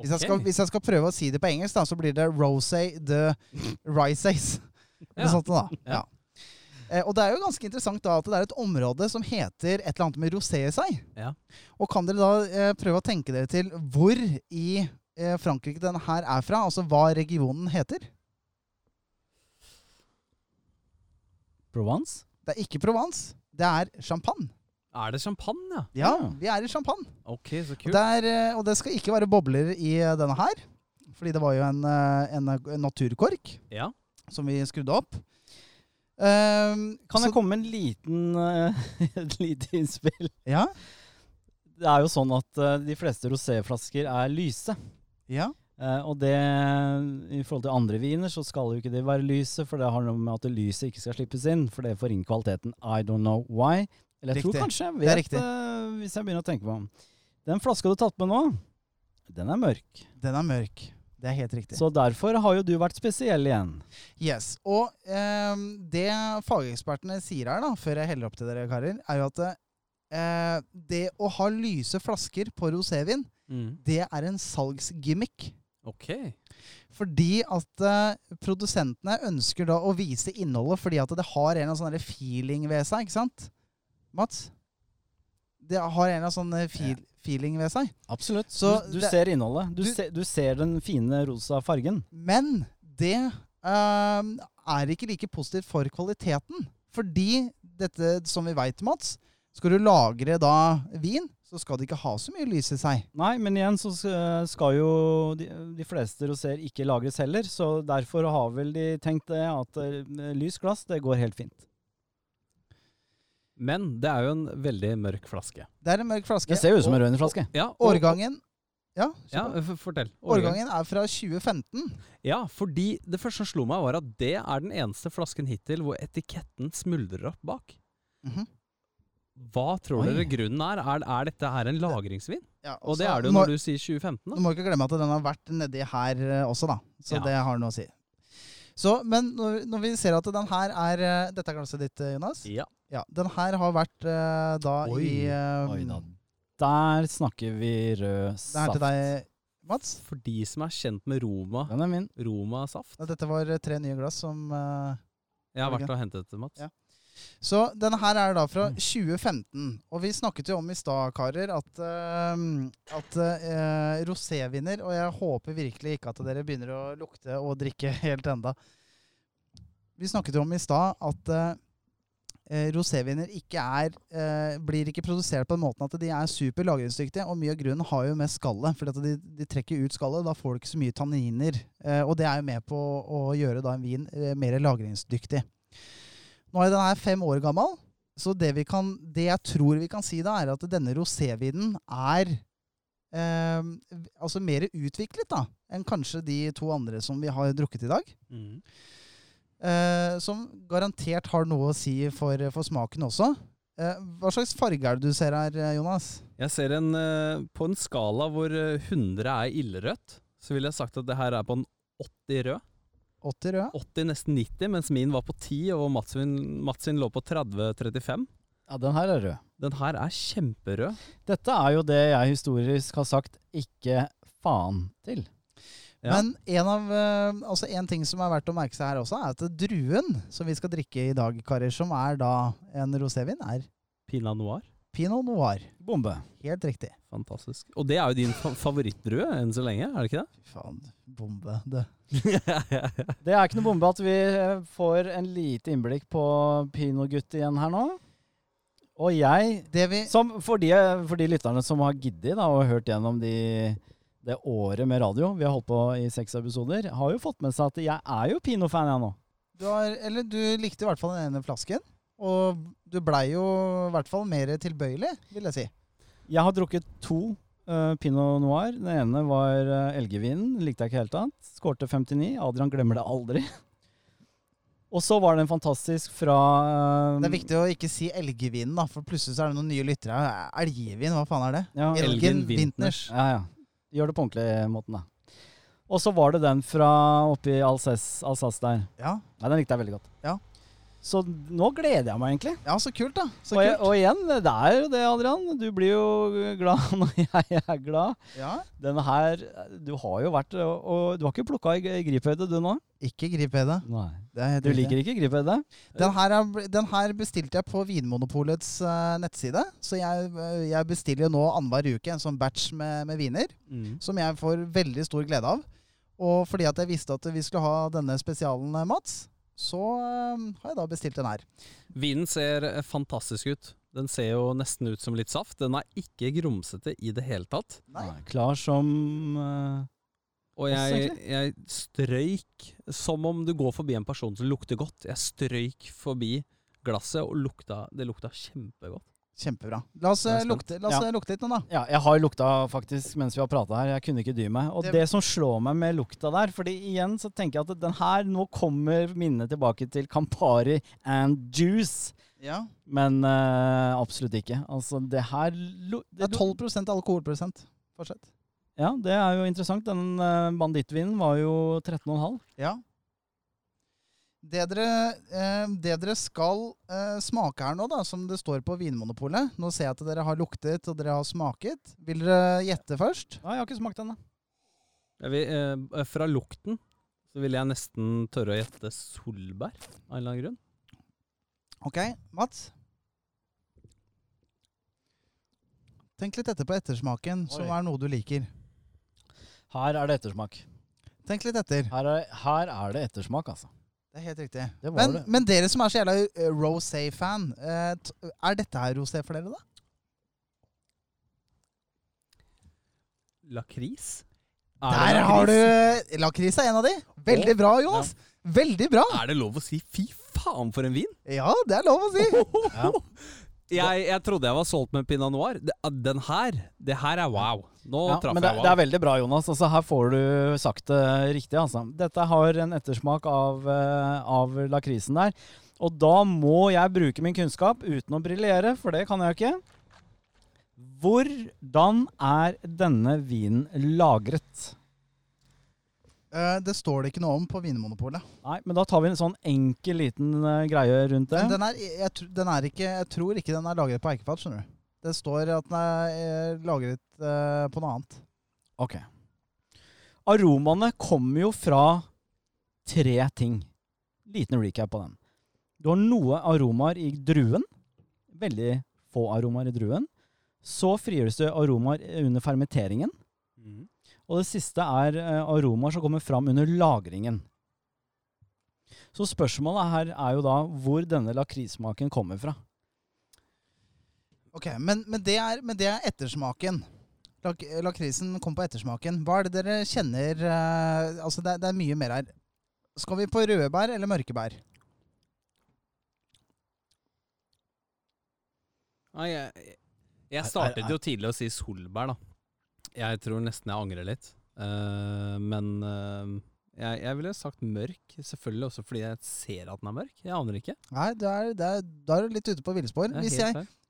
Hvis, jeg skal, hvis jeg skal prøve å si det på engelsk, da, så blir det Rosé de Riseis. Ja. sånt da. Ja. Eh, og det er jo ganske interessant da at det er et område som heter et eller annet med rosé i seg. Ja. Og kan dere da eh, prøve å tenke dere til hvor i eh, Frankrike den her er fra? Altså hva regionen heter? Provence? Det er ikke Provence. Det er Champagne. Er det champagne, ja? Ja, vi er i Champagne. Ok, så kult. det, er, eh, og det skal ikke være bobler i eh, denne her. Fordi det var jo en, eh, en, naturkork Ja. som vi skrudde opp. Um, Kan så- jeg komme med en liten, uh, et lite innspill? Ja. Det er jo sånn at uh, de fleste roséflasker er lyse. ja. Uh, og det, i forhold til andre viner, så skal jo ikke de være lyse, for det har noe med at det lyset ikke skal slippes inn, for det forringer kvaliteten. I don't know why. Eller jeg Riktig. tror kanskje jeg vet, det, uh, hvis jeg begynner å tenke på den. Den flaska du har tatt med nå, den er mørk. Den er mørk. Det er helt riktig. Så derfor har jo du vært spesiell igjen. Yes. Og ehm, det fagekspertene sier her, da, før jeg heller opp til dere karer, er jo at eh, det å ha lyse flasker på rosévin, Mm. det er en salgsgimmick. Ok. Fordi at eh, produsentene ønsker da å vise innholdet fordi at det har en eller annen sånn feeling ved seg, ikke sant? Mats? Det har en eller annen sånn eh, feel, feeling ved seg. Absolutt. Så du, du det- ser innholdet. Du, du- ser, du ser den fine rosa fargen. Men det øh, er ikke like positivt for kvaliteten. Fordi dette, som vi veit, Mats, skal du lagre da vin, så skal det ikke ha så mye lys i seg. Nei, men igjen så skal jo de, de fleste roséer ikke lagres heller, så derfor har vel de tenkt det at eh, lys glass, det går helt fint. Men det er jo en veldig mørk flaske. Det er en mørk flaske. Det ser jo ut som en rødvinflaske. Ja, og- Årgangen Ja, Ja, fortell. årgangen er fra 2015. Ja, fordi det første som slo meg, var at det er den eneste flasken hittil hvor etiketten smuldrer opp bak. Mhm. Hva tror Oi. dere grunnen er? er? Er dette her en lagringsvin? Ja, Og det er det jo må- når du sier 2015, Du må ikke glemme at den har vært nedi her eh, også, da. Så Ja. det har noe å si. Så, men når, når vi ser at den her er eh, Dette er glasset ditt, eh, Jonas? Ja. Ja, Den her har vært uh, da Oi, i uh, Oi da. Der snakker vi rød saft. Det er til deg, Mats? For de som er kjent med Roma, Den er min. Roma-saft. Ja, Dette var tre nye glass som uh, Jeg har vært og hentet det, Mats. Ja. Så denne her er da fra 2015. Og vi snakket jo om i stad, karer, at, uh, at uh, roséviner Og jeg håper virkelig ikke at dere begynner å lukte og drikke helt enda. Vi snakket jo om i stad at eh, roséviner ikke er eh, blir ikke produsert på den måten at de er super lagringsdyktige. Og mye av grunnen har jo med skallet, for de, de trekker ut skallet. Da får du ikke så mye tanniner. Eh, og det er jo med på å gjøre da en vin eh, mer lagringsdyktig. Nå er den her fem år gammel, så det, vi kan, det jeg tror vi kan si da, er at denne rosévinen er eh, altså mer utviklet da, enn kanskje de to andre som vi har drukket i dag. Mm. Eh, som garantert har noe å si for, for smaken også. Eh, hva slags farge er det du ser her, eh, Jonas? Jeg ser en eh, På en skala hvor eh, 100 er ildrødt, så ville jeg sagt at det her er på en 80 rød. 80 rød? 80, nesten 90, mens min var på 10, og Mats sin, Mats sin lå på 30-35. Ja, den her er rød. Den her er kjemperød. Dette er jo det jeg historisk har sagt ikke faen til. Ja. Men en, av, eh, altså en ting som er verdt å merke seg her også, er at druen som vi skal drikke i dag, karer, som er da en rosévin, er Pinot noir. pinot noir. Bombe. Helt riktig. Fantastisk. Og det er jo din fa favorittdrue enn så lenge, er det ikke det? Fy faen, bombe. Det. Det er ikke noe bombe at vi eh, får en lite innblikk på Pinogutt igjen her nå. Og jeg, Det vi som for de, for de lytterne som har giddet da, og hørt gjennom de, det året med radio, vi har holdt på i seks episoder, har jo fått med seg at jeg er jo Pino-fan, jeg nå. du, har, eller, du likte i hvert fall den ene flasken, og du blei jo i hvert fall mer tilbøyelig, vil jeg si. Jeg har drukket to uh, Pinot Noir. Den ene var uh, elgevinen. Likte jeg ikke helt annet. Skårte 59. Adrian glemmer det aldri. Og så var det en fantastisk fra uh, Det er viktig å ikke si elgevinen, da, for plutselig så er det noen nye lyttere. her. Elgevin, hva faen er det? ja, Elgen Elgen Wintners. Ja, ja. Gjør det på ordentlig måten, da. Og så var det den fra oppi Alsace, Alsace der. Ja. Nei, den likte jeg veldig godt. Ja. Så nå gleder jeg meg egentlig. ja, så kult, da. Så Og, jeg, kult. og igjen, det er jo det, Adrian. Du blir jo glad når jeg er glad. Ja. Denne her Du har jo vært Og, du har ikke plukka i, griphøyde, du nå? Ikke griphøyde. Du liker ikke griphøyde? Den her, er, den her bestilte jeg på Vinmonopolets uh, nettside. Så jeg, jeg bestiller nå annenhver uke en sånn batch med, med viner. Mm. Som jeg får veldig stor glede av. Og fordi at jeg visste at vi skulle ha denne spesialen, eh, Mats, så eh, har jeg da bestilt den her. Vinen ser eh, fantastisk ut. Den ser jo nesten ut som litt saft. Den er ikke grumsete i det hele tatt. Nei. Klar som uh, Og jeg, jeg strøyk som om du går forbi en person som lukter godt. Jeg strøyk forbi glasset, og lukta, det lukta kjempegodt. Kjempebra. La oss, eh, lukte, la oss Ja. eh, lukte litt nå, da. Ja, jeg har lukta faktisk mens vi har prata her. Jeg kunne ikke dy meg. Og Det- det, som slår meg med lukta der Fordi igjen så tenker jeg at den her Nå kommer minnet tilbake til Campari and Juice. Ja. Men uh, absolutt ikke. Altså, det her Det er 12% alkoholprosent. Fortsett. Ja, det er jo interessant. Den uh, bandittvinen var jo 13,5. Ja. Det dere, eh, det dere skal eh, smake her nå, da, som det står på Vinmonopolet Nå ser jeg at dere har luktet og dere har smaket. Vil dere gjette først? Nei, jeg har ikke smakt den, da. Eh, fra lukten så vil jeg nesten tørre å gjette solbær, av en eller annen grunn. Ok, Mats? Tenk litt etter på ettersmaken, som Oi. er noe du liker. Her er det ettersmak. Tenk litt etter. Her er, her er det ettersmak, altså. Det er helt riktig. Det Men, det. men dere som er så jævla uh, rosé-fan, eh, er dette her rosé for dere, da? Lakris? Der har du Lakris er en av de. Veldig bra, Jonas. Veldig bra. Er det lov å si 'fy faen for en vin'? Ja, det er lov å si. Ja. Jeg, jeg trodde jeg var solgt med pinot noir. Den her, det her er wow. Nå Ja, traff jeg det, wow. det er veldig bra, Jonas. Altså, her får du sagt det riktig. Altså. Dette har en ettersmak av, eh, av lakrisen der. Og da må jeg bruke min kunnskap uten å briljere, for det kan jeg ikke. Hvordan er denne vinen lagret? Eh, det står det ikke noe om på Vinmonopolet. Nei, men da tar vi en sånn enkel liten eh, greie rundt det. Men den er, jeg, den er ikke, jeg tror ikke den er lagret på eikefat, skjønner du. Det står at den er eh, lagret eh, på noe annet. Ok. Aromaene kommer jo fra tre ting. Liten recap på den. Du har noe aromaer i druen. Veldig få aromaer i druen. Så frigjøres det aromaer under fermenteringen. Mhm. Og det siste er eh, aromaer som kommer fram under lagringen. Så spørsmålet her er jo da hvor denne lakrissmaken kommer fra. Ok, Men, men, det, er, men det er ettersmaken. Lak lakrisen kom på ettersmaken. Hva er det dere kjenner uh, Altså, det, det er mye mer her. Skal vi på røde bær eller mørke bær? Nei, jeg, jeg startet jo tidlig å si solbær, da. Jeg tror nesten jeg angrer litt. Uh, men uh, jeg, jeg ville sagt mørk, selvfølgelig også fordi jeg ser at den er mørk. Jeg aner ikke. Nei, det er, er, da er du litt ute på villspor. Hvis,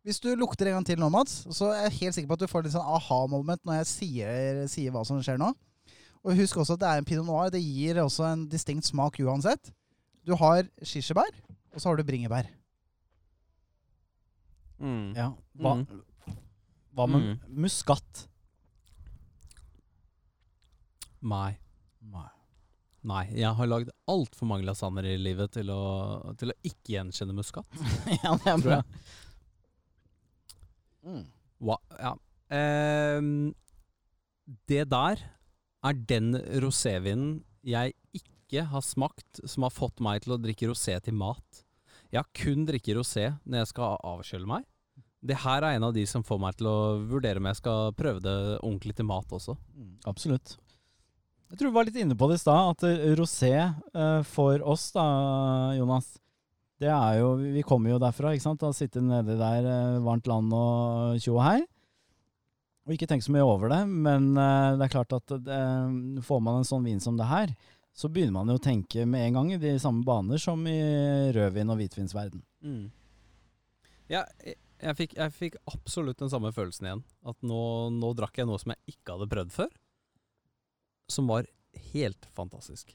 hvis du lukter en gang til nå, Mats, så er jeg helt sikker på at du får litt sånn aha-moment når jeg sier, sier hva som skjer nå. Og husk også at det er en pinot noir. Det gir også en distinkt smak uansett. Du har kirsebær, og så har du bringebær. Mm. Ja. Hva, Mm. hva med Mm. muskat? Nei. Nei. Jeg har lagd altfor mange lasagner i livet til å, til å ikke gjenkjenne muskat. ja, det er bra. Mm. Wow, ja. Ehm, det der er den rosévinen jeg ikke har smakt som har fått meg til å drikke rosé til mat. Jeg kun drikker rosé når jeg skal avkjøle meg. Det her er en av de som får meg til å vurdere om jeg skal prøve det ordentlig til mat også. Absolutt. Jeg tror vi var litt inne på det i stad, at eh, rosé eh, for oss, da, Jonas Det er jo Vi kommer jo derfra, ikke sant? Å sitte nedi der, eh, varmt land og tjo og hei. Og ikke tenke så mye over det, men det er klart at det, får man en sånn vin som det her, så begynner man jo å tenke med en gang i de samme baner som i rødvin- og hvitvinsverden. Ja, jeg, jeg, fikk, jeg fikk absolutt den samme følelsen igjen. At nå, nå drakk jeg noe som jeg ikke hadde prøvd før. Som var helt fantastisk.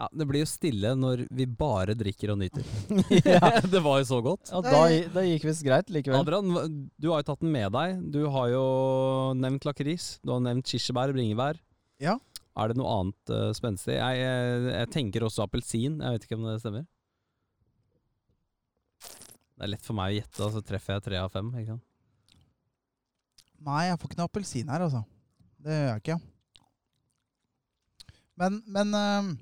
Ja, det blir jo stille når vi bare drikker og nyter. Ja. det var jo så godt. Ja, da, da gikk visst greit likevel. Adrian, du har jo tatt den med deg. Du har jo nevnt lakris. Du har nevnt kirsebær, bringebær. Ja. Er det noe annet uh, spenstig? Jeg, jeg, jeg tenker også appelsin. Jeg vet ikke om det stemmer. Det er lett for meg å gjette, og så treffer jeg tre av fem. Ikke sant? Nei, jeg får ikke noe appelsin her, altså. Det gjør jeg ikke. Men, men øhm,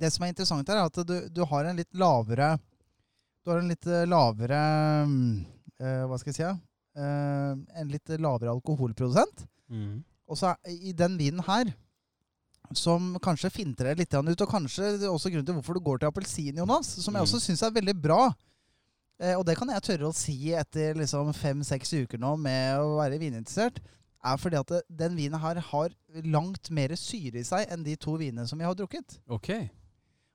det som er interessant her, er at du, du har en litt lavere Du har en litt øh, lavere øh, Hva skal jeg si? Øh, en litt lavere alkoholprodusent. Og så i den vinen her, som kanskje finter deg litt ut, og kanskje også grunnen til hvorfor du går til appelsin, Jonas, som jeg Mm. også syns er veldig bra. Eh, og det kan jeg tørre å si etter liksom fem-seks uker nå med å være vininteressert, er fordi at den vinen her har langt mer syre i seg enn de to vinene som jeg har drukket. Ok.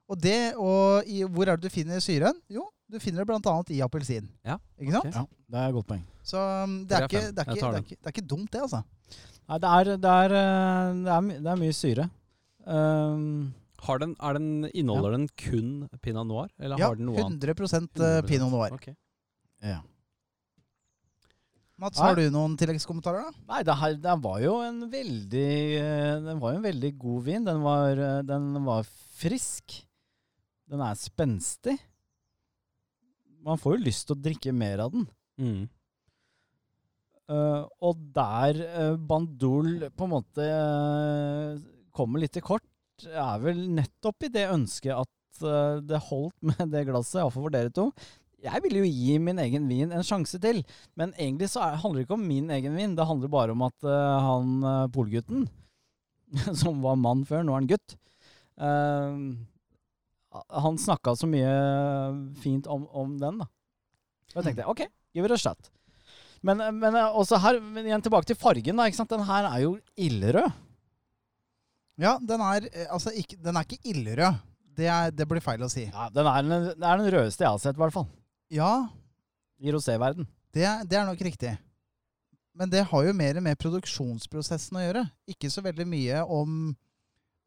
Og det, og i, hvor er det du finner syren? Jo, du finner det bl.a. i appelsin. Ja, Ikke sant? Okay. Ja, det er et godt poeng. Så um, det, er ikke, det, er ikke, det, er ikke, det er ikke dumt, det, altså. Nei, det er, det er, eh, det er, my- det er mye syre. Um, den, er den, inneholder den kun pinot noir, eller Ja, har den noe annet? 100 eh, pinot noir. Okay. ja. Mats, har du noen tilleggskommentarer, da? Nei, det, her, det var jo en veldig eh, Den var jo en veldig god vin. Den var, eh, den var frisk. Den er spenstig. Man får jo lyst til å drikke mer av den. Mm. Uh, og der uh, Bandol på en måte uh, kommer litt til kort, er vel nettopp i det ønsket at eh, det holdt med det glasset, iallfall for dere to. Jeg ville jo gi min egen vin en sjanse til, men egentlig så er, handler det ikke om min egen vin. Det handler bare om at eh, han uh, polgutten, som var mann før, nå er han gutt, eh, han snakka så mye fint om, om den, da. jeg tenkte OK, give it a shot. Men, men eh, også her, men igjen tilbake til fargen. da, ikke sant? Den her er jo ildrød. Ja, den er, eh, altså ikke, den er ikke ildrød. Det, er, det blir feil å si. Ja, den er, den, det er den rødeste jeg har sett, i hvert fall. Ja, I roséverden. det, det er nok riktig. Men det har jo mer med produksjonsprosessen å gjøre. Ikke så veldig mye om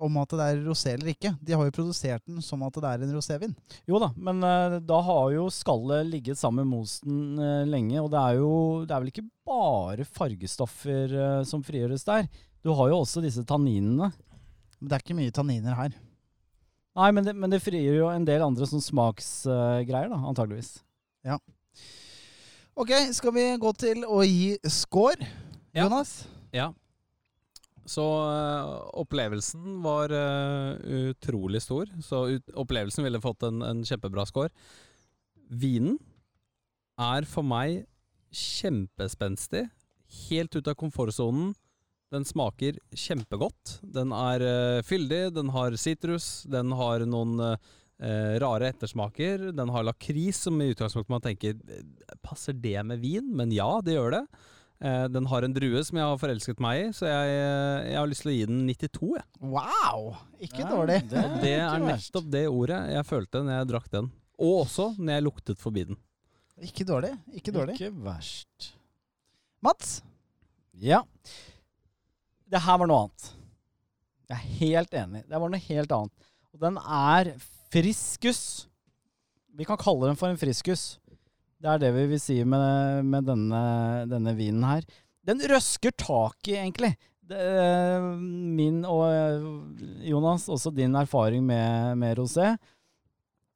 om at det er rosé eller ikke. De har jo produsert den som at det er en rosévin. Jo da, men uh, da har jo skallet ligget sammen med mosten uh, lenge, og det er jo det er vel ikke bare fargestoffer uh, som frigjøres der. Du har jo også disse tanninene. Men det er ikke mye tanniner her. Nei, men det, men det frigjør jo en del andre sånn smaksgreier, da, antageligvis. Ok, skal vi gå til å gi score? Ja. Jonas? Ja. Så uh, opplevelsen var uh, utrolig stor. Så ut, opplevelsen ville fått en, en kjempebra score. Vinen er for meg kjempespenstig. Helt ut av komfortsonen. Den smaker kjempegodt. Den er uh, fyldig, den har sitrus, den har noen uh, rare ettersmaker. Den har lakris, som i utgangspunktet man tenker eh, Passer det med vin? Men ja, det gjør det. Uh, den har en drue som jeg har forelsket meg i, så jeg, jeg har lyst til å gi den 92. Jeg. Wow! Ikke Ja, dårlig. det- det er ikke nettopp det ordet jeg følte når jeg drakk den. Og også når jeg luktet forbi den. Ikke dårlig. Ikke dårlig. Ikke verst. Mats? Ja. Det her var noe annet. Jeg er helt enig. Det var noe helt annet. Og den er friskus. Vi kan kalle den for en friskus. Det er det vi vil si med, med denne, denne vinen her. Den røsker tak i, egentlig. Det, min og eh, Jonas, også din erfaring med, med rosé.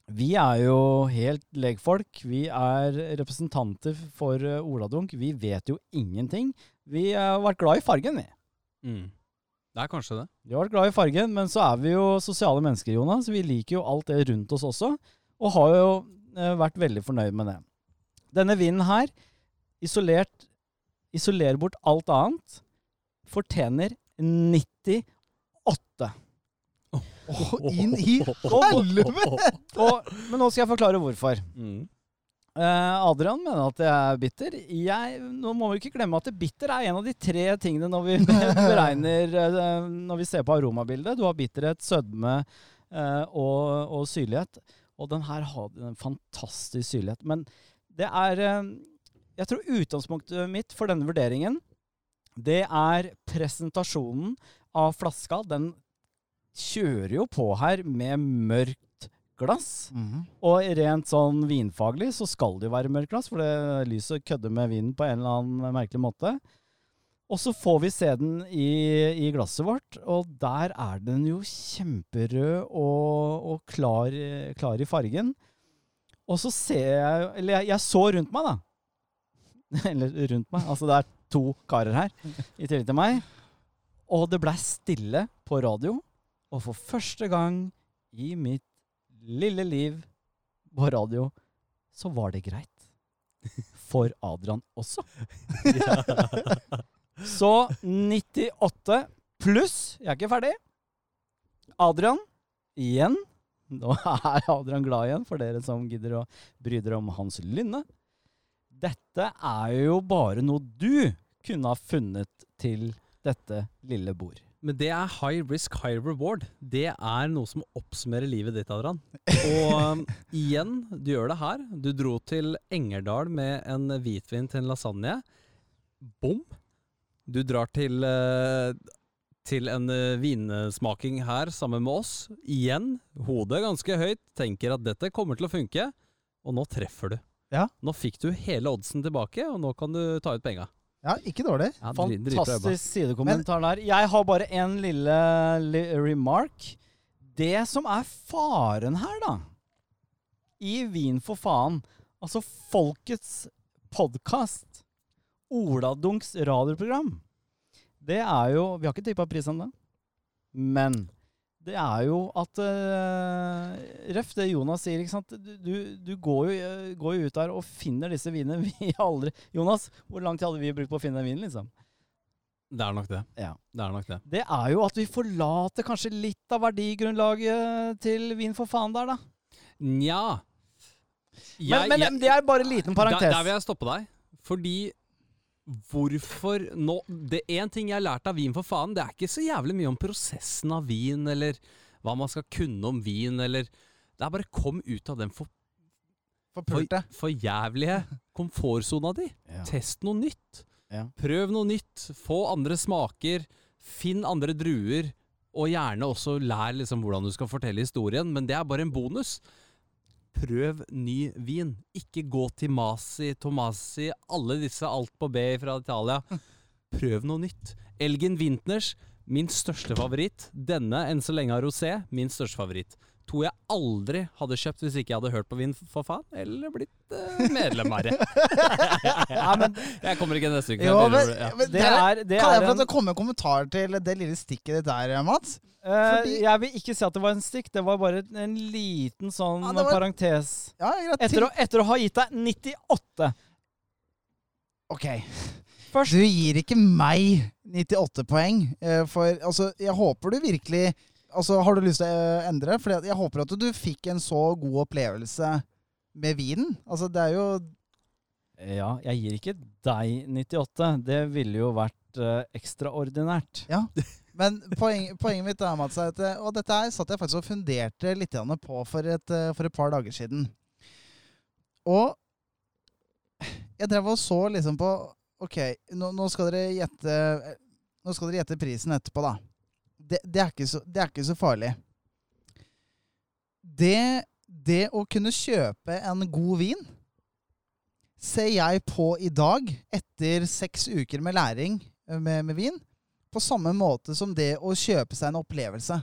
Vi er jo helt legfolk. Vi er representanter for eh, Oladunk. Vi vet jo ingenting. Vi har vært glad i fargen, vi. Mm. Det er kanskje det. Vi har vært glad i fargen, men så er vi jo sosiale mennesker, Jonas. Vi liker jo alt det rundt oss også, og har jo eh, vært veldig fornøyd med det. Denne vinden her, isolert, isolerer bort alt annet, fortjener 98. Å, inn i helvete! Men nå skal jeg forklare hvorfor. Mm. Eh, Adrian mener at jeg er bitter. Jeg, nå må vi ikke glemme at det bitter er en av de tre tingene når vi beregner eh, Når vi ser på aromabildet. Du har bitterhet, sødme eh, og, og syrlighet. Og den her har en fantastisk syrlighet. Men det er Jeg tror utgangspunktet mitt for denne vurderingen, det er presentasjonen av flaska. Den kjører jo på her med mørkt glass. Mhm. Og rent sånn vinfaglig så skal det jo være mørkt glass, for det lyset kødder med vinen på en eller annen merkelig måte. Og så får vi se den i, i glasset vårt, og der er den jo kjemperød og, og klar, klar i fargen. Og så ser jeg Eller jeg, jeg så rundt meg, da. Eller rundt meg. Altså det er to karer her i tillegg til meg. Og det blei stille på radio. Og for første gang i mitt lille liv på radio, så var det greit. For Adrian også. Så 98 pluss Jeg er ikke ferdig. Adrian, igjen. Nå er Adrian glad igjen, for dere som gidder å bry dere om Hans Lynne. Dette er jo bare noe du kunne ha funnet til dette lille bord. Men det er high risk, high reward. Det er noe som oppsummerer livet ditt, Adrian. Og um, igjen, du gjør det her. Du dro til Engerdal med en hvitvin til en lasagne. Bom! Du drar til, eh, til en eh, vinsmaking her sammen med oss. Igjen, hodet ganske høyt, tenker at dette kommer til å funke. Og nå treffer du. Ja. Nå fikk du hele oddsen tilbake, og nå kan du ta ut penga. Ja, ikke dårlig. Ja. Fantastisk sidekommentar der. Jeg har bare en lille li remark. Det som er faren her, da, i Vin for faen, altså folkets podkast, Oladunks radioprogram, det er jo Vi har ikke tippa pris ennå, men det er jo at uh, Ref, det Jonas sier, ikke sant. Du, du, går, jo, eh, går jo ut der og finner disse vinene vi aldri Jonas, hvor lang tid hadde vi brukt på å finne den vinen, liksom? Det er nok det. Ja. Det er nok det. Det er jo at vi forlater kanskje litt av verdigrunnlaget til Vin for faen der, da. Nja Men, men det er bare en liten parentes. Der, der vil jeg stoppe deg. Fordi hvorfor nå Det Én ting jeg har lært av vin, for faen, det er ikke så jævlig mye om prosessen av vin, eller hva man skal kunne om vin, eller Det er bare kom ut av den for, for, for jævlige komfortsona di. Ja. Test noe nytt. Ja. Prøv noe nytt. Få andre smaker. Finn andre druer. Og gjerne også lær liksom hvordan du skal fortelle historien, men det er bare en bonus. Prøv ny vin. Ikke gå til Masi, Tomasi, alle disse alt på B fra Italia. Prøv noe nytt. Elgin Wintners, min største favoritt. Denne enn så lenge av rosé, min største favoritt. To jeg aldri hadde kjøpt hvis ikke jeg hadde hørt på Vind for faen, eller blitt uh, medlem her. jeg kommer ikke neste uke. Jo, men, ja. men Det er- det kan jeg få en- komme en kommentar til det lille stikket ditt der, Mats? Eh, Fordi- jeg vil ikke si at det var en stikk, det var bare en liten sånn Ja, var- parentes. Ja. Etter å, etter å ha gitt deg 98 Ok. Først Du gir ikke meg 98 poeng, for altså, jeg håper du virkelig Altså, Har du lyst til å eh, endre? For jeg håper at du fikk en så god opplevelse med vinen. Altså, det er jo Ja, jeg gir ikke deg 98. Det ville jo vært uh, ekstraordinært. Ja. Men poeng, poenget mitt er, Mats, at eh, Og dette her satt jeg faktisk og funderte litt på for et, for et par dager siden. Og jeg drev og så liksom på Ok, nå, nå skal dere gjette Nå skal dere gjette prisen etterpå, da. Det, det, er, så, det er ikke så farlig. Det, det å kunne kjøpe en god vin ser jeg på i dag, etter seks uker med læring eh, med, med vin, på samme måte som det å kjøpe seg en opplevelse.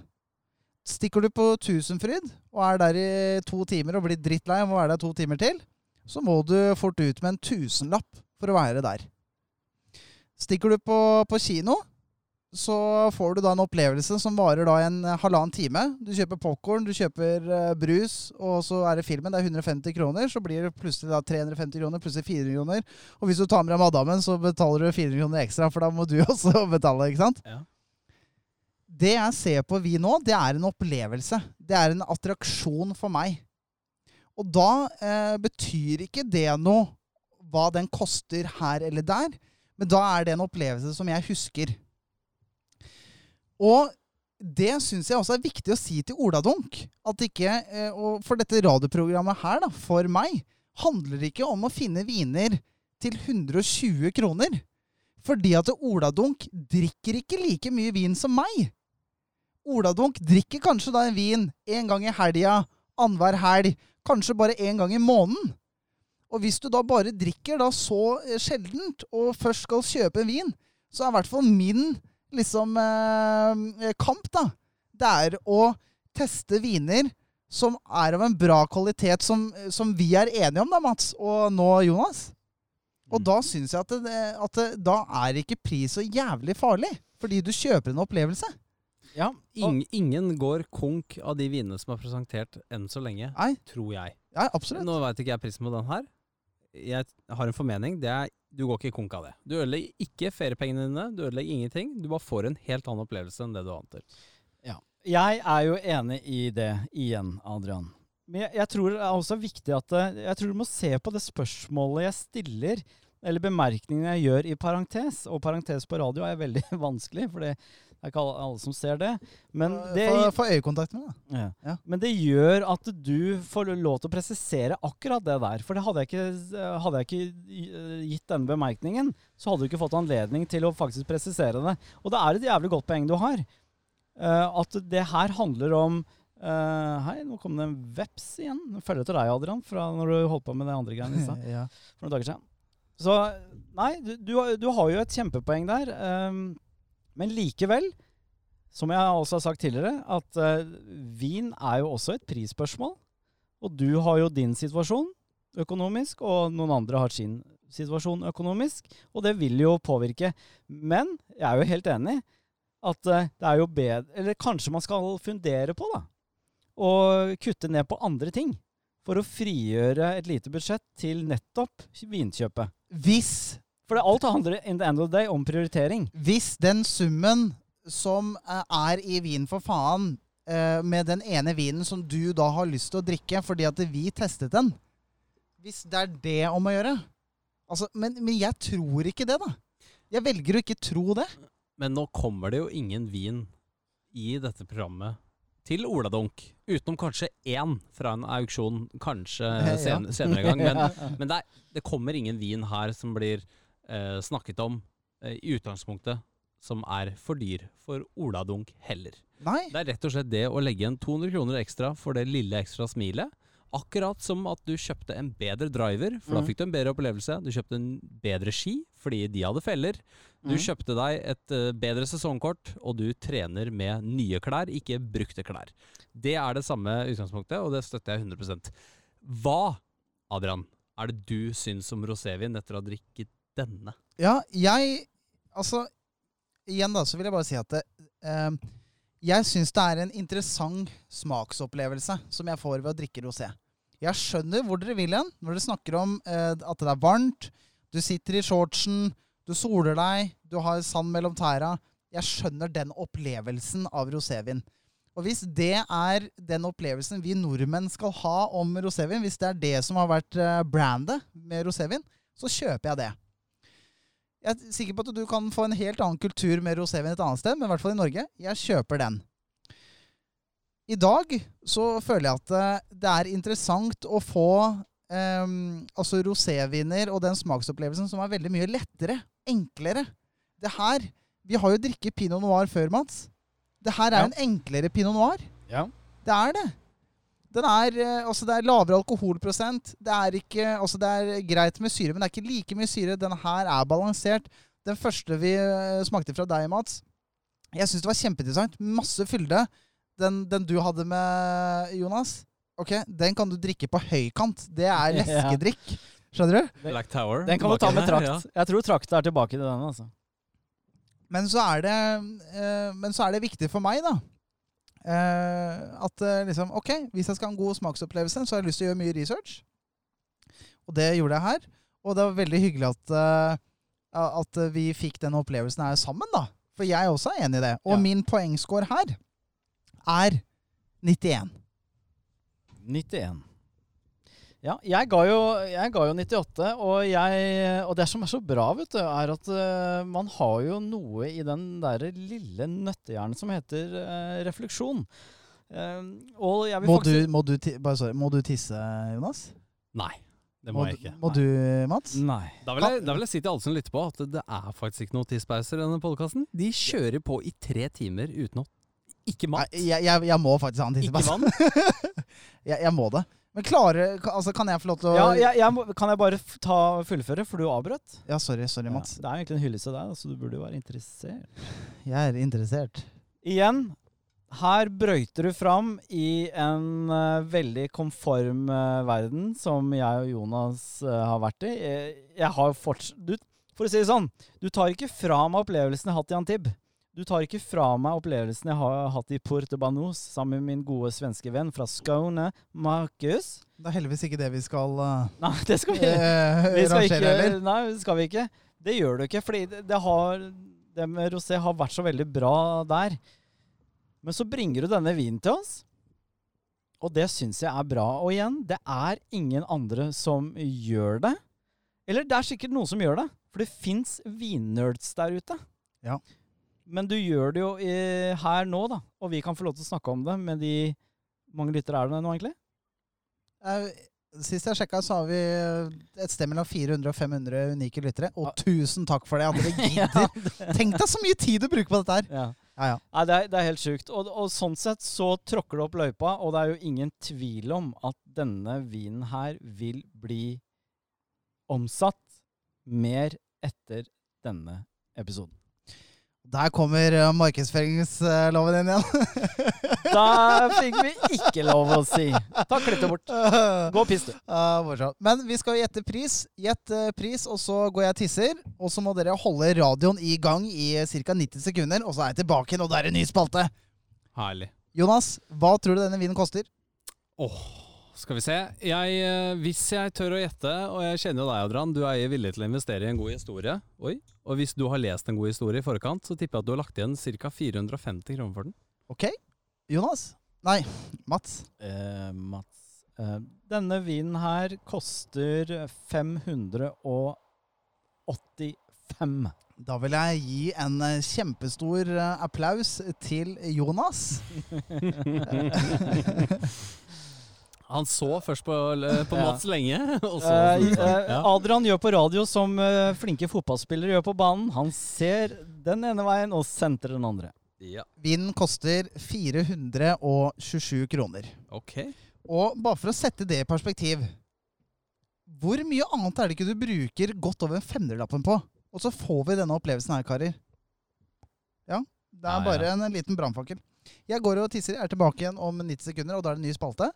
Stikker du på Tusenfryd og er der i to timer og blir drittlei og må være der to timer til, så må du fort ut med en tusenlapp for å være der. Stikker du på, på kino, så får du da en opplevelse som varer da en halvannen time. Du kjøper popkorn, du kjøper eh, brus, og så er det filmen. Det er 150 kroner. Så blir det plutselig da 350 kroner, plutselig 400 kroner. Og hvis du tar med deg madammen, så betaler du 400 kroner ekstra, for da må du også betale, ikke sant? Ja. Det jeg ser på vi nå, det er en opplevelse. Det er en attraksjon for meg. Og da eh, betyr ikke det noe hva den koster her eller der, men da er det en opplevelse som jeg husker. Og det syns jeg også er viktig å si til Ola Dunk. At ikke, eh, For dette radioprogrammet her, da, for meg, handler det ikke om å finne viner til 120 kroner. Fordi at Ola Dunk drikker ikke like mye vin som meg. Ola Dunk drikker kanskje da en vin en gang i helga, annenhver helg, kanskje bare en gang i måneden. Og hvis du da bare drikker da så eh, sjeldent, og først skal kjøpe en vin, så er i hvert fall min liksom eh, kamp, da, det er å teste viner som er av en bra kvalitet, som, som vi er enige om, da, Mats, og nå Jonas. Og da syns jeg at, det, at det, da er ikke pris så jævlig farlig, fordi du kjøper en opplevelse. Ja, Ing, ingen går konk av de vinene som er presentert enn så lenge, Nei, tror jeg. ja, absolutt. Nå veit ikke jeg prisen på den her. Jeg har en formening. Det er du går ikke konk av det. Du ødelegger ikke feriepengene dine. Du ødelegger ingenting. Du bare får en helt annen opplevelse enn det du ante. Jeg er jo enig i det igjen, Adrian. Men jeg, jeg tror det er også viktig at eh, Jeg tror du må se på det spørsmålet jeg stiller, eller bemerkningene jeg gjør i parentes. Og parentes på radio er veldig vanskelig, for det er ikke alle, alle som ser det. Men det, Få øyekontakt med det. ja. Ja. Men det gjør at du får lov til å presisere akkurat det der. For det hadde jeg ikke, hadde jeg ikke eh, gitt denne bemerkningen, så hadde du ikke fått anledning til å faktisk presisere det. Og det er et jævlig godt poeng du har. Eh, at det her handler om Uh, Hei, nå kom det en veps igjen. Jeg følger etter deg, Adrian, fra når du holdt på med det andre greiene i stad. Ja. For noen dager siden. Så nei, du, du, har- du har jo et kjempepoeng der. ehm, men likevel, som jeg også har sagt tidligere, at uh, vin er jo også et prisspørsmål. Og du har jo din situasjon økonomisk, og noen andre har sin situasjon økonomisk. Og det vil jo påvirke. Men jeg er jo helt enig at eh, det er jo bedre Eller kanskje man skal fundere på, da. Å kutte ned på andre ting. For å frigjøre et lite budsjett til nettopp vinkjøpet. Hvis, For det, alt handler in the end of the day om prioritering. hvis den summen som eh, er i Vin for faen, eh, med den ene vinen som du da har lyst til å drikke fordi at vi testet den Hvis det er det om å gjøre altså, men, men jeg tror ikke det, da. Jeg velger å ikke tro det. Men nå kommer det jo ingen vin i dette programmet til Oladunk. Utenom kanskje én fra en auksjon, kanskje sen, senere en gang. Men, men det, er, det kommer ingen vin her som blir eh, snakket om eh, i utgangspunktet som er for dyr for Oladunk heller. Nei. Det er rett og slett det å legge igjen 200 kroner ekstra for det lille ekstra smilet. Akkurat som at du kjøpte en bedre driver, for da Mm. fikk du en bedre opplevelse. Du kjøpte en bedre ski, fordi de hadde feller. Du Mm. kjøpte deg et eh, bedre sesongkort, og du trener med nye klær, ikke brukte klær. Det er det samme utgangspunktet, og det støtter jeg 100% Hva, Adrian, er det du syns om rosévin etter å ha drikket denne? Ja, jeg Altså, igjen da, så vil jeg bare si at det, eh, jeg syns det er en interessant smaksopplevelse som jeg får ved å drikke rosé. Jeg skjønner hvor dere vil hen når dere snakker om eh, at det er varmt, du sitter i shortsen, du soler deg, du har sand mellom tæra. Jeg skjønner den opplevelsen av rosévin. Og hvis det er den opplevelsen vi nordmenn skal ha om rosévin, hvis det er det som har vært eh, brandet med rosévin, så kjøper jeg det. Jeg er sikker på at du kan få en helt annen kultur med rosévin et annet sted, men i hvert fall i Norge. Jeg kjøper den. I dag så føler jeg at eh, det er interessant å få um, altså roséviner og den smaksopplevelsen som er veldig mye lettere, enklere. Det her Vi har jo drikket pinot noir før, Mats. Det her er Ja. en enklere pinot noir. Ja. Det er det. Den er, eh, altså det er lavere alkoholprosent. Det er, ikke, altså det er greit med syre, men det er ikke like mye syre. Den her er balansert. Den første vi eh, smakte fra deg, Mats, jeg syns det var kjempeinteressant. Masse fylde. Den, den du hadde med Jonas, ok, den kan du drikke på høykant. Det er leskedrikk. Skjønner du? Black Tower. Den kan du ta med her, trakt. Jeg tror trakt er tilbake til den. altså. Men så er det, eh, men så er det viktig for meg, da. Eh, at eh, liksom Ok, hvis jeg skal ha en god smaksopplevelse, så har jeg lyst til å gjøre mye research. Og det gjorde jeg her. Og det var veldig hyggelig at, eh, at vi fikk den opplevelsen her sammen, da. For jeg også er enig i det. Og Ja. min poengscore her er 91. 91. Ja, jeg ga jo, jeg ga jo 98, og, jeg, og det som er så bra, vet du, er at uh, man har jo noe i den der lille nøttehjernen som heter uh, refleksjon. Uh, og jeg vil Må faktisk du, må, du bare sorry, må du tisse, Jonas? Nei, det må jeg ikke. Må du, Mats? Nei. Da vil, jeg, da vil jeg si til alle som lytter på, at det er faktisk ikke noen tisspauser i denne podkasten. De kjører på i tre timer uten å Ikke Nei, mat. jeg, jeg, jeg må faktisk ha en Ikke tissepause. vann. jeg, jeg må det. Men klarer altså, Kan jeg få lov til å Ja, jeg, jeg må, kan jeg bare ta fullføre, for du avbrøt? Ja, sorry, sorry, Mats. Ja, det er egentlig en hyllest til deg, så du burde jo være interessert. Jeg er interessert. Igjen, her brøyter du fram i en uh, veldig konform uh, verden som jeg og Jonas uh, har vært i. Jeg, jeg har fortsatt du, For å si det sånn, du tar ikke fra meg opplevelsen jeg har hatt i Antibes. Du tar ikke fra meg opplevelsen jeg har hatt i Porto Banús sammen med min gode svenske venn fra Skåne, Markus. Det er heldigvis ikke det vi skal uh, Nei, det skal vi, eh, vi skal rangere, ikke. heller. Nei, det skal vi ikke. Det gjør du ikke, fordi det, det har Det med rosé har vært så veldig bra der. Men så bringer du denne vinen til oss, og det syns jeg er bra. Og igjen, det er ingen andre som gjør det. Eller det er sikkert noen som gjør det, for det fins vinnerds der ute. Ja. Men du gjør det jo i, her nå, da, og vi kan få lov til å snakke om det med de mange lyttere er det nå, egentlig? Eh, Sist jeg sjekka, så har vi et sted mellom 400 og 500 unike lyttere. Og tusen takk for det, at dere gidder. Tenk deg så mye tid du bruker på dette her! Ja. Ja, ja. Nei, det er, det er helt sjukt. Og, og sånn sett så tråkker det opp løypa, og det er jo ingen tvil om at denne vinen her vil bli omsatt mer etter denne episoden. Der kommer uh, markedsføringsloven inn igjen. Da fikk vi ikke lov å si. Ta klipp det bort. Gå og piss, du. Uh. Men vi skal gjette pris. Gjett eh, pris, og så går jeg og tisser. Og så må dere holde radioen i gang i ca. 90 sekunder, og så er jeg tilbake igjen, og da er det ny spalte. Herlig. Jonas, hva tror du denne vinen koster? Åh, skal vi se. Jeg, eh, hvis jeg tør å gjette, og jeg kjenner jo deg, Adrian, du er villig til å investere i en god historie. Oi. Og hvis du har lest en god historie i forkant, så tipper jeg at du har lagt igjen ca. 450 kroner for den. Ok. Jonas? Nei, Mats. Eh, Mats. Eh, denne vinen her koster 585. Da vil jeg gi en eh, kjempestor eh, applaus til Jonas. Han så først på, på Ja. Mats lenge, og så Eh, eh, ja. Adrian gjør på radio som eh, flinke fotballspillere gjør på banen. Han ser den ene veien og sentrer den andre. ja. Vinen koster 427 kroner. Ok. Og bare for å sette det i perspektiv Hvor mye annet er det ikke du bruker godt over en femmerlappen på? Og så får vi denne opplevelsen her, karer. Ja, det er Ja, ja. bare en liten brannfakkel. Jeg går og tisser, er tilbake igjen om 90 sekunder, og da er det en ny spalte.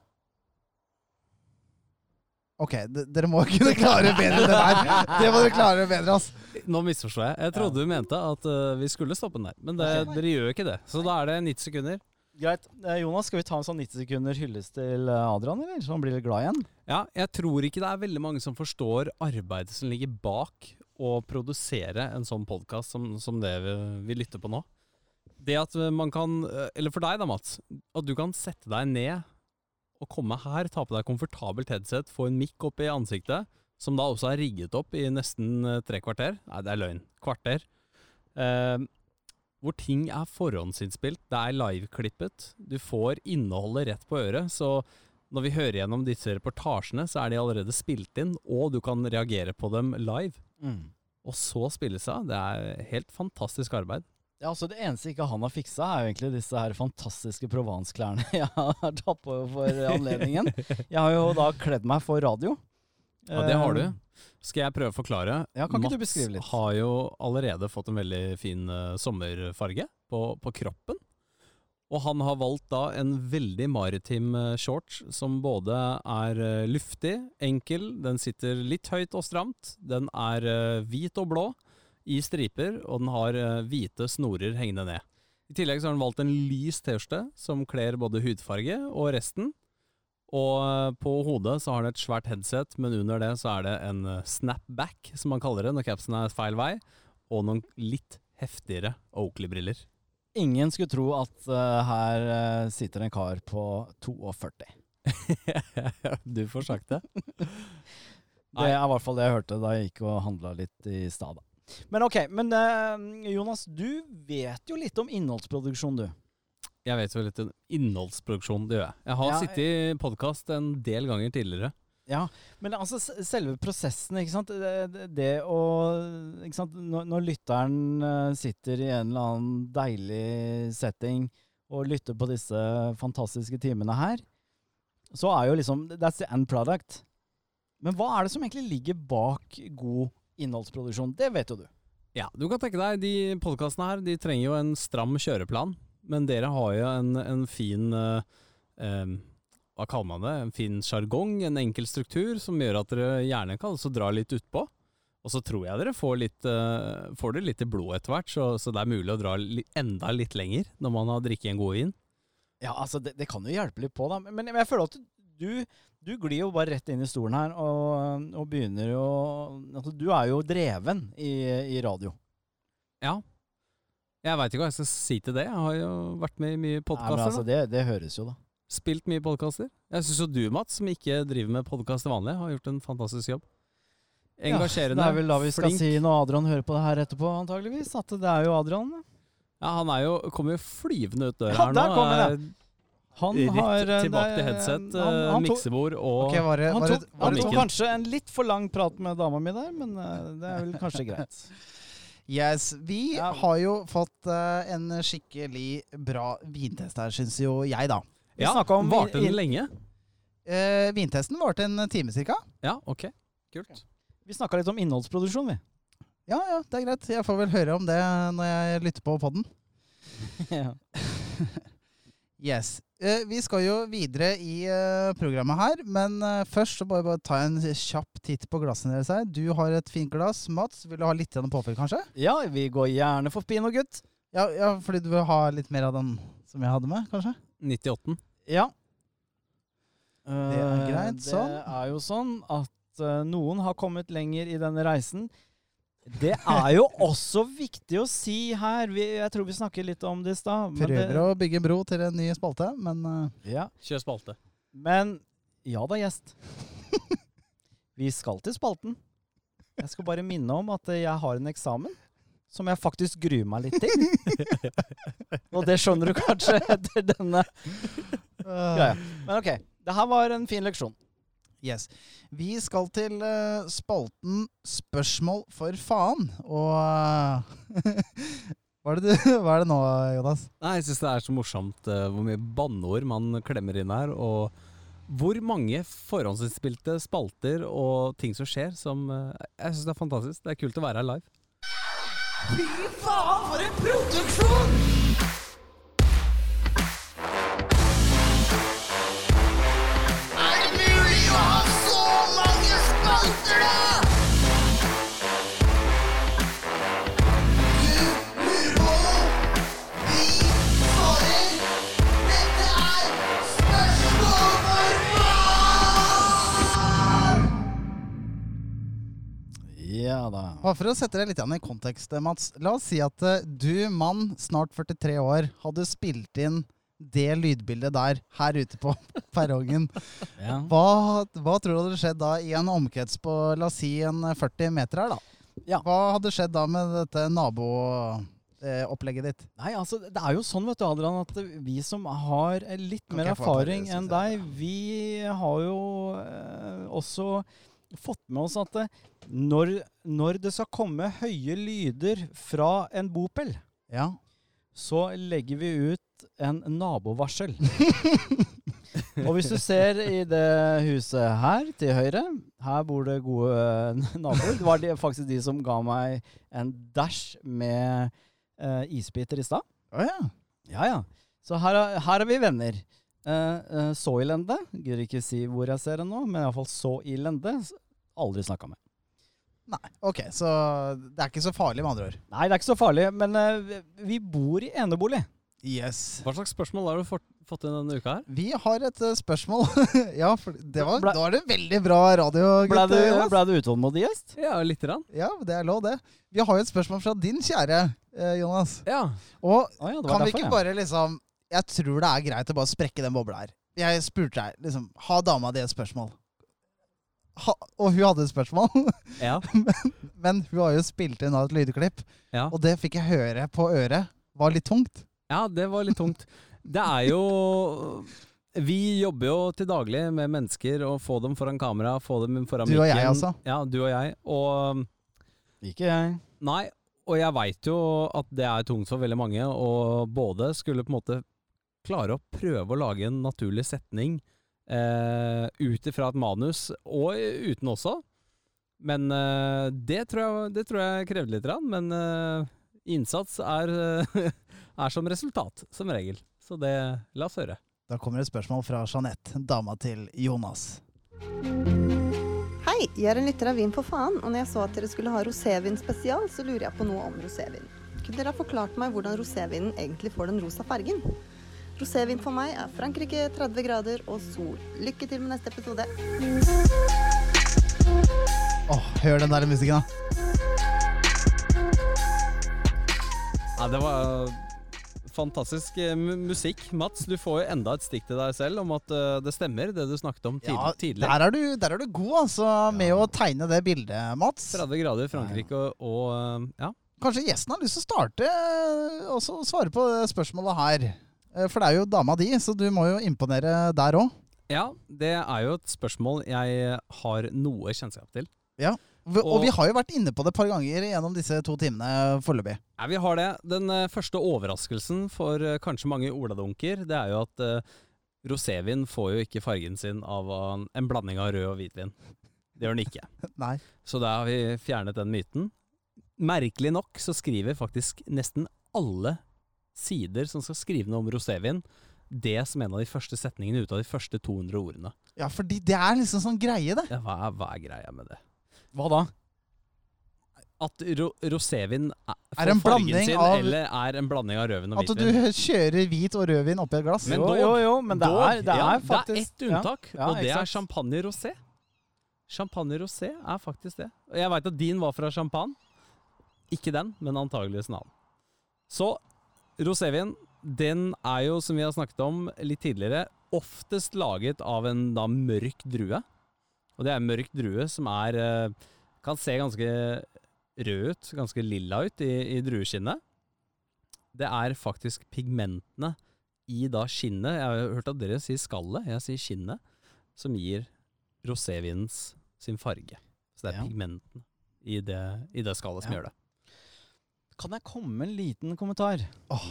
Ok, dere må kunne klare bedre enn det der. Det må dere klare bedre, ass. Nå misforstår jeg. Jeg trodde du mente at uh, vi skulle stoppe den der. Men det, dere gjør ikke det. Så da er det 90 sekunder. Greit. Eh, Jonas, skal vi ta en sånn 90 sekunder hyllest til eh, Adrian, eller? Så han blir litt glad igjen? Ja, jeg tror ikke det er veldig mange som forstår arbeidet som ligger bak å produsere en sånn podkast som, som det vi, vi lytter på nå. Det at man kan, eller for deg da, Mats, at du kan sette deg ned og komme her, ta på deg komfortabelt headset, få en mic opp i ansiktet, som da også er rigget opp i nesten eh, tre kvarter. Nei, det er løgn. Kvarter. Eh, hvor ting er forhåndsinnspilt, det er liveklippet. Du får innholdet rett på øret. Så når vi hører gjennom disse reportasjene, så er de allerede spilt inn, og du kan reagere på dem live. Og så spilles det av. Det er helt fantastisk arbeid. Ja, altså Det eneste ikke han har fiksa, er jo egentlig disse her fantastiske Provence-klærne jeg har tatt på for anledningen. Jeg har jo da kledd meg for radio. Ja, det har du. Eh, Skal jeg prøve å forklare? Ja, kan ikke du beskrive litt? har jo allerede fått en veldig fin eh, sommerfarge på, på kroppen. Og han har valgt da en veldig maritim eh, shorts som både er luftig, enkel, den sitter litt høyt og stramt, den er hvit og blå i striper, og den har eh, hvite snorer hengende ned. I tillegg så har han valgt en lys T-skjorte som kler både hudfarge og resten. Og eh, på hodet så har han et svært headset, men under det så er det en eh, snapback, som man kaller det når capsen er feil vei, og noen litt heftigere Oakley-briller. Ingen skulle tro at uh, her sitter en kar på 42. du får sagt det. Det er i hvert fall det jeg hørte da jeg gikk og handla litt i stad. Men ok, men uh, Jonas, du vet jo litt om innholdsproduksjon, du. Jeg vet jo litt om innholdsproduksjon, det gjør jeg. Jeg har Ja, sittet i podkast en del ganger tidligere. Ja, men altså selve prosessen, ikke sant. Det, det, det å ikke sant? Når, når lytteren eh, sitter i en eller annen deilig setting og lytter på disse fantastiske timene her, så er jo liksom That's the end product. Men hva er det som egentlig ligger bak god innholdsproduksjon? Det vet jo du. Ja, du kan tenke deg, de podkastene her de trenger jo en stram kjøreplan, men dere har jo en, en fin eh, eh, Hva kaller man det? En fin sjargong, en enkel struktur, som gjør at dere gjerne kan også dra litt utpå. Og så tror jeg dere får, litt, uh, får det litt i blodet etter hvert, så, så det er mulig å dra li enda litt lenger når man har drikket en god vin. Ja, altså, det, det kan jo hjelpe litt på, da. Men, men jeg føler at du, du glir jo bare rett inn i stolen her og, og begynner jo altså, Du er jo dreven i, i radio. Ja. Jeg veit ikke hva jeg skal si til det. Jeg har jo vært med i mye podkaster. altså, det, det høres jo, da. Spilt mye podkaster. Jeg syns jo du, Mats, som ikke driver med podkast til vanlig, har gjort en fantastisk jobb. Engasjerende, Ja, det er vel da vi skal flink. si når Adrian hører på det her etterpå, antageligvis. At det er jo Adrian. Ja, han er jo, kommer jo flyvende ut døra Ja, her nå. Han Rett har eh, tilbake til headset, han- eh, han miksebord og okay, var det, var det, var han tok kanskje en litt for lang prat med dama mi der, men eh, det er vel kanskje greit. Yes, Vi Ja. har jo fått en skikkelig bra vintest her, syns jo jeg, da. Vi Ja, om Varte den lenge? Eh, vintesten varte en time cirka. Ja, ok. Kult. Vi snakka litt om innholdsproduksjon, vi. Ja, ja, det er greit. Jeg får vel høre om det når jeg lytter på podden. ja. Yes. Eh, vi skal jo videre i eh, programmet her, men eh, først så bare, bare ta en kjapp titt på glassene deres her. Du har et fint glass. Mats, vil du ha litt påfyll, kanskje? ja, vi går gjerne for Pinot Gutt. Ja, ja, fordi du vil ha litt mer av den som jeg hadde med, kanskje? 98. Ja. Det er greit, sånn. Det er jo sånn at noen har kommet lenger i denne reisen. Det er jo også viktig å si her. Vi, jeg tror vi snakker litt om det i stad. Prøver det- å bygge bro til en ny spalte, men eh, Ja. Kjør spalte. Men ja da, gjest. Vi skal til spalten. Jeg skal bare minne om at jeg har en eksamen som jeg faktisk gruer meg litt til. Og det skjønner du kanskje etter denne greia. Men ok, Det her var en fin leksjon. Yes. Vi skal til uh, spalten Spørsmål for faen. Og eh, hva, er det du, hva er det nå, Jonas? Nei, Jeg syns det er så morsomt uh, hvor mye banneord man klemmer inn her. Og hvor mange forhåndsinnspilte spalter og ting som skjer som uh, Jeg syns det er fantastisk. Det er kult å være her live. Fy faen, for en produksjon! Ja da. Bare for å sette det litt i kontekst, Mats. La oss si at eh, du, mann, snart 43 år, hadde spilt inn det lydbildet der her ute på perrongen. Ja. Hva, hva tror du hadde skjedd da i en omkrets på la oss si en 40 meter her, da? Ja. Hva hadde skjedd da med dette naboopplegget ditt? Nei, altså, det er jo sånn, vet du, Adrian, at vi som har litt mer erfaring enn deg, vi har jo eh, også fått med oss at eh, når, når det skal komme høye lyder fra en bopel, Ja. så legger vi ut en nabovarsel. Og hvis du ser i det huset her til høyre, her bor det gode eh, naboer. Det var de, faktisk de som ga meg en dash med eh, isbiter i stad. Oh, ja. Ja, ja. Så her, er- her er vi venner. Eh, så i lende, Gidder ikke si hvor jeg ser det nå, men iallfall så i lende. Aldri snakka med. Nei, ok, så det er ikke så farlig, med andre ord. Nei, det er ikke så farlig, men eh, vi bor i enebolig. Yes. Hva slags spørsmål har du fått, inn denne uka her? Vi har et uh, spørsmål. ja, for det var, Ble- da er det veldig bra radio, Ble du, ble du utålmodig gjest? Ja, lite grann. Ja, det er lov, det. Vi har jo et spørsmål fra din kjære eh, Jonas. Ja. Og ah, ja, kan derfor, vi ikke ja. bare liksom Jeg tror det er greit å bare sprekke den bobla her. Jeg spurte deg liksom Har dama di et spørsmål? Ha, og hun hadde et spørsmål, Ja. men hun har jo spilt inn et lydklipp. ja. Og det fikk jeg høre på øret. Var litt tungt. Ja, det var litt tungt. Det er jo Vi jobber jo til daglig med mennesker og få dem foran kamera, få dem foran mikken. Du og jeg, altså? Ja, du og jeg. Og Ikke jeg. Nei, og jeg veit jo at det er tungt for veldig mange, og både skulle på en måte klare å prøve å lage en naturlig setning eh, ut ifra et manus, og uten også. Men eh, det, tror jeg, det tror jeg krevde litt, men eh, innsats er, er som resultat, som regel. Så det La oss høre. Da kommer et spørsmål fra Jeanette, dama til Jonas. Hei, jeg er en lytter av Vin for faen, og når jeg så at dere skulle ha rosévin spesial, så lurer jeg på noe om rosévin. Kunne dere ha forklart meg hvordan rosévinen egentlig får den rosa fargen? Rosévin for meg er Frankrike, 30 grader og sol. Lykke til med neste episode. Åh, hør den der musikken, da. Ja, det var fantastisk eh, musikk. Mats, du får jo enda et stikk til deg selv om at eh, det stemmer, det du snakket om tid Ja, tidligere. der er, du, der er du god, altså, med å tegne det bildet, Mats. 30 grader i Frankrike og, og eh, ja. Kanskje gjesten har lyst til å starte eh, og svare på spørsmålet her. Eh, For det er jo dama di, så du må jo imponere der òg. ja, det er jo et spørsmål jeg har noe kjennskap til. Ja. Og, Og- vi har jo vært inne på det et par ganger gjennom disse to timene foreløpig. Ja, vi har det. Den eh, første overraskelsen for eh, kanskje mange oladunker, det er jo at eh, rosévin får jo ikke fargen sin av en blanding av rød og hvitvin. Det gjør den ikke. Nei. Så da har vi fjernet den myten. Merkelig nok så skriver faktisk nesten alle sider som skal skrive noe om rosévin, det som en av de første setningene ut av de første 200 ordene. Ja, fordi det er liksom sånn greie, det. Ja, hva, er, hva er greia med det? Hva da? At ro rosévin er, en får fargen blanding sin, av- eller er en blanding av rødvin og At du kjører hvit og rødvin oppi et glass. Men jo, dog- jo, jo, men det Dog, er, det ja, er faktisk Det er ett unntak, Ja, ja, og det er champagne rosé. Champagne rosé er faktisk det. Og jeg veit at din var fra champagne. Ikke den, men antageligvis en annen. Så rosévin, den er jo, som vi har snakket om litt tidligere, oftest laget av en da mørk drue. Og det er en mørk drue som er eh, Kan se ganske rød ut, ganske lilla ut i, i drueskinnet. Det er faktisk pigmentene i da skinnet Jeg har hørt at dere sier skallet, jeg sier skinnet. som gir rosévinens sin farge. Så det er Ja. pigmentene i det, i det skallet som Ja. gjør det. Kan jeg komme med en liten kommentar?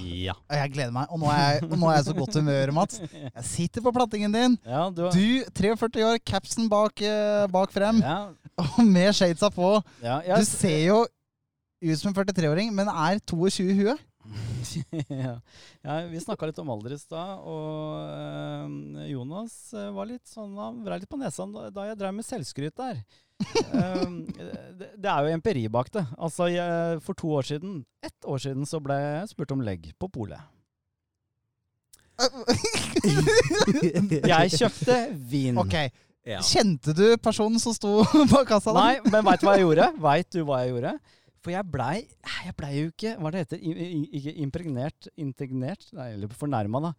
Ja. Jeg gleder meg. Og nå er jeg, nå er jeg så godt humør, Mats. Jeg sitter på plattingen din. Ja, du, Du, 43 år, capsen bak, eh, bak frem, ja, og med shadesa på. ja, Du ser jo ut som en 43-åring, men er 22 i huet. ja. ja, vi snakka litt om alder i stad, og øh, Jonas eh, var litt sånn Han vrei litt på nesa da, da jeg drev med selvskryt der. Um, det, det er jo empiri bak det. Altså, jeg, For to år siden, ett år siden, så ble jeg spurt om legg på polet. Jeg kjøpte vin. Ok, ja. Kjente du personen som sto på kassa? da? Nei, men veit du hva jeg gjorde? Vet du hva jeg gjorde? For jeg blei Jeg ble jo ikke Hva det heter Ikke impregnert? Integnert? Nei, eller fornærma, da.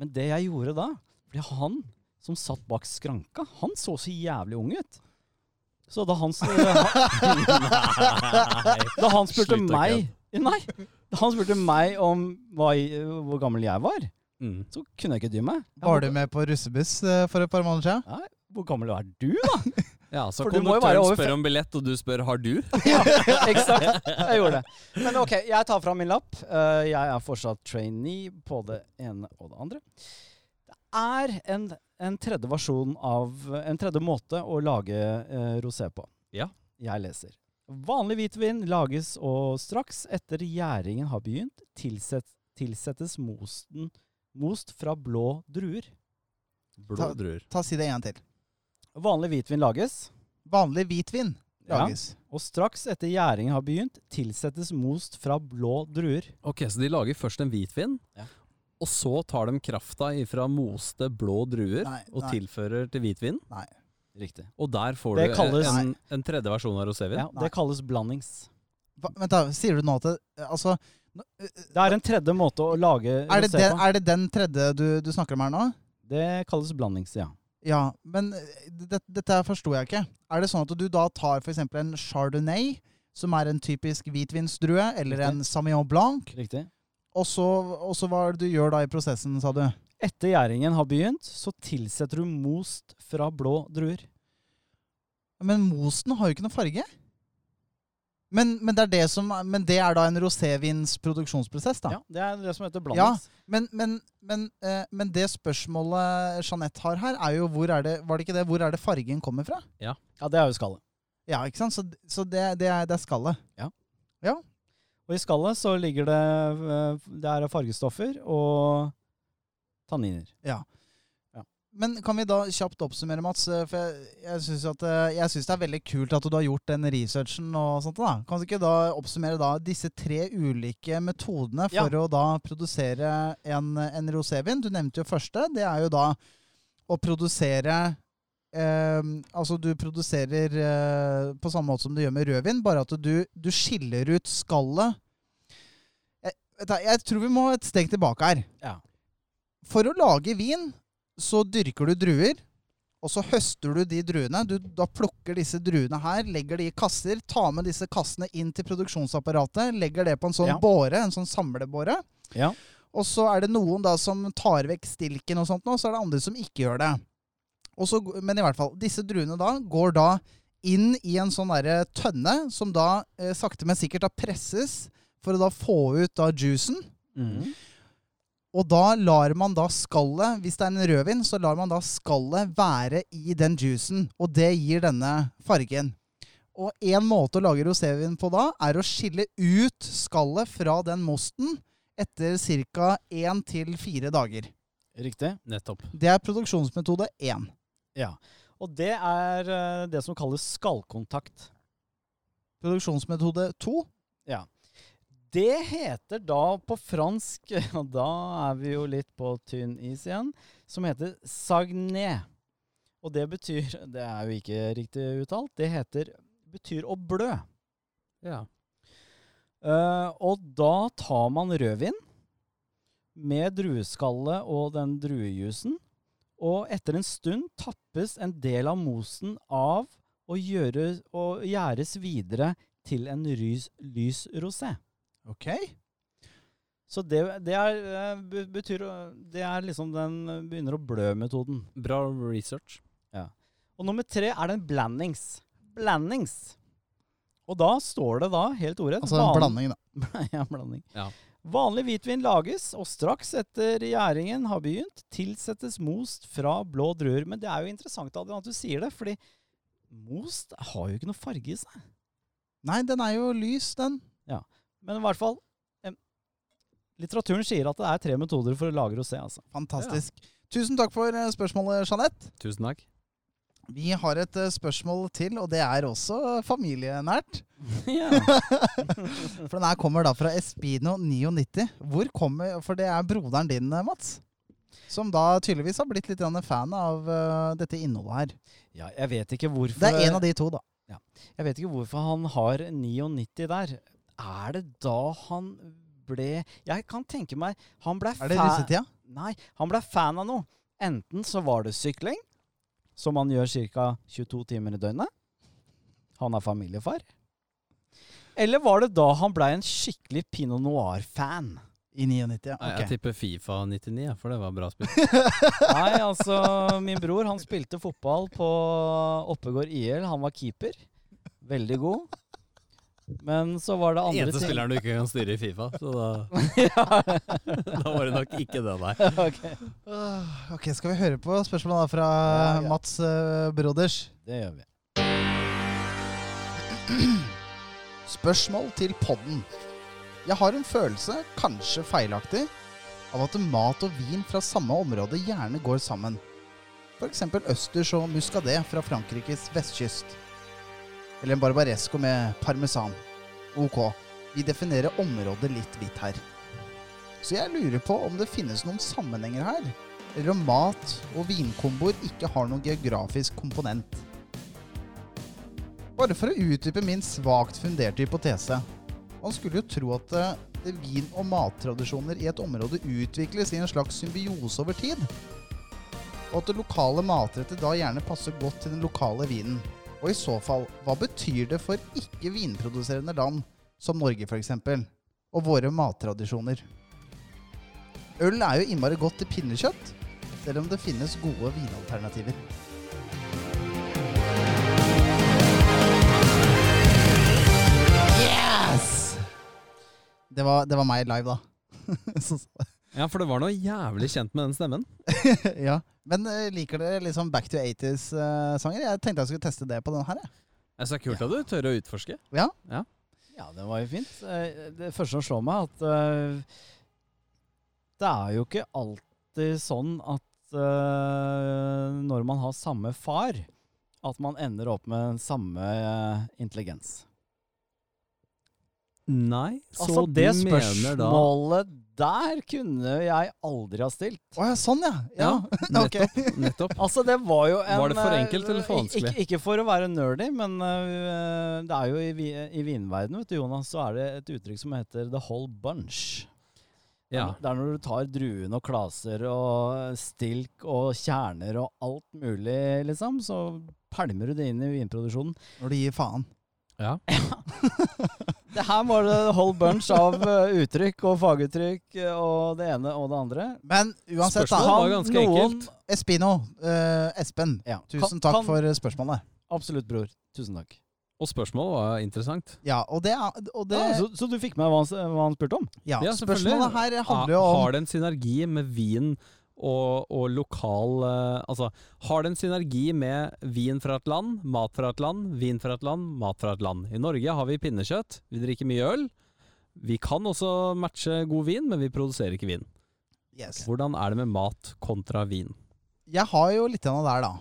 Men det jeg gjorde da ble han som satt bak skranka, han så så jævlig ung ut. Så da han, da han spurte Slutt meg Nei! Da han spurte meg om hva, hvor gammel jeg var, Mm. så kunne jeg ikke dy meg. Jeg Var du med på russebuss eh, for et par måneder siden? Nei, hvor gammel er du, da? ja, så konduktøren over spør fem- om billett, og du spør har du? Ja, eksakt. Jeg gjorde det. Men ok, jeg tar fram min lapp. Eh, jeg er fortsatt trainee på det ene og det andre. Det er en, en tredje versjon av En tredje måte å lage eh, rosé på. Ja. Jeg leser. Vanlig hvitvin lages og straks etter gjæringen har begynt, tilsett, tilsettes mosten, most fra blå druer. Blå druer. Ta Si det en gang til. Vanlig hvitvin lages. Vanlig hvitvin Ja. lages. Og straks etter gjæringen har begynt, tilsettes most fra blå druer. Ok, så de lager først en hvitvin, Ja. Og så tar de krafta ifra moste blå druer Nei, og nei. tilfører til hvitvin. Nei. Riktig. Og der får Det du kalles- en, en tredje versjon av rosévin. Ja, det kalles blandings. Hva, vent, da. Sier du nå at det, Altså nå- Det er en tredje måte å lage er det, rosé den, på. er det den tredje du, du snakker om her nå? Det kalles blandings, ja. Ja, men det, dette forsto jeg ikke. Er det sånn at du da tar f.eks. en chardonnay, som er en typisk hvitvinsdrue, eller Riktig. en samillon blanc, Riktig. Og så, og så hva er det du gjør da i prosessen, sa du? Etter gjæringen har begynt, så tilsetter du most fra blå druer. Men mosten har jo ikke noe farge. Men, men, det, er det, som, men det er da en rosévins produksjonsprosess, da? Ja, Det er det som heter blandings. Men, men, men, eh, men det spørsmålet Jeanette har her, er jo hvor er det, var det ikke det, hvor er det fargen kommer fra? Ja, det er jo skallet. Ja, ikke sant? Så, så det, det, er, det er skallet. Og i skallet så ligger det eh, Det er fargestoffer og tanniner. Men kan vi da kjapt oppsummere, Mats? Eh, For jeg, jeg syns eh, det er veldig kult at du har gjort den researchen og sånt. da. Kan du ikke da oppsummere da disse tre ulike metodene Ja. for å da produsere en, en rosévin? Du nevnte jo første. Det er jo da å produsere eh, Altså du produserer eh, på samme måte som du gjør med rødvin, bare at du, du skiller ut skallet. Jeg, tror vi må et steg tilbake her. Ja. For å lage vin så dyrker du druer, og så høster du de druene. Du da plukker disse druene her, legger de i kasser, tar med disse kassene inn til produksjonsapparatet, legger det på en sånn Ja. båre, en sånn samlebåre. Ja. Og så er det noen da som tar vekk stilken og sånt, og så er det andre som ikke gjør det. Og så, men i hvert fall, disse druene da går da inn i en sånn derre tønne, som da eh, sakte, men sikkert da presses for å da få ut da juicen. Mm. Og da lar man da skallet, hvis det er en rødvin, så lar man da skallet være i den juicen. Og det gir denne fargen. Og en måte å lage rosévin på da, er å skille ut skallet fra den mosten etter ca. én til fire dager. Riktig. Nettopp. Det er produksjonsmetode én. Ja. Og det er eh, det som kalles skallkontakt. Produksjonsmetode to Ja. Det heter da på fransk, og da er vi jo litt på tynn is igjen, som heter sagné. Og det betyr Det er jo ikke riktig uttalt. Det heter betyr å blø. Ja. Uh, og da tar man rødvin med drueskallet og den druejusen. Og etter en stund tappes en del av mosen av og, gjøres, og gjæres videre til en rys, lys rosé. Ok. Så det, det er, eh, betyr Det er liksom den begynner å blø-metoden. Bra research. Ja. Og nummer tre er den en blandings. Blandings. Og da står det da, helt ordrett Altså en van- blanding, da. ja, blanding. Ja. Vanlig hvitvin lages, og straks etter gjæringen har begynt, tilsettes most fra blå druer. Men det er jo interessant Adrian, at du sier det, fordi most har jo ikke noe farge i seg. Nei, den er jo lys, den. Men i hvert fall Litteraturen sier at det er tre metoder for å lage rosé. Altså. Fantastisk. Tusen takk for eh, spørsmålet, Jeanette. Tusen takk. Vi har et eh, spørsmål til, og det er også familienært. ja. For den her kommer da fra Espino99. Hvor kommer, For det er broderen din, eh, Mats. Som da tydeligvis har blitt litt fan av dette innholdet her. ja, jeg vet ikke hvorfor Det er en av de to, da. Ja. Jeg vet ikke hvorfor han har 99 der. Er det da han ble Jeg kan tenke meg Han ble Er det russetida? Nei, han ble fan av noe. Enten så var det sykling, som han gjør ca. 22 timer i døgnet. Han er familiefar. Eller var det da han blei en skikkelig pinot noir-fan? I 99, ja. Okay. Jeg tipper Fifa 99, ja, for det var bra spill. Nei, altså Min bror han spilte fotball på Oppegård IL. Han var keeper. Veldig god. Men så var det andre Eneste ting spilleren du ikke kan styre i Fifa, så da, da var det nok ikke det, nei. Ok, Åh, ok, skal vi høre på spørsmålet da fra Ja, ja. Mats uh, Broders? Det gjør vi. Spørsmål til podden. Jeg har en følelse, kanskje feilaktig, av at mat og vin fra samme område gjerne går sammen. F.eks. østers og muscadet fra Frankrikes vestkyst. Eller en barbaresco med parmesan. Ok, vi definerer området litt vidt her. Så jeg lurer på om det finnes noen sammenhenger her, eller om mat og vinkomboer ikke har noen geografisk komponent. Bare for å utdype min svakt funderte hypotese. Man skulle jo tro at eh, vin- og mattradisjoner i et område utvikles i en slags symbiose over tid. Og at det lokale matrettet da gjerne passer godt til den lokale vinen. Og i så fall, hva betyr det for ikke-vinproduserende land, som Norge f.eks., og våre mattradisjoner? Øl er jo innmari godt til pinnekjøtt, selv om det finnes gode vinalternativer. Yes! Det var, det var meg live, da. Ja, for det var noe jævlig kjent med den stemmen. ja. Men eh, liker dere liksom Back to 80s-sanger? jeg tenkte jeg skulle teste det på den her. jeg. Det er så kult at du tør å utforske. Ja. Ja, det var jo fint. Eh, Det første som slår meg, at uh, det er jo ikke alltid sånn at uh, når man har samme far, at man ender opp med samme uh, intelligens. Nei, så Altså, du det mener da spørsmålet der kunne jeg aldri ha stilt. Å ja, sånn, ja. Ja, ja nettopp. nettopp. Altså, det var jo en Var det for eh, enkelt eller for vanskelig? Ikke, ikke for å være nerdy, men uh, det er jo i, i vinverdenen, vet du, Jonas, så er det et uttrykk som heter 'the whole bunch'. Ja. Det er når du tar druene og klaser og stilk og kjerner og alt mulig, liksom, så pælmer du det inn i vinproduksjonen. Når du gir faen. Ja. Det her var det whole bunch av eh, uttrykk og faguttrykk eh, og det ene og det andre. Men uansett, da. Spørsmålet var ganske enkelt. Espino. Uh, Espen. Ja, Tusen kan- takk kan- for spørsmålet. Absolutt, bror. Tusen takk. Og spørsmålet var interessant. Ja, og det, og det Ja, så, så du fikk med hva han, hva han spurte om? ja, Ja. Spørsmålet her handler jo om Har det en synergi med vin og, og lokal eh, Altså, har det en synergi med vin fra et land, mat fra et land, vin fra et land, mat fra et land? I Norge har vi pinnekjøtt, vi drikker mye øl. Vi kan også matche god vin, men vi produserer ikke vin. yes. Hvordan er det med mat kontra vin? Jeg har jo litt av det der, da.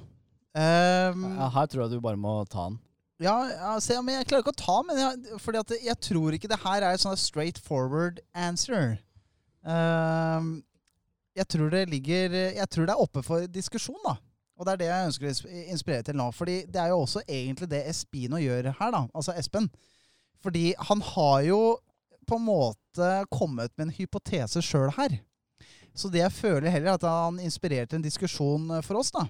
Um, Ja, her tror jeg du bare må ta den. Ja, ja men jeg klarer ikke å ta den. jeg, fordi at jeg tror ikke det her er et sånn straight forward answer. Ehm, jeg tror det ligger Jeg tror det er oppe for diskusjon, da. Og det er det jeg ønsker å inspirere til nå. Fordi det er jo også egentlig det Espino gjør her, da. Altså Espen. Fordi han har jo på en måte kommet med en hypotese sjøl her. Så det jeg føler heller, er at han inspirerte en diskusjon for oss, da.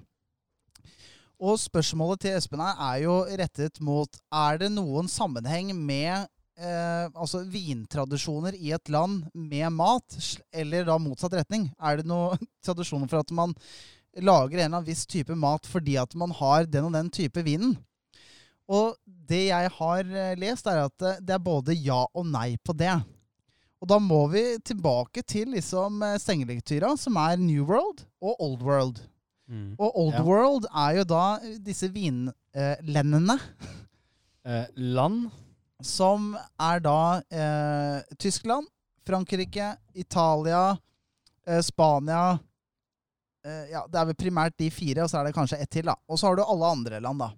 Og spørsmålet til Espen her er jo rettet mot Er det noen sammenheng med eh, altså vintradisjoner i et land med mat, eller da motsatt retning? Er det noen tradisjoner for at man lager en eller annen viss type mat fordi at man har den og den type vinen. Og det jeg har eh, lest, er at eh, det er både ja og nei på det. Og da må vi tilbake til liksom eh, sengelektyra, som er New World og Old World. Mm. Og Old Ja. World er jo da disse vinlendene, Eh, land. Som er da eh, Tyskland, Frankrike, Italia, eh, Spania eh, Ja, det er vel primært de fire, og så er det kanskje ett til, da. Og så har du alle andre land, da.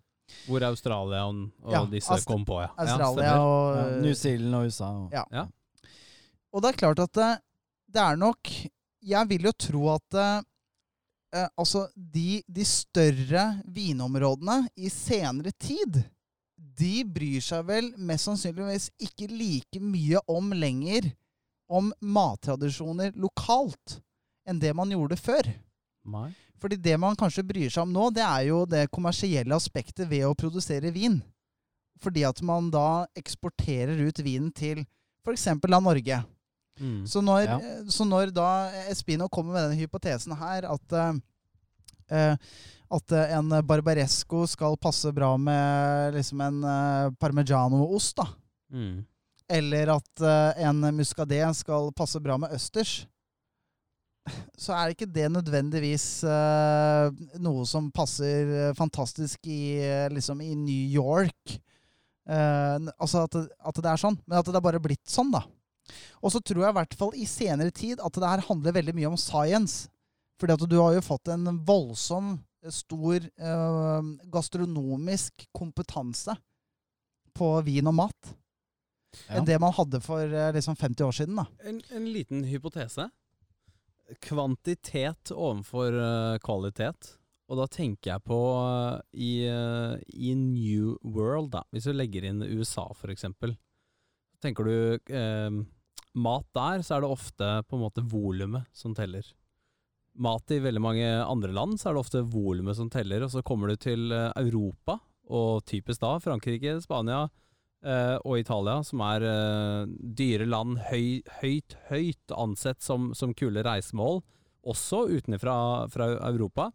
Hvor Australia og, og Ja, disse Ast kom på, ja. Australia ja, og Ja, New Zealand og USA. Og. Ja. Ja. Og det er klart at det, det er nok Jeg vil jo tro at eh, eh, altså de, de større vinområdene i senere tid De bryr seg vel mest sannsynligvis ikke like mye om lenger om mattradisjoner lokalt enn det man gjorde før. Nei. Fordi det man kanskje bryr seg om nå, det er jo det kommersielle aspektet ved å produsere vin. Fordi at man da eksporterer ut vinen til f.eks. av Norge. Mm. Så når, Ja. så når da Espino kommer med denne hypotesen her, at, eh, at eh, en barbaresco skal passe bra med liksom en eh, parmigiano-ost, da. Mm. Eller at eh, en muscadé skal passe bra med østers. Så er ikke det nødvendigvis noe som passer fantastisk i, liksom i New York. Altså at at det er sånn. Men at det er bare blitt sånn, da. Og så tror jeg i hvert fall i senere tid at det her handler veldig mye om science. Fordi at du har jo fått en voldsom, stor eh, gastronomisk kompetanse på vin og mat. Ja. Enn det man hadde for eh, liksom 50 år siden. da. En, en liten hypotese. Kvantitet overfor uh, kvalitet. Og da tenker jeg på uh, i, uh, i New World, da. Hvis du legger inn USA, for eksempel. Tenker du mat der, så er det ofte på en måte volumet som teller. Mat i veldig mange andre land, så er det ofte volumet som teller. Og så kommer du til eh, Europa, og typisk da Frankrike, Spania, eh, og Italia, som er eh, dyre land, høy, høyt, høyt ansett som, som kule reisemål, også utenfra fra Europa,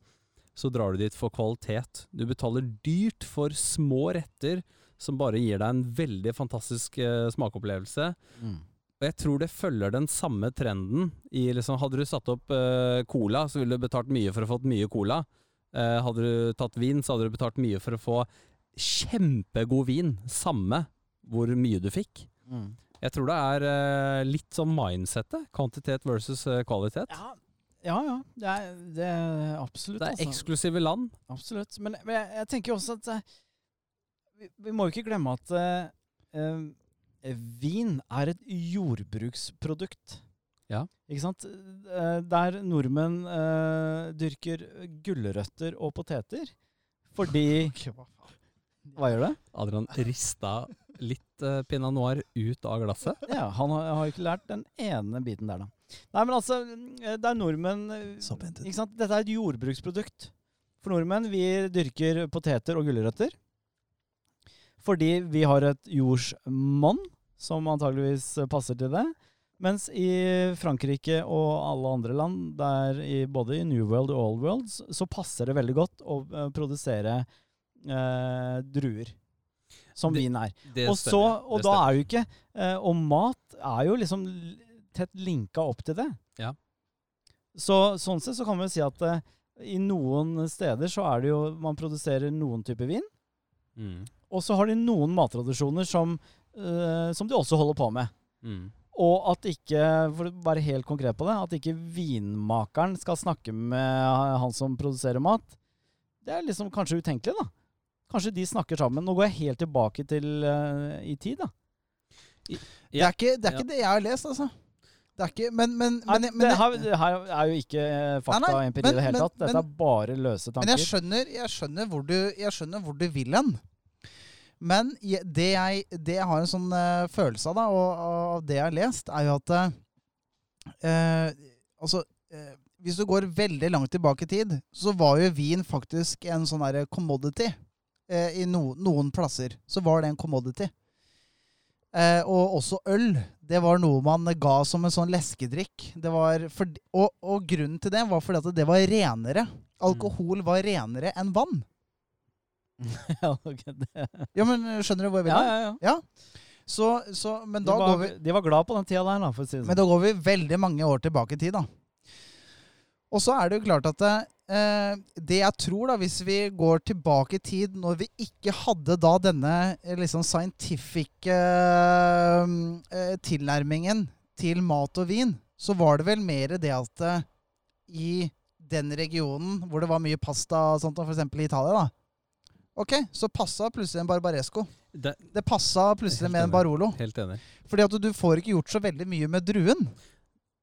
så drar du dit for kvalitet. Du betaler dyrt for små retter som bare gir deg en veldig fantastisk eh, smakopplevelse. Mm. Og jeg tror det følger den samme trenden i liksom Hadde du satt opp uh, cola, så ville du betalt mye for å få mye cola. Uh, hadde du tatt vin, så hadde du betalt mye for å få kjempegod vin. Samme hvor mye du fikk. Mm. Jeg tror det er uh, litt sånn mindsettet. Kvantitet versus kvalitet. Ja, ja. ja. Det, er, det er absolutt. Det er altså. eksklusive land. Absolutt. Men, men jeg, jeg tenker også at vi, vi må jo ikke glemme at vin er et jordbruksprodukt. Ja. Ikke sant? Eh, Der nordmenn eh, dyrker gulrøtter og poteter fordi Hva gjør det? Adrian rista litt eh, pinot noir ut av glasset. Ja, han har, har ikke lært den ene biten der, da. Nei, men altså, eh, det er nordmenn. Ikke sant? Dette er et jordbruksprodukt. For nordmenn, vi dyrker poteter og gulrøtter. Fordi vi har et jordsmonn som antageligvis passer til det. Mens i Frankrike og alle andre land, der i, både i New World og Old World, så- passer det veldig godt å eh, produsere eh, druer. Som Det- vin er. Og, så, og da er jo ikke eh, Og mat er jo liksom tett linka opp til det. Ja. Så sånn sett så kan vi si at eh, i noen steder så er det jo Man produserer noen typer vin, Mm. og så har de noen mattradisjoner som, eh, som de også holder på med. Mm. Og at ikke, for å være helt konkret på det, at ikke vinmakeren skal snakke med han som produserer mat, det er liksom kanskje utenkelig, da. Kanskje de snakker sammen. Nå går jeg helt tilbake til uh, i tid, da. Det er ikke det, er ikke det jeg har lest, altså. Det er ikke Men, men, Nei, men, men, det, her, det her er jo ikke eh, fakta og empiri men- i det hele tatt. Dette men- er bare løse men tanker. jeg skjønner, jeg skjønner hvor du, jeg skjønner hvor du vil hen. Men det jeg, det jeg har en sånn uh, følelse av, da, og og det jeg har lest, er jo at eh, Altså uh, Hvis du går veldig langt tilbake i tid, så var jo vin faktisk en sånn derre commodity. I no, noen plasser så var det en commodity. Og også øl. Det var noe man ga som en sånn leskedrikk. Det var fordi, og, og grunnen til det var fordi at det var renere. Alkohol var renere enn vann. ja, men Skjønner du hvor jeg vil ja, ja, ja. Ja. Så, så, men De var, går vi de var glad på den tida der, da, si Men sånn. da går vi veldig mange år tilbake i tid, da. Og så er det jo klart at eh, det jeg tror, da, hvis vi går tilbake i tid, når vi ikke hadde da denne eh, liksom scientific eh, eh, tilnærmingen til mat og vin, så var det vel mer det at eh, i den regionen hvor det var mye pasta, og sånt, f.eks. i Italia, da. Ok, så passa plutselig en barbaresco. Det, Det passa plutselig med en. Barolo. helt enig. Fordi at du får ikke gjort så veldig mye med druen.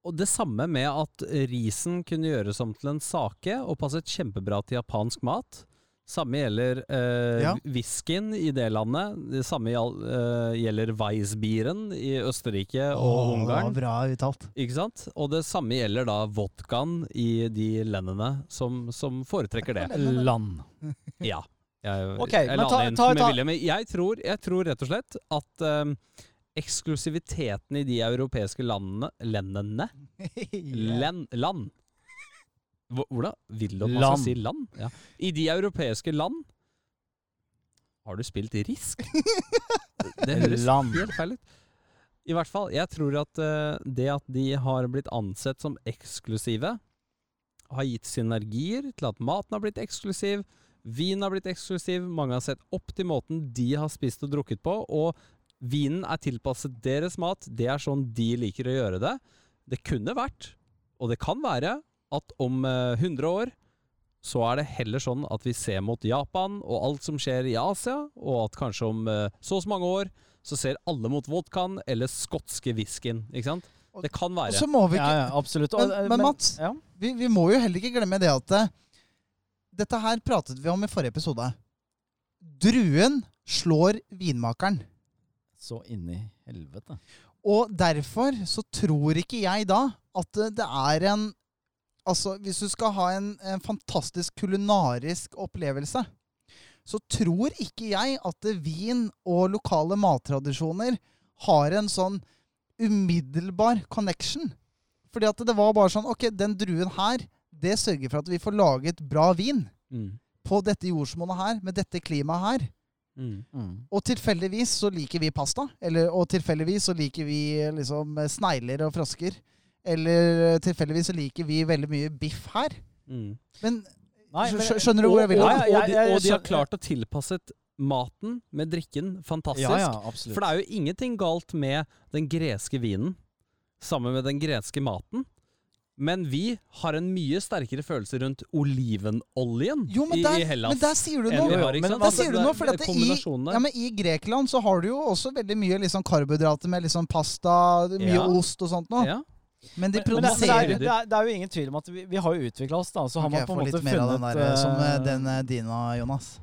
Og det samme med at risen kunne gjøres om til en sake og passet kjempebra til japansk mat. Samme gjelder eh, Ja. whiskyen i det landet. Det samme eh, gjelder Weissbieren i Østerrike og Åh, Ungarn. Bra uttalt. Ikke sant? Og det samme gjelder da vodkaen i de landene som, som foretrekker det. Land. Ja. Jeg, Ok, jeg men ta- ta- ta- vilje. Men jeg tror, jeg tror rett og slett at um, eksklusiviteten i de europeiske landene Lennene Len, land. Hvordan vil du at man Land. skal si land? Ja. I de europeiske land Har du spilt Risk? Det høres Land. helt feil ut. I hvert fall, jeg tror at uh, det at de har blitt ansett som eksklusive, har gitt synergier til at maten har blitt eksklusiv, vinen har blitt eksklusiv, mange har sett opp til måten de har spist og drukket på, og vinen er tilpasset deres mat, det er sånn de liker å gjøre det. Det kunne vært, og det kan være, at om eh, 100 år så er det heller sånn at vi ser mot Japan og alt som skjer i Asia, og at kanskje om eh, så og så mange år så ser alle mot vodkaen eller skotske whiskyen. Ikke sant? Det kan Og være. så må vi Ja, ikke ja, absolutt. Men, Men, eh, men Mats, ja. vi, vi må jo heller ikke glemme det at eh, Dette her pratet vi om i forrige episode. Druen slår vinmakeren. Så inni helvete. Og derfor så tror ikke jeg da at det er en Altså, hvis du skal ha en, en fantastisk kulinarisk opplevelse, så tror ikke jeg at vin og lokale mattradisjoner har en sånn umiddelbar connection. Fordi at det var bare sånn Ok, den druen her, det sørger for at vi får laget bra vin Mm. på dette jordsmonnet her, med dette klimaet her. Mm. Mm. Og tilfeldigvis så liker vi pasta. Eller, og tilfeldigvis så liker vi liksom snegler og frosker. Eller tilfeldigvis så liker vi veldig mye biff her. Mm. Men Nei, men- skjønner du hvor jeg vil? og, hen? Og, og, de, og de har klart å tilpasset maten med drikken fantastisk. Ja, ja. For det er jo ingenting galt med den greske vinen sammen med den greske maten. Men vi har en mye sterkere følelse rundt olivenoljen Jo, men der, i Hellas. men der sier du noe. har, Men? Der Altså, sier du noe, for at i, ja, men I Grekland så har du jo også veldig mye liksom karbohydrater med liksom pasta, mye Ja. ost og sånt noe. ja. Men de produserer det, det, det, er, det er jo ingen tvil om at vi, vi har jo utvikla oss, da. Så har okay, man på en får måte litt mer av den funnet der, som eh, eh, den eh, dina, Jonas.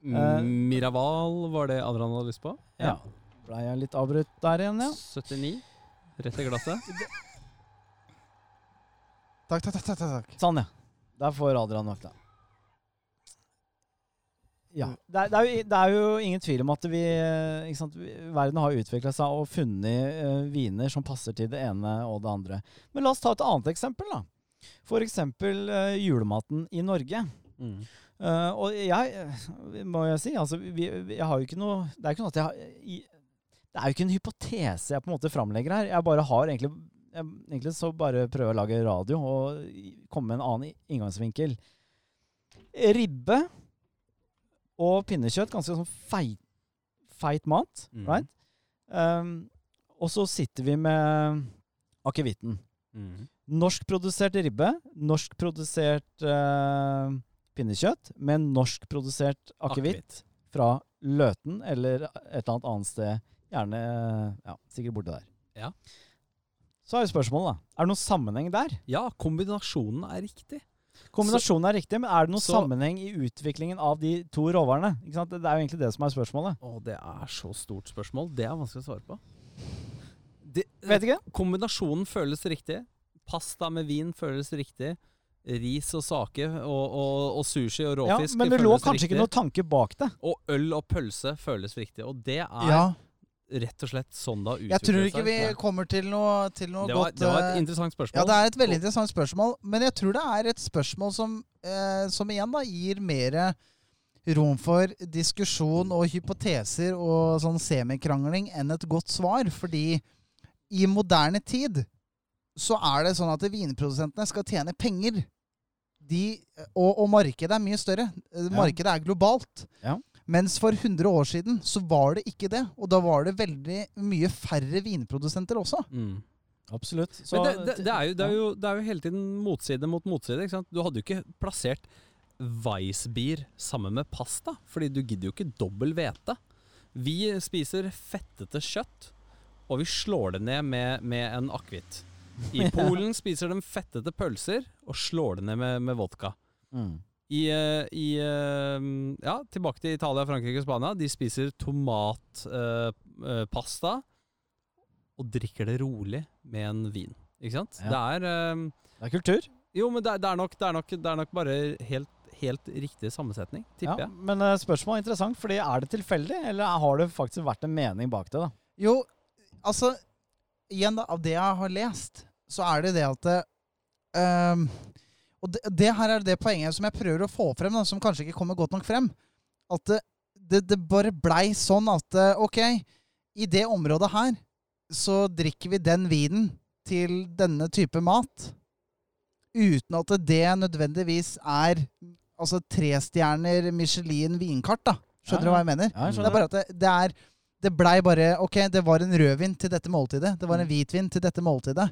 Uh, Miraval var det Adrian hadde lyst på. Ja. Blei jeg litt avbrutt der igjen, ja? 79. Rett i glasset. Takk, takk, takk. takk. Sånn, ja. Der får Adrian da. Ja. Det er, det, er jo, det er jo ingen tvil om at vi, eh, ikke sant? Verden har utvikla seg og funnet uh, viner som passer til det ene og det andre. Men la oss ta et annet eksempel, da. For eksempel uh, julematen i Norge. Mm. Uh, og jeg, må jeg si, altså vi, vi, jeg har jo ikke noe Det er ikke noe at jeg har i, Det er jo ikke en hypotese jeg på en måte framlegger her. Jeg bare har egentlig jeg, Egentlig så bare prøve å lage radio og komme med en annen inngangsvinkel. Ribbe og pinnekjøtt, ganske sånn feit, feit mat, Mm. right? Um, og så sitter vi med akevitten. Mm. Norskprodusert ribbe, norskprodusert uh, pinnekjøtt med norskprodusert akevitt fra Løten eller et eller annet annet sted. Gjerne ja, sikkert borte der. Ja. Så er jo spørsmålet, da. Er det noen sammenheng der? ja, kombinasjonen er riktig. Kombinasjonen er riktig, men er det noen så- sammenheng i utviklingen av de to råvarene? Det er jo egentlig det som er spørsmålet. Å, det er så stort spørsmål. Det er vanskelig å svare på. Det, Vet ikke. Kombinasjonen føles riktig. Pasta med vin føles riktig. Ris og sake og, og, og sushi og Ja, råfisk men det lå kanskje riktig. ikke noen tanke bak det. Og øl og pølse føles riktig. Og det er Ja, rett og slett sånn det har Jeg tror ikke vi kommer til noe, til noe Det var, godt det var et eh, interessant spørsmål. Ja, det er et veldig interessant spørsmål. Men jeg tror det er et spørsmål som, eh, som igjen da gir mer rom for diskusjon og hypoteser og sånn semikrangling enn et godt svar. Fordi i moderne tid så er det sånn at vinprodusentene skal tjene penger. De, og, og markedet er mye større. Ja. Markedet er globalt. Ja. Mens for 100 år siden så var det ikke det. Og da var det veldig mye færre vinprodusenter også. Mm. Absolutt. Så, Men det, det, det, er jo, det, er jo, det er jo hele tiden motside mot motside. ikke sant? Du hadde jo ikke plassert Weissbier sammen med pasta, fordi du gidder jo ikke dobbel hvete. Vi spiser fettete kjøtt, og vi slår det ned med, med en akevitt. I Polen spiser de fettete pølser og slår det ned med, med vodka. Mm. I, eh, i eh, Ja, tilbake til Italia, Frankrike og Spania. De spiser tomatpasta og drikker det rolig med en vin. Ikke sant? Ja. Det er eh, Det er kultur. Jo, men det, er- det, er nok, det, er nok, det er nok bare helt, helt riktig sammensetning, tipper Ja, jeg. men eh, spørsmålet er interessant, fordi er det tilfeldig, eller har det faktisk vært en mening bak det? da? Jo, altså Igjen, da, av det jeg har lest, så er det det at det, ehm, Og det, det her er det poenget som jeg prøver å få frem, da, som kanskje ikke kommer godt nok frem. At det, det, det bare blei sånn at eh, OK, i det området her så drikker vi den vinen til denne type mat. Uten at det nødvendigvis er altså tre stjerner Michelin vinkart, da. Skjønner du Ja, hva jeg mener? Ja, jeg Det er bare at det, det er Det blei bare Ok, det var en rødvin til dette måltidet. Det var en hvitvin til dette måltidet.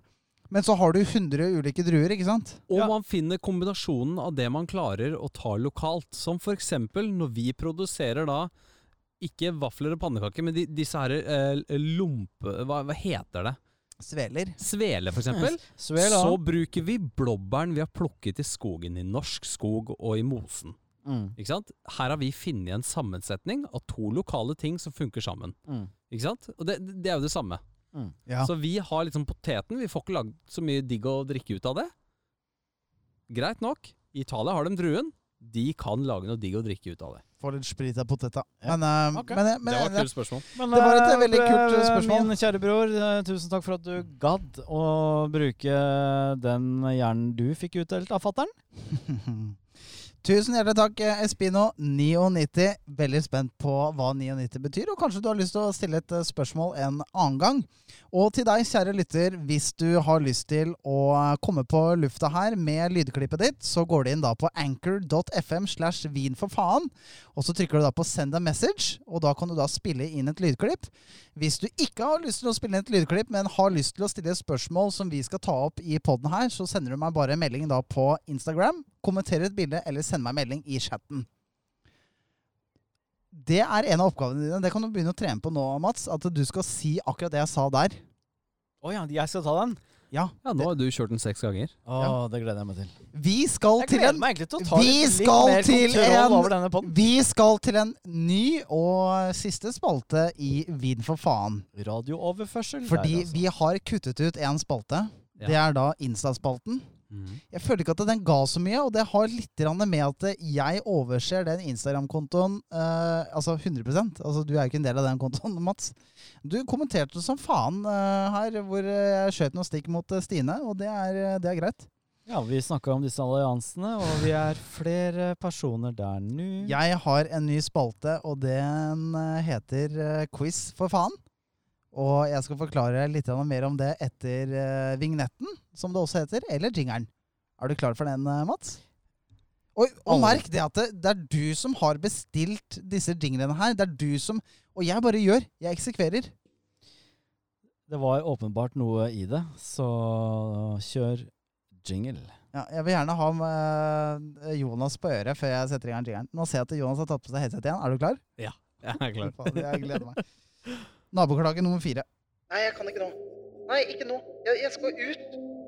Men så har du 100 ulike druer, ikke sant? Og Ja. man finner kombinasjonen av det man klarer å ta lokalt. Som eksempel når vi produserer da ikke vafler og pannekaker, men de, disse her eh, lompe... Hva, hva heter det? Sveler. Svele, for eksempel. Svel. Så bruker vi blåbæren vi har plukket i skogen, i norsk skog og i mosen. Mm. Ikke sant? Her har vi funnet en sammensetning av to lokale ting som funker sammen. Mm. Ikke sant? Og det, det er jo det samme. Ja. Så vi har liksom poteten. Vi får ikke lagd så mye digg å drikke ut av det. Greit nok. I Italia har de druen. De kan lage noe digg å drikke ut av det. Få litt sprit av poteta. Ja. Men, eh, okay. men, eh, men det var et eh, kult spørsmål. Men, Det var et veldig kult, spørsmål. Min kjære bror, tusen takk for at du gadd å bruke den hjernen du fikk utdelt av fattern. Tusen hjertelig takk, eh, Espino99. Veldig spent på hva 99 betyr, og kanskje du har lyst til å stille et eh, spørsmål en annen gang. Og til deg, kjære lytter, hvis du har lyst til å eh, komme på lufta her med lydklippet ditt, så går du inn da på anchor.fm slash vin for faen, og så trykker du da på send a message, og da kan du da spille inn et lydklipp. Hvis du ikke har lyst til å spille inn et lydklipp, men har lyst til å stille et spørsmål som vi skal ta opp i podden her, så sender du meg bare en melding da på Instagram, kommenterer et bilde, eller send meg en melding i chatten. Det er en av oppgavene dine. Det kan du begynne å trene på nå, Mats. At du skal si akkurat det jeg sa der. Å ja, jeg skal ta den? Ja. Ja, nå har du kjørt den seks ganger. Å, det gleder jeg meg til. Vi skal Jeg til gleder en meg egentlig til å ta Vi litt, litt skal mer til kontroll en- over denne. Vi skal til en ny og siste spalte i Vin for faen. Radiooverførsel. Fordi der, altså. vi har kuttet ut en spalte. Ja. Det er da Insta-spalten. Jeg føler ikke at den ga så mye, og det har litt med at jeg overser den Instagram-kontoen eh, altså 100% Altså Du er jo ikke en del av den kontoen, Mats. Du kommenterte som faen eh, her, hvor eh, jeg skjøt noen stikk mot eh, Stine, og det er, eh, det er greit. Ja, vi snakka om disse alliansene, og vi er flere personer der nå. Jeg har en ny spalte, og den heter Quiz for faen. Og jeg skal forklare litt mer om det etter eh, vignetten, som det også heter, eller jingeren. Er du klar for den, eh, Mats? Og, og merk det at det, det er du som har bestilt disse jinglene her. Det er du som Og jeg bare gjør. Jeg eksekverer. Det var åpenbart noe i det, så kjør jingle. Ja, jeg vil gjerne ha med Jonas på øret før jeg setter i gang jingeren. Nå ser jeg at Jonas har tatt på seg headset igjen. Er du klar? Ja, Jeg er klar. Jeg gleder meg. Naboklage nummer fire. Nei, jeg kan ikke nå. Nei, ikke nå. Jeg, jeg skal ut.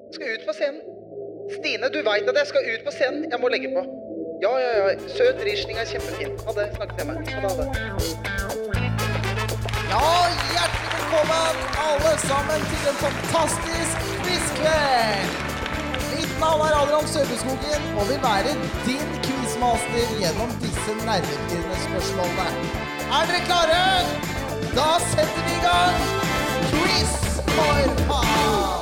Jeg skal ut på scenen. Stine, du veit at jeg skal ut på scenen. Jeg må legge på. Ja, ja, ja. Søt Riesling er kjempefin. Ha det. Snakkes hjemme. Ha det. Ja, hjertelig velkommen alle sammen til en fantastisk quizkveld. Mitt navn er Adrian Søbeskogen og vil være din quizmaster gjennom disse nervepirrende spørsmålene. Er dere klare? Da setter vi i gang quiz for faen!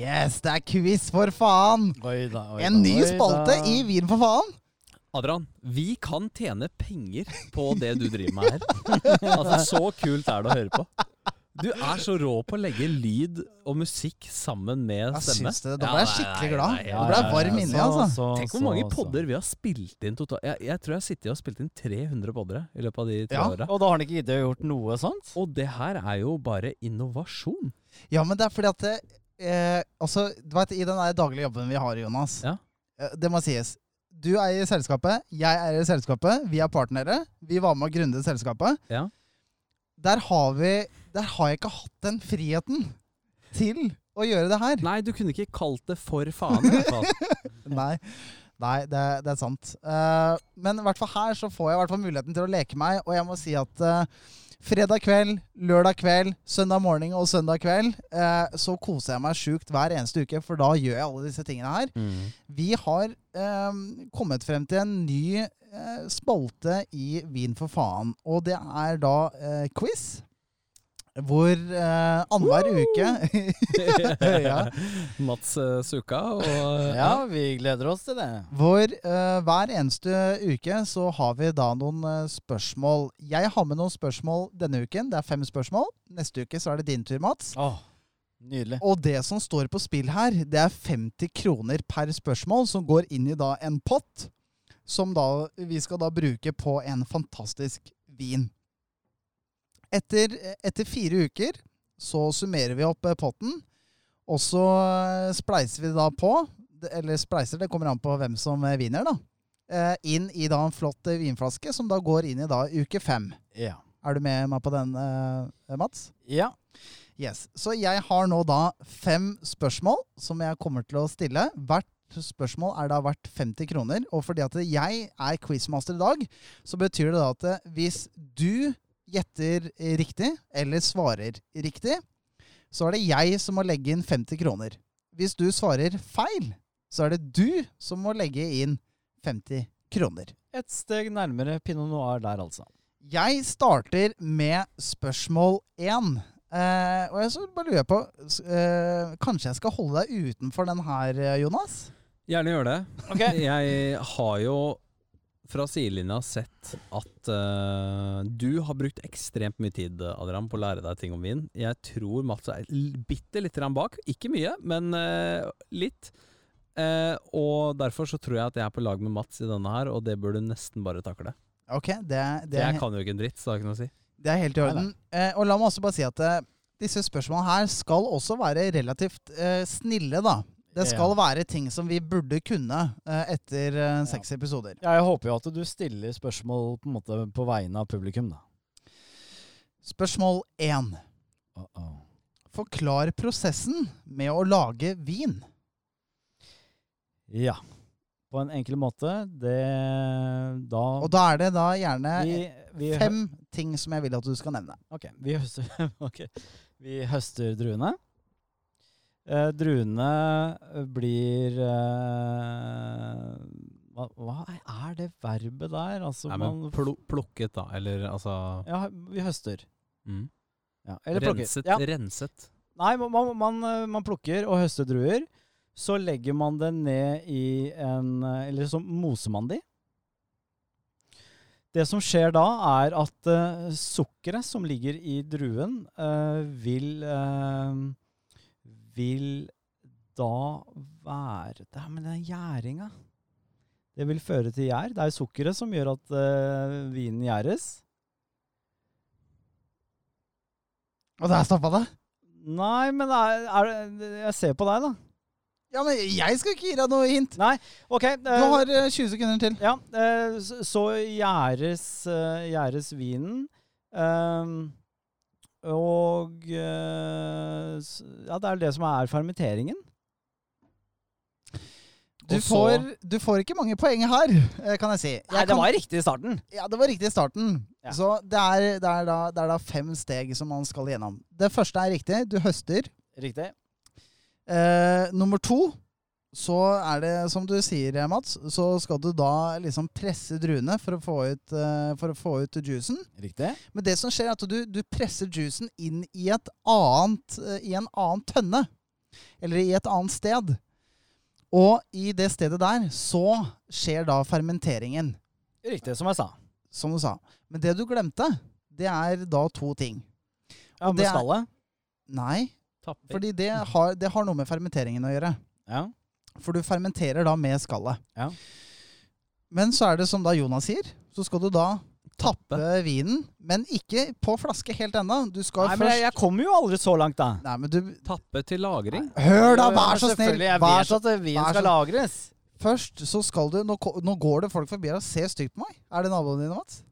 Yes, det er quiz for faen. Oi da, oi En ny oi spalte da. i Vin for faen. Adrian, vi kan tjene penger på det du driver med her. Altså, Så kult er det å høre på. Du er så rå på å legge lyd og musikk sammen med Jeg stemme. syns det. Da ble jeg skikkelig glad. Da ble jeg varm inni, altså. så- Tenk hvor mange podder vi har spilt inn totalt. Jeg, jeg tror jeg har sittet og spilt inn 300 podder i løpet av de tre Ja. åra. Og da har han ikke giddet å gjort noe sånt? Og det her er jo bare innovasjon. Ja, men det er fordi at det, eh, altså, du vet, I den der daglige jobben vi har, Jonas Ja. eh, Det må sies. Du eier selskapet, jeg eier selskapet. Vi er partnere. Vi var med å grunne selskapet. Ja. Der har vi Der har jeg ikke hatt den friheten til å gjøre det her. Nei, du kunne ikke kalt det for faen. i hvert fall. Nei, Nei det, det er sant. Uh, men i hvert fall her så får jeg hvert fall muligheten til å leke meg, og jeg må si at uh, fredag kveld, lørdag kveld, søndag morgen og søndag kveld, uh, så koser jeg meg sjukt hver eneste uke, for da gjør jeg alle disse tingene her. Mm. Vi har kommet frem til en ny spalte i Vin for faen, og det er da quiz. Hvor eh, annenhver uke ja, Mats uh, Suka og Ja, vi gleder oss til det. Hvor eh, hver eneste uke så har vi da noen eh, spørsmål. Jeg har med noen spørsmål denne uken. Det er fem spørsmål. Neste uke så er det din tur, Mats. Åh, nydelig. Og det som står på spill her, det er 50 kroner per spørsmål, som går inn i da en pott, som da vi skal da bruke på en fantastisk vin. Etter, etter fire uker så summerer vi opp eh, potten, og så eh, spleiser vi da på, eller spleiser, det kommer an på hvem som eh, vinner da, inn i da en flott vinflaske, som da går inn i da uke fem. Ja. Er du med meg på den, Mats? Ja. Yes. Så jeg har nå da fem spørsmål som jeg kommer til å stille. Hvert spørsmål er da verdt 50 kroner. Og fordi at jeg er quizmaster i dag, så betyr det da at hvis du gjetter riktig, eller svarer riktig, så er det jeg som må legge inn 50 kroner. Hvis du svarer feil, så er det du som må legge inn 50 kroner. Et steg nærmere pinot noir der, altså. Jeg starter med spørsmål én. Eh, og jeg så bare lurer på eh, Kanskje jeg skal holde deg utenfor den her, eh, Jonas? Gjerne gjør det. Okay. Jeg har jo fra sidelinja sett at uh, du har brukt ekstremt mye tid Adrian, på å lære deg ting om vin. Jeg tror Mats er bitte litt grann bak. Ikke mye, men uh, litt. Uh, og derfor så tror jeg at jeg er på lag med Mats i denne her, og det bør du nesten bare takle. Ok, det, det, jeg er, kan jo ikke en dritt, så det har ikke noe å si. det er helt i orden. Eh, og la meg også bare si at disse spørsmålene her skal også være relativt snille, da. Det skal være ting som vi burde kunne eh, etter eh, seks episoder. Ja, jeg håper jo at du stiller spørsmål på måte på vegne av publikum, da. Spørsmål én. Uh-oh. Forklar prosessen med å lage vin. Ja. På en enkel måte. Det Da Og da er det da gjerne vi, vi, fem ting som jeg vil at du skal nevne. Ok, vi høster, okay. Vi høster druene. Eh, druene blir eh, hva, hva er det verbet der? Altså, Nei, men man pl plukket, da. Eller altså Ja, vi høster. mm. Ja, eller plukker. Renset. Ja. Renset. Nei, man, man, man, eh, plukker og høster druer. Så legger man det ned i en eh, Eller så moser man de. Det som skjer da, er at uh, sukkeret som ligger i druen, uh, vil eh, Vil da være Det er med den gjæringa. Det vil føre til gjær. Det er sukkeret som gjør at uh, vinen gjæres. Og der stoppa det. Nei, men er, er, jeg ser på deg, da. Ja, men jeg skal ikke gi deg noe hint. Nei, OK. Du har uh, 20 sekunder til. Ja, eh, så gjæres, eh, gjæres vinen. ehm, og eh, Ja, det er det som er fermenteringen. Du, får, du får ikke mange poeng her, eh, kan jeg si. Jeg Nei, det kan- var riktig i starten. Ja, det var riktig i starten. Ja. Så det er, det, er da, det er da fem steg som man skal gjennom. Det første er riktig. Du høster. Riktig. Eh, nummer to så er det, som du sier, Mats, så skal du da liksom presse druene for å få ut, eh, for å få ut juicen. Riktig. Men det som skjer, er at du, du presser juicen inn i, et annet, eh, i en annen tønne. Eller i et annet sted. Og i det stedet der så skjer da fermenteringen. Riktig, som jeg sa. Som du sa. Men det du glemte, det er da to ting. Ja, med det skallet? Nei, Tapper. fordi det har, det har noe med fermenteringen å gjøre. Ja. For du fermenterer da med skallet. Ja. Men så er det som da Jonas sier, så skal du da tappe vinen, men ikke på flaske helt ennå. Du skal Nei, men jeg, først jeg kommer jo aldri så langt, da. Nei, men du Tappe til lagring. Hør da, vær så snill! selvfølgelig, Jeg Vær vet så, at vin vær skal så- lagres. Først så skal du Nå, ko- nå går det folk forbi her og ser stygt på meg. Er det naboene dine, Mats?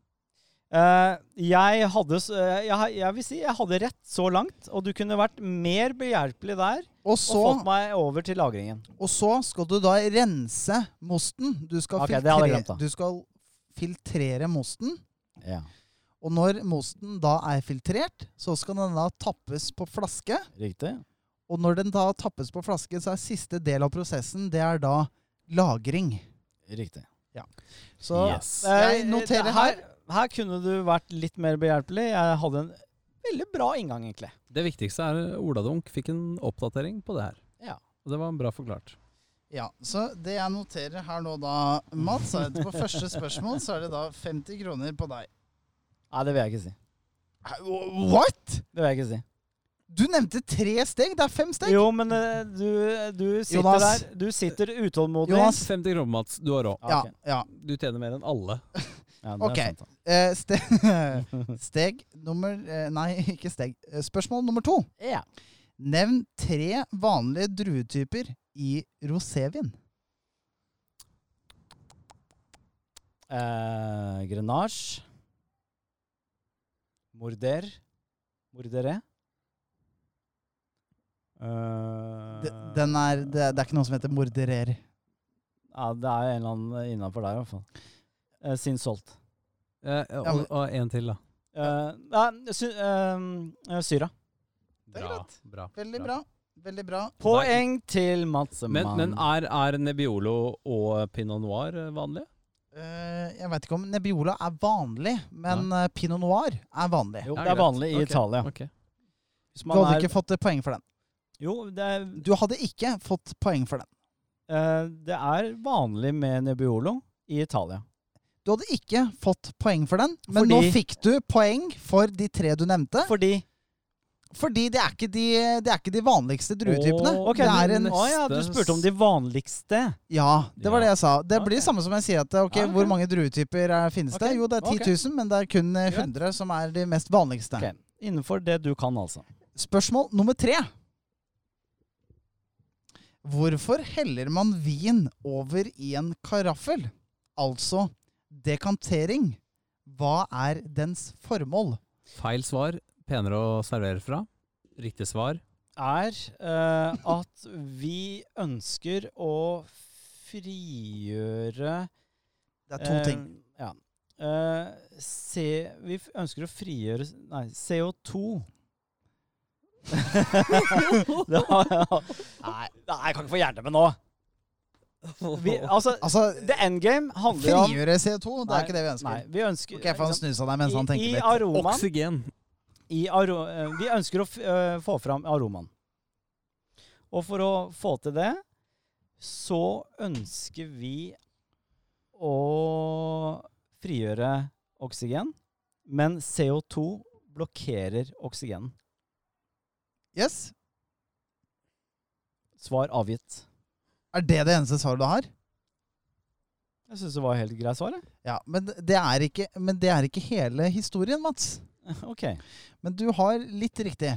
Eh, jeg hadde s- eh, jeg, har- jeg vil si jeg hadde rett så langt, og du kunne vært mer behjelpelig der Og og fått meg over til lagringen. og så skal du da rense mosten. Du skal, Ok, det hadde jeg filtre- du skal filtrere mosten. Ja, Og når mosten da er filtrert, så skal den da tappes på flaske. Riktig. Og når den da tappes på flaske, så er siste del av prosessen det er da lagring. Riktig. Ja. Så Yes. jeg Eh, noterer her. Her kunne du vært litt mer behjelpelig. Jeg hadde en veldig bra inngang, egentlig. Det viktigste er Ola Dunk fikk en oppdatering på det her. Ja. Og det var bra forklart. Ja, så det jeg noterer her nå da, Mats, er at på første spørsmål så er det da 50 kroner på deg. Nei, det vil jeg ikke si. What?! Det vil jeg ikke si. Du nevnte tre steg, det er fem steg! Jo, men eh, du, du sitter Jonas. der. Du sitter utålmodig. Jonas. 50 kroner, Mats. Du har råd. Ja, okay. ja. Du tjener mer enn alle. Ja, det Ok. sant. Eh, ste steg nummer eh, Nei, ikke steg. Eh, Spørsmål nummer to. Ja. Nevn tre vanlige druetyper i rosévin. Eh, Grenache. Morder. Mordere. Uh, De- Den er, det, det er ikke noe som heter morderer. Ja, det er en eller annen innafor der, i hvert fall. Uh, Sin solgt. Uh, og, og en til, da. Eh, nei, sy, eh, eh, Syra. Det er Bra. greit. bra. Veldig bra. Veldig bra. Poeng til Mats Men, men er, er Nebbiolo og Pinot Noir eh, vanlige? Eh, jeg veit ikke om Nebbiolo er vanlig, men nei. Pinot Noir er vanlig. Jo, det er vanlig i okay. Italia. Okay. Hvis Du hadde er, ikke fått eh, poeng for den. jo, det er, Du hadde ikke fått poeng for den. Uh, det er vanlig med Nebbiolo i Italia. Du hadde ikke fått poeng for den, men Fordi- nå fikk du poeng for de tre du nevnte. Fordi Fordi det er ikke de, det er ikke de vanligste druetypene. Oh, okay, det er en, å ja, du spurte om de vanligste. ja, det var Ja. det jeg sa. Det blir det samme som jeg sier at okay, Ja, hvor mange druetyper er, finnes det? Jo, det er 10 000, men det er kun eh, Greit. 100 som er de mest vanligste. Innenfor det du kan, altså. Spørsmål nummer tre. Hvorfor heller man vin over i en karaffel? Altså dekantering. Hva er dens formål? Feil svar. Penere å servere fra. Riktig svar. Er eh, at vi ønsker å frigjøre Det er to eh, ting. Ja. Eh, C, vi f- ønsker å frigjøre Nei, CO2. det har, nei, nei, jeg kan ikke få hjertet med nå. Vi, altså, Altså, the endgame handler om frigjøre CO2, det Nei, er ikke det vi Nei, ønsker. vi ønsker Ok, jeg får han deg mens han tenker i litt. Aroman, Oksygen. i aro, eh, Vi ønsker å f eh, få fram aromaen. Og for å få til det, så ønsker vi å frigjøre oksygen, men CO2 blokkerer oksygen. Yes. Svar avgitt. Er det det eneste svaret du har? Jeg syns det var helt greit svar. Ja, men det, er ikke, men det er ikke hele historien, Mats. OK. Men du har litt riktig.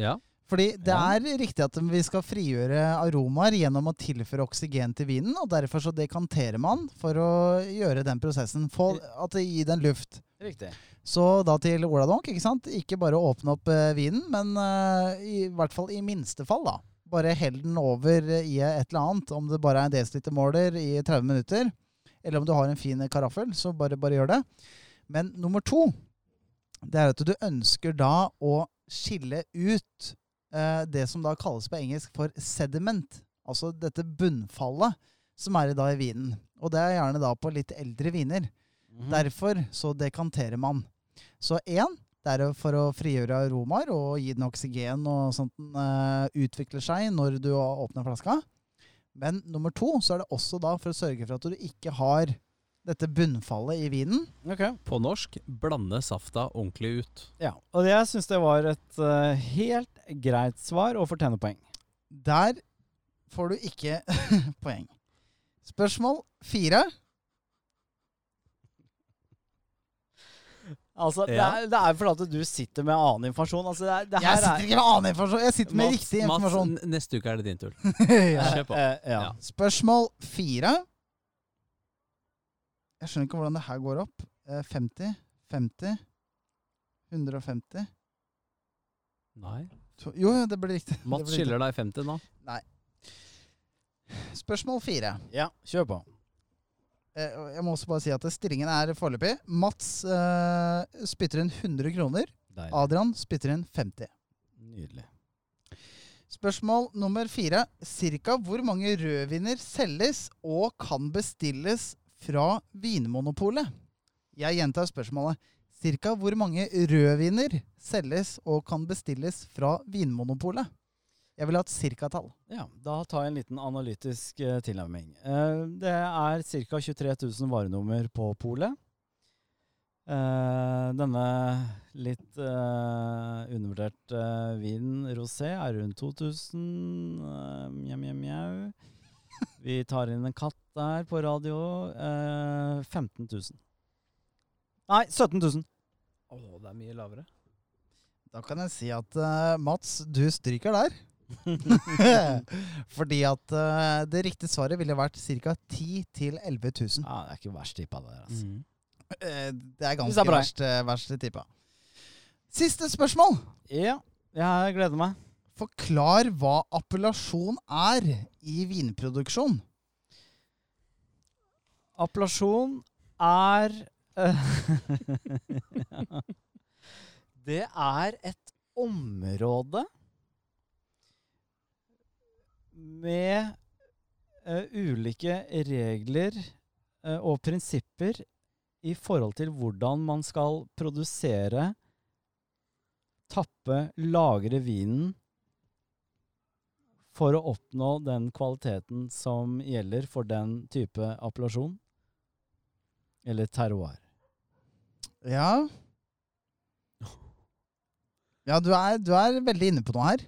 Ja. Fordi det Ja. er riktig at vi skal frigjøre aromaer gjennom å tilføre oksygen til vinen, og derfor så dekanterer man for å gjøre den prosessen. Få at det gir den luft. Riktig. Så da til Oladonk, ikke sant? Ikke bare åpne opp eh, vinen, men uh, i hvert fall i minste fall, da. Bare hell den over i et eller annet, om det bare er en desilitermåler i 30 minutter, eller om du har en fin karaffel, så bare, bare gjør det. Men nummer to, det er at du ønsker da å skille ut eh, det som da kalles på engelsk for sediment. altså dette bunnfallet som er i da i vinen. Og det er gjerne da på litt eldre viner. Mhm. Derfor så dekanterer man. Så én, det er for å frigjøre aromaer og gi den oksygen og sånt den eh, utvikler seg når du åpner flaska. Men nummer to så er det også da for å sørge for at du ikke har dette bunnfallet i vinen. På norsk blande safta ordentlig ut. Ja, og jeg syns det var et uh, helt greit svar og fortjener poeng. Der får du ikke poeng. Spørsmål fire. Altså, det, Ja. er, det er fordi at du sitter med annen informasjon. Altså, det, er- det Jeg sitter er- ikke med annen informasjon, jeg sitter med Mats- riktig informasjon. Mats, neste uke er det din tur. ja. Kjør på. Eh, ja. Ja. Spørsmål fire. Jeg skjønner ikke hvordan det her går opp. Eh, 50, 50, 150 Nei. Jo, jo, det blir riktig. Mats ble skylder deg 50 nå. Nei. Spørsmål fire. Ja, kjør på. Eh, jeg må også bare si at stillingen er foreløpig. Mats uh, spytter inn 100 kroner. Deilig. Adrian spytter inn 50. Nydelig. Spørsmål nummer fire. Cirka hvor mange rødviner selges og kan bestilles fra Vinmonopolet? Jeg gjentar spørsmålet. Cirka hvor mange rødviner selges og kan bestilles fra Vinmonopolet? Jeg vil ha et cirkatall. Ja, da tar jeg en liten analytisk eh, tilnærming. Eh, det er ca. 23 000 varenummer på polet. Eh, denne litt eh, undervurderte uh, vinen rosé er rundt 2000. Uh, mjau, mjau, mjau. Vi tar inn en katt der på radio. eh, 15 000. Nei, 17 000. Å, det er mye lavere. Da kan jeg si at eh, Mats, du stryker der. Fordi at uh, det riktige svaret ville vært ca. 10 000-11 000. Ja, det er ikke verst tippa, det. Altså. Mm. Uh, Det er ganske det er verst, uh, verst tippa. Siste spørsmål. Ja, jeg gleder meg. Forklar hva appellasjon er i vinproduksjon. Appellasjon er Det er et område med uh, ulike regler uh, og prinsipper i forhold til hvordan man skal produsere, tappe, lagre vinen for å oppnå den kvaliteten som gjelder for den type appellasjon. Eller terroir. Ja Ja, du er, du er veldig inne på noe her.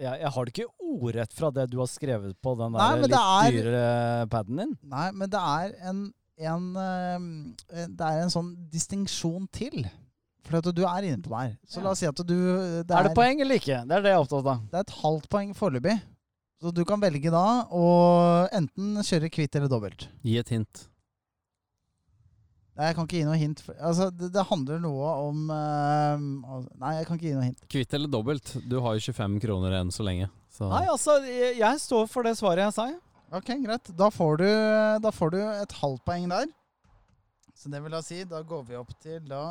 Jeg, jeg har det ikke ordrett fra det du har skrevet på den Nei, der litt er- dyre paden din. Nei, men det er en, en eh, Det er en sånn distinksjon til. For at du er inne på det her. Så la oss si at du det er, det poeng eller ikke? Det er det jeg er opptatt av. Det er et halvt poeng foreløpig. Så du kan velge da å enten kjøre kvitt eller dobbelt. Gi et hint. Nei, jeg kan ikke gi noe hint. Altså, det, det handler noe om altså- Nei, jeg kan ikke gi noe hint. Kvitt eller dobbelt? Du har jo 25 kroner enn så lenge. Så. Nei, altså, jeg, jeg står for det svaret jeg sa. Ok, greit. Da får du, da får du et halvt poeng der. Så det vil da si, da går vi opp til da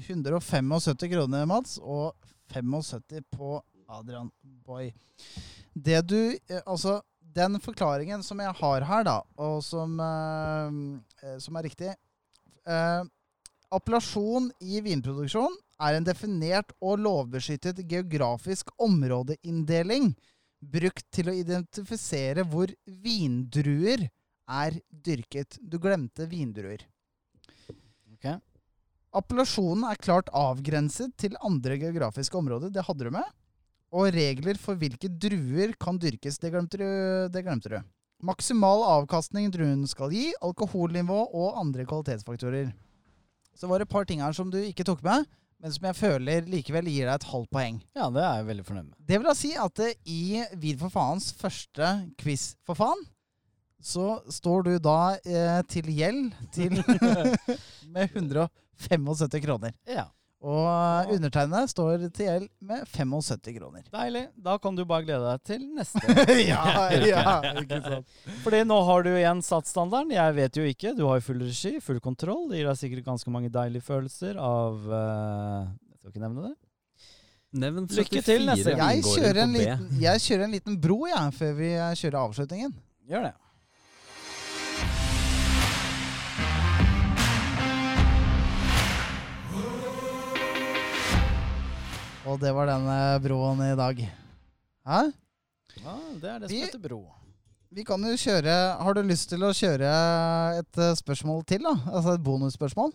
175 kroner, Mats, og 75 på Adrian Boy. Det du eh, Altså, den forklaringen som jeg har her, da, og som, eh, som er riktig eh, Appellasjon i vinproduksjon er en definert og lovbeskyttet geografisk områdeinndeling brukt til å identifisere hvor vindruer er dyrket. Du glemte vindruer. Ok. Appellasjonen er klart avgrenset til andre geografiske områder. Det hadde du med. Og regler for hvilke druer kan dyrkes. Det glemte du. Det glemte du. Maksimal avkastning druen skal gi, alkoholnivå og andre kvalitetsfaktorer. Så var det et par ting her som du ikke tok med, men som jeg føler likevel gir deg et halvt poeng. Ja, det er jeg veldig fornøyd med. Det vil da si at eh, i Vid for faens første quiz for faen, så står du da eh, til gjeld til med 175 kroner. Ja. Og undertegnede står til gjeld med 75 kroner. Deilig. Da kan du bare glede deg til neste. ja, ja, ikke sant. Fordi nå har du igjen satt standarden. Jeg vet jo ikke. Du har jo full regi, full kontroll. Det gir deg sikkert ganske mange deilige følelser av uh, Jeg skal ikke nevne det. Nevn Lykke til neste gang. Jeg kjører, en liten, jeg kjører en liten bro jeg, før vi kjører avslutningen. Gjør det. Og det var den eh, broen i dag. Hæ? Ja, det er det som Vi- heter bro. Vi kan jo kjøre Har du lyst til å kjøre et eh, spørsmål til, da? Altså et bonusspørsmål?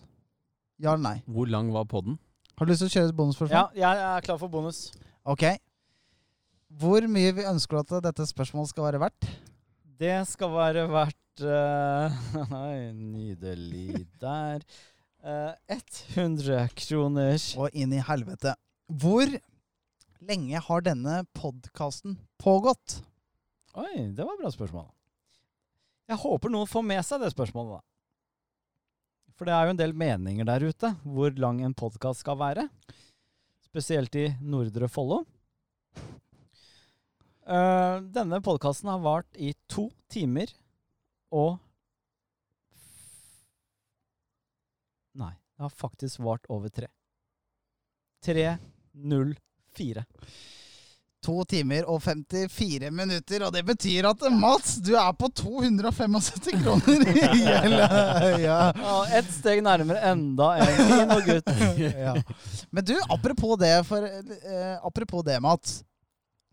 Ja eller nei? Hvor lang var podden? Har du lyst til å kjøre et bonusspørsmål? Ja, jeg er klar for bonus. Ok. Hvor mye vi ønsker at dette spørsmålet skal være verdt? Det skal være verdt uh, Nei, Nydelig der. Uh, 100 kroners. Og inn i helvete. Hvor lenge har denne podkasten pågått? Oi, det var et bra spørsmål. Jeg håper noen får med seg det spørsmålet, da. For det er jo en del meninger der ute hvor lang en podkast skal være. Spesielt i Nordre Follo. Uh, denne podkasten har vart i to timer og Nei, det har faktisk vart over tre. 3.04. To timer og 54 minutter, og det betyr at Mats, du er på 275 kroner i gjeld. Ja. Ja, Ett steg nærmere enda en fin og gutt. ja. Men du, apropos det, for, eh, apropos det, Mats.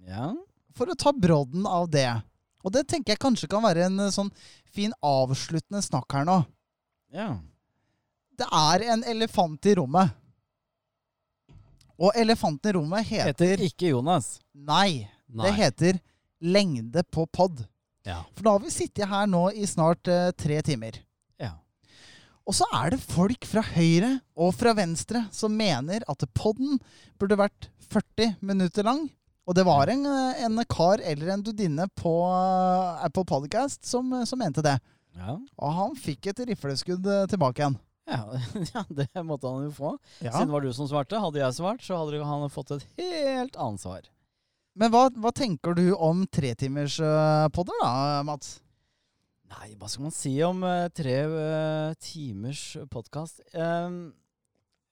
Ja. For å ta brodden av det. Og det tenker jeg kanskje kan være en eh, sånn fin avsluttende snakk her nå. ja. Det er en elefant i rommet. Og elefanten i rommet heter, Heter ikke Jonas. Nei, Nei. det heter lengde på pod. Ja. For da har vi sittet her nå i snart eh, tre timer. Ja. Og så er det folk fra høyre og fra venstre som mener at podden burde vært 40 minutter lang. Og det var en, eh, en kar eller en dudinne på eh, Apple Podcast som, eh, som mente det. Ja. Og han fikk et rifleskudd eh, tilbake igjen. Ja, det måtte han jo få. Ja. Siden det var du som svarte. Hadde jeg svart, så hadde han fått et helt annet svar. Men hva, hva tenker du om tretimerspodder, da, Mats? Nei, hva skal man si om eh, tre eh, timers podkast?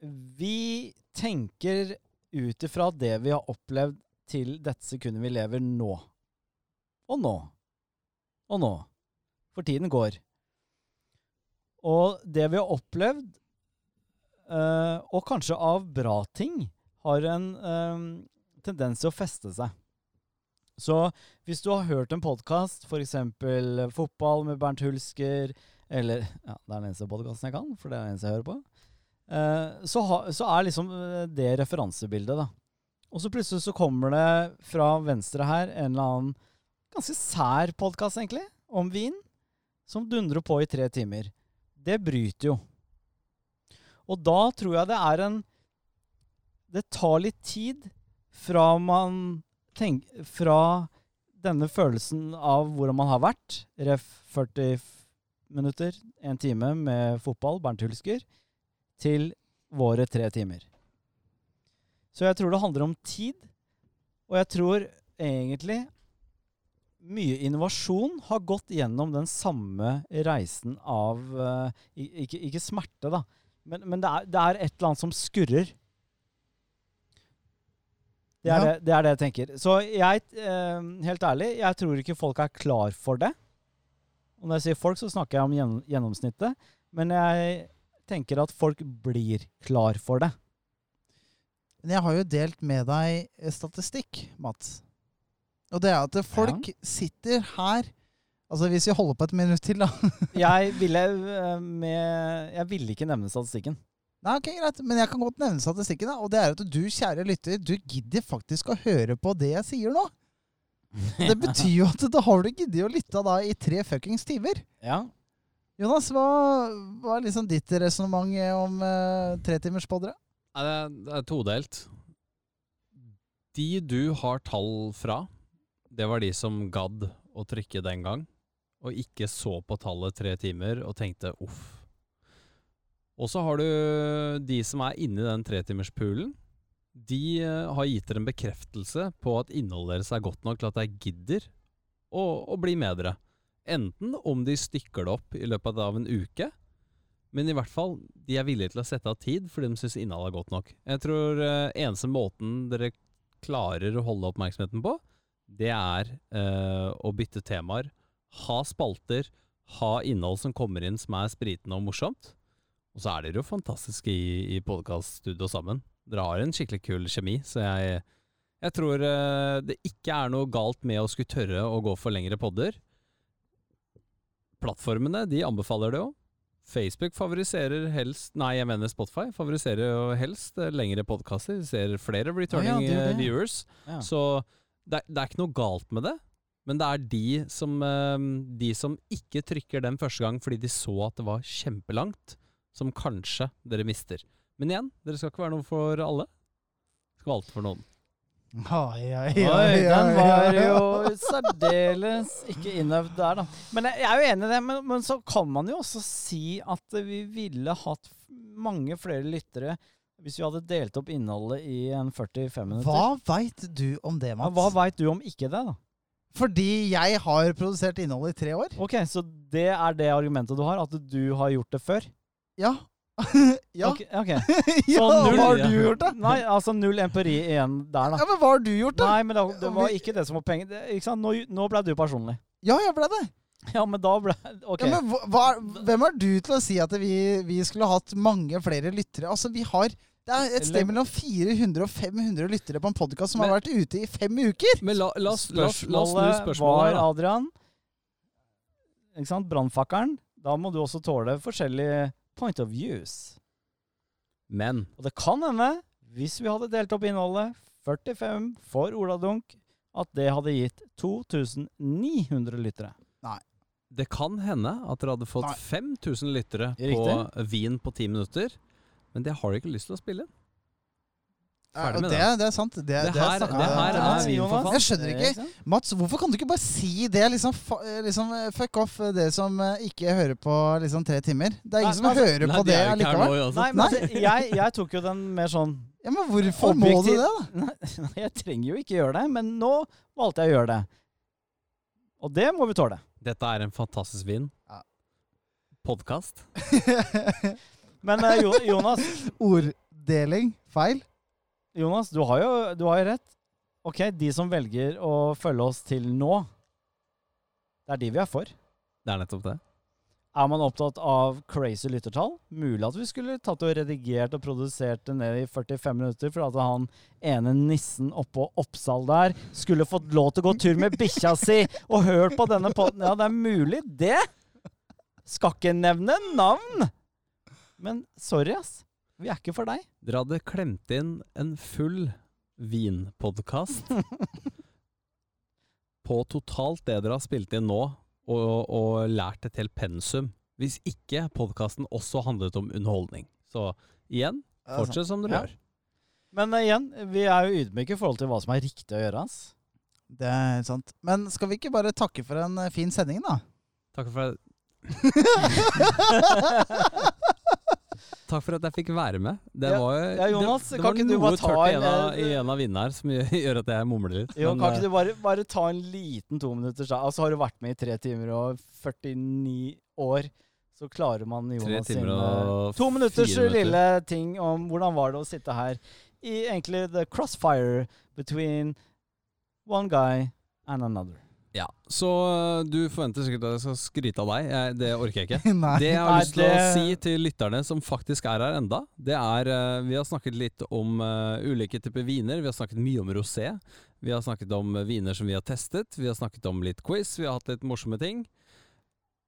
vi tenker ut ifra det vi har opplevd til dette sekundet vi lever nå. Og nå. Og nå. For tiden går. Og det vi har opplevd, uh, og kanskje av bra ting, har en eh, tendens til å feste seg. Så hvis du har hørt en podkast, f.eks. fotball med Bernt Hulsker, eller ja, Det er den eneste podkasten jeg kan, for det er den eneste jeg hører på. Uh, så, ha, så er liksom det referansebildet, da. Og så plutselig så kommer det fra venstre her en eller annen ganske sær podkast, egentlig, om vin, som dundrer på i tre timer. Det bryter jo. Og da tror jeg det er en Det tar litt tid fra man tenker Fra denne følelsen av hvordan man har vært, ref 40 minutter, en time med fotball, Bernt Hulsker, til våre tre timer. Så jeg tror det handler om tid, og jeg tror egentlig mye innovasjon har gått gjennom den samme reisen av eh, ikke, ikke smerte, da, men, men det, er, det er et eller annet som skurrer. Det er, Ja. det, det er det jeg tenker. Så jeg, eh, helt ærlig, jeg tror ikke folk er klar for det. Og når jeg sier folk, så snakker jeg om gjennomsnittet. Men jeg tenker at folk blir klar for det. Men jeg har jo delt med deg eh, statistikk, Mats. Og det er at folk sitter her Altså hvis vi holder på et minutt til, da. Jeg ville, eh, med, jeg ville ikke nevne statistikken. Nei, ok, greit. Men jeg kan godt nevne statistikken. da Og det er at du, kjære lytter, du gidder faktisk å høre på det jeg sier nå. Det betyr jo at da har du giddet å lytte da i tre fuckings timer. Ja. Jonas, hva, hva er liksom ditt resonnement om uh, tretimerspoddere? Nei, er, det er todelt. De du har tall fra, det var de som gadd å trykke den gang, og ikke så på tallet tre timer og tenkte uff. Og så har du de som er inni den tretimerspoolen. De eh, har gitt dere en bekreftelse på at innholdet deres er godt nok til at jeg gidder å, å bli med dere. Enten om de stykker det opp i løpet av en uke, Men i hvert fall, de er villige til å sette av tid fordi de syns innholdet er godt nok. Jeg tror eh, eneste måten dere klarer å holde oppmerksomheten på, det er eh, å bytte temaer. Ha spalter, ha innhold som kommer inn som er spritende og morsomt. Og så er dere jo fantastiske i, i podkaststudio sammen. Dere har en skikkelig kul kjemi, så jeg, jeg tror eh, det ikke er noe galt med å skulle tørre å gå for lengre podder. Plattformene de anbefaler det jo. Facebook favoriserer helst Nei, jeg mener Spotify favoriserer jo helst eh, lengre podkaster. Ser flere returning Å ja, det er eh, det. viewers. Ja. Så det, er- det er ikke noe galt med det. Men det er de som, eh, de som ikke trykker den første gang fordi de så at det var kjempelangt, som kanskje dere mister. Men igjen, dere skal ikke være noe for alle. Det skal være alt for noen. Oi, oi, Oi, den var jo særdeles ikke innøvd der, da. Men jeg, jeg er jo enig i det. Men, men så kan man jo også si at vi ville hatt mange flere lyttere hvis vi hadde delt opp innholdet i en 45 minutter. Hva veit du om det, Ja, Mats? hva veit du om ikke det, da? Fordi jeg har produsert innholdet i tre år. Ok, Så det er det argumentet du har? At du har gjort det før? Ja. ja. Ok, ok. ja, null- hva har du gjort, da? Nei, altså null empiri igjen der, da. Ja, men hva har du gjort, da? Nei, men det, det var ikke det som var penger. Nå, nå ble du personlig. Ja, jeg ble det. Ja, men da ble Ok. Ja, men hva, hvem er du til å si at vi, vi skulle hatt mange flere lyttere? Altså, vi har Det er et sted mellom 400 og 500 lyttere på en podkast som Men- har vært ute i fem uker! Men la, la, la, la oss snu Spørsmålet var, da. Adrian Ikke sant? Brannfakkelen. Da må du også tåle forskjellige point of views. Men Og det kan hende, hvis vi hadde delt opp innholdet, 45 for Ola Dunk, at det hadde gitt 2900 lyttere. Det kan hende at dere hadde fått Nei. 5000 lyttere Riktig. på Vin på ti minutter. Men det har dere ikke lyst til å spille inn. Ferdig med det, det. det er sant. Det, Det det her- det vi om. her er vin for faen. Jeg skjønner Eh, ikke. Mats, hvorfor kan du ikke bare si det? Liksom, eh, liksom eh, Fuck off dere det som eh, ikke hører på liksom tre timer. Det er ingen Nei, som altså- hører Nei, på det er allikevel. altså. Nei, men altså, jeg, jeg tok jo den mer sånn Ja, men hvorfor må du det, da? Nei, jeg trenger jo ikke gjøre det, men nå valgte jeg å gjøre det. Og det må vi tåle. Dette er en fantastisk vin. Ja. Podkast. Men eh, Jo- Jonas, Orddeling feil? Jonas, du har, jo, du har jo rett. Ok, de som velger å følge oss til nå, det er de vi er for. Det er nettopp det. Er man opptatt av crazy lyttertall? Mulig at vi skulle tatt og redigert og produsert det ned i 45 minutter for at han ene nissen oppå Oppsal der skulle fått lov til å gå tur med bikkja si og hørt på denne podden. Ja, det er mulig, det. Skal ikke nevne navn. Men sorry, ass. Vi er ikke for deg. Dere hadde klemt inn en full vinpodkast på totalt det dere har spilt inn nå, og, og lært et helt pensum. Hvis ikke podkasten også handlet om underholdning. Så igjen, fortsett som dere Ja. gjør. Men uh, igjen, vi er jo ydmyke i forhold til hva som er riktig å gjøre. ass. Det er helt sant. Men skal vi ikke bare takke for en eh, fin sending, da? Takk for Takk for at jeg fikk være med. Det Ja, var, ja, Jonas, det, det kan var noe tørt i en, av, eh, i en av vinnene her som gjør, at jeg mumler litt. Jo, Men, kan eh, ikke du bare, bare ta en liten to minutter sa- Altså har du vært med i tre timer og 49 år, så klarer man Jonas sin To minutters minutter. lille ting om hvordan var det å sitte her i egentlig the crossfire between one guy and another. Ja, Så øh, du forventer sikkert at jeg skal skryte av deg. Jeg, det orker jeg ikke. Nei. Det jeg har Nei, lyst til å si til lytterne som faktisk er her enda, det er uh, Vi har snakket litt om uh, ulike typer viner. Vi har snakket mye om rosé. Vi har snakket om viner som vi har testet. Vi har snakket om litt quiz. Vi har hatt litt morsomme ting.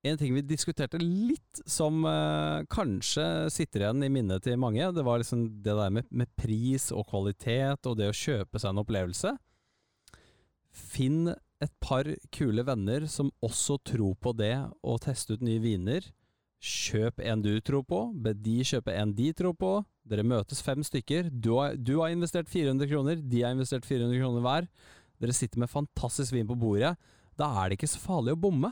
En ting vi diskuterte litt som uh, kanskje sitter igjen i minnet til mange, det var liksom det der med, med pris og kvalitet og det å kjøpe seg en opplevelse. Finn et par kule venner som også tror på det å teste ut nye viner. Kjøp en du tror på, be de kjøpe en de tror på. Dere møtes fem stykker. Du har, du har investert 400 kroner, de har investert 400 kroner hver. Dere sitter med fantastisk vin på bordet. Da er det ikke så farlig å bomme.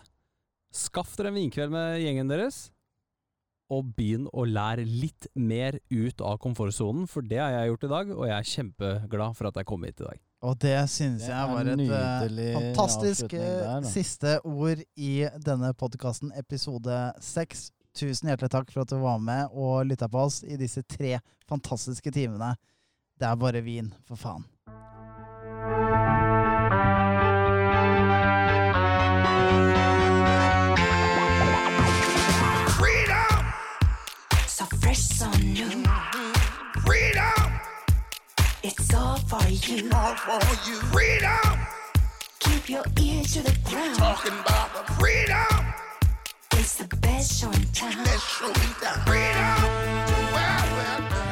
Skaff dere en vinkveld med gjengen deres, og begynn å lære litt mer ut av komfortsonen, for det har jeg gjort i dag, og jeg er kjempeglad for at jeg kom hit i dag. Og det synes Det jeg var et eh, fantastisk der, siste ord i denne podkasten, episode seks. tusen hjertelig takk for at du var med og lytta på oss i disse tre fantastiske timene. Det er bare vin, for faen. Freedom! So fresh, so new. Freedom! It's all for you. All for you. Freedom! Keep your ear to the ground. Talking about the freedom. It's the best show in town. Best show in town. Freedom! Well, well,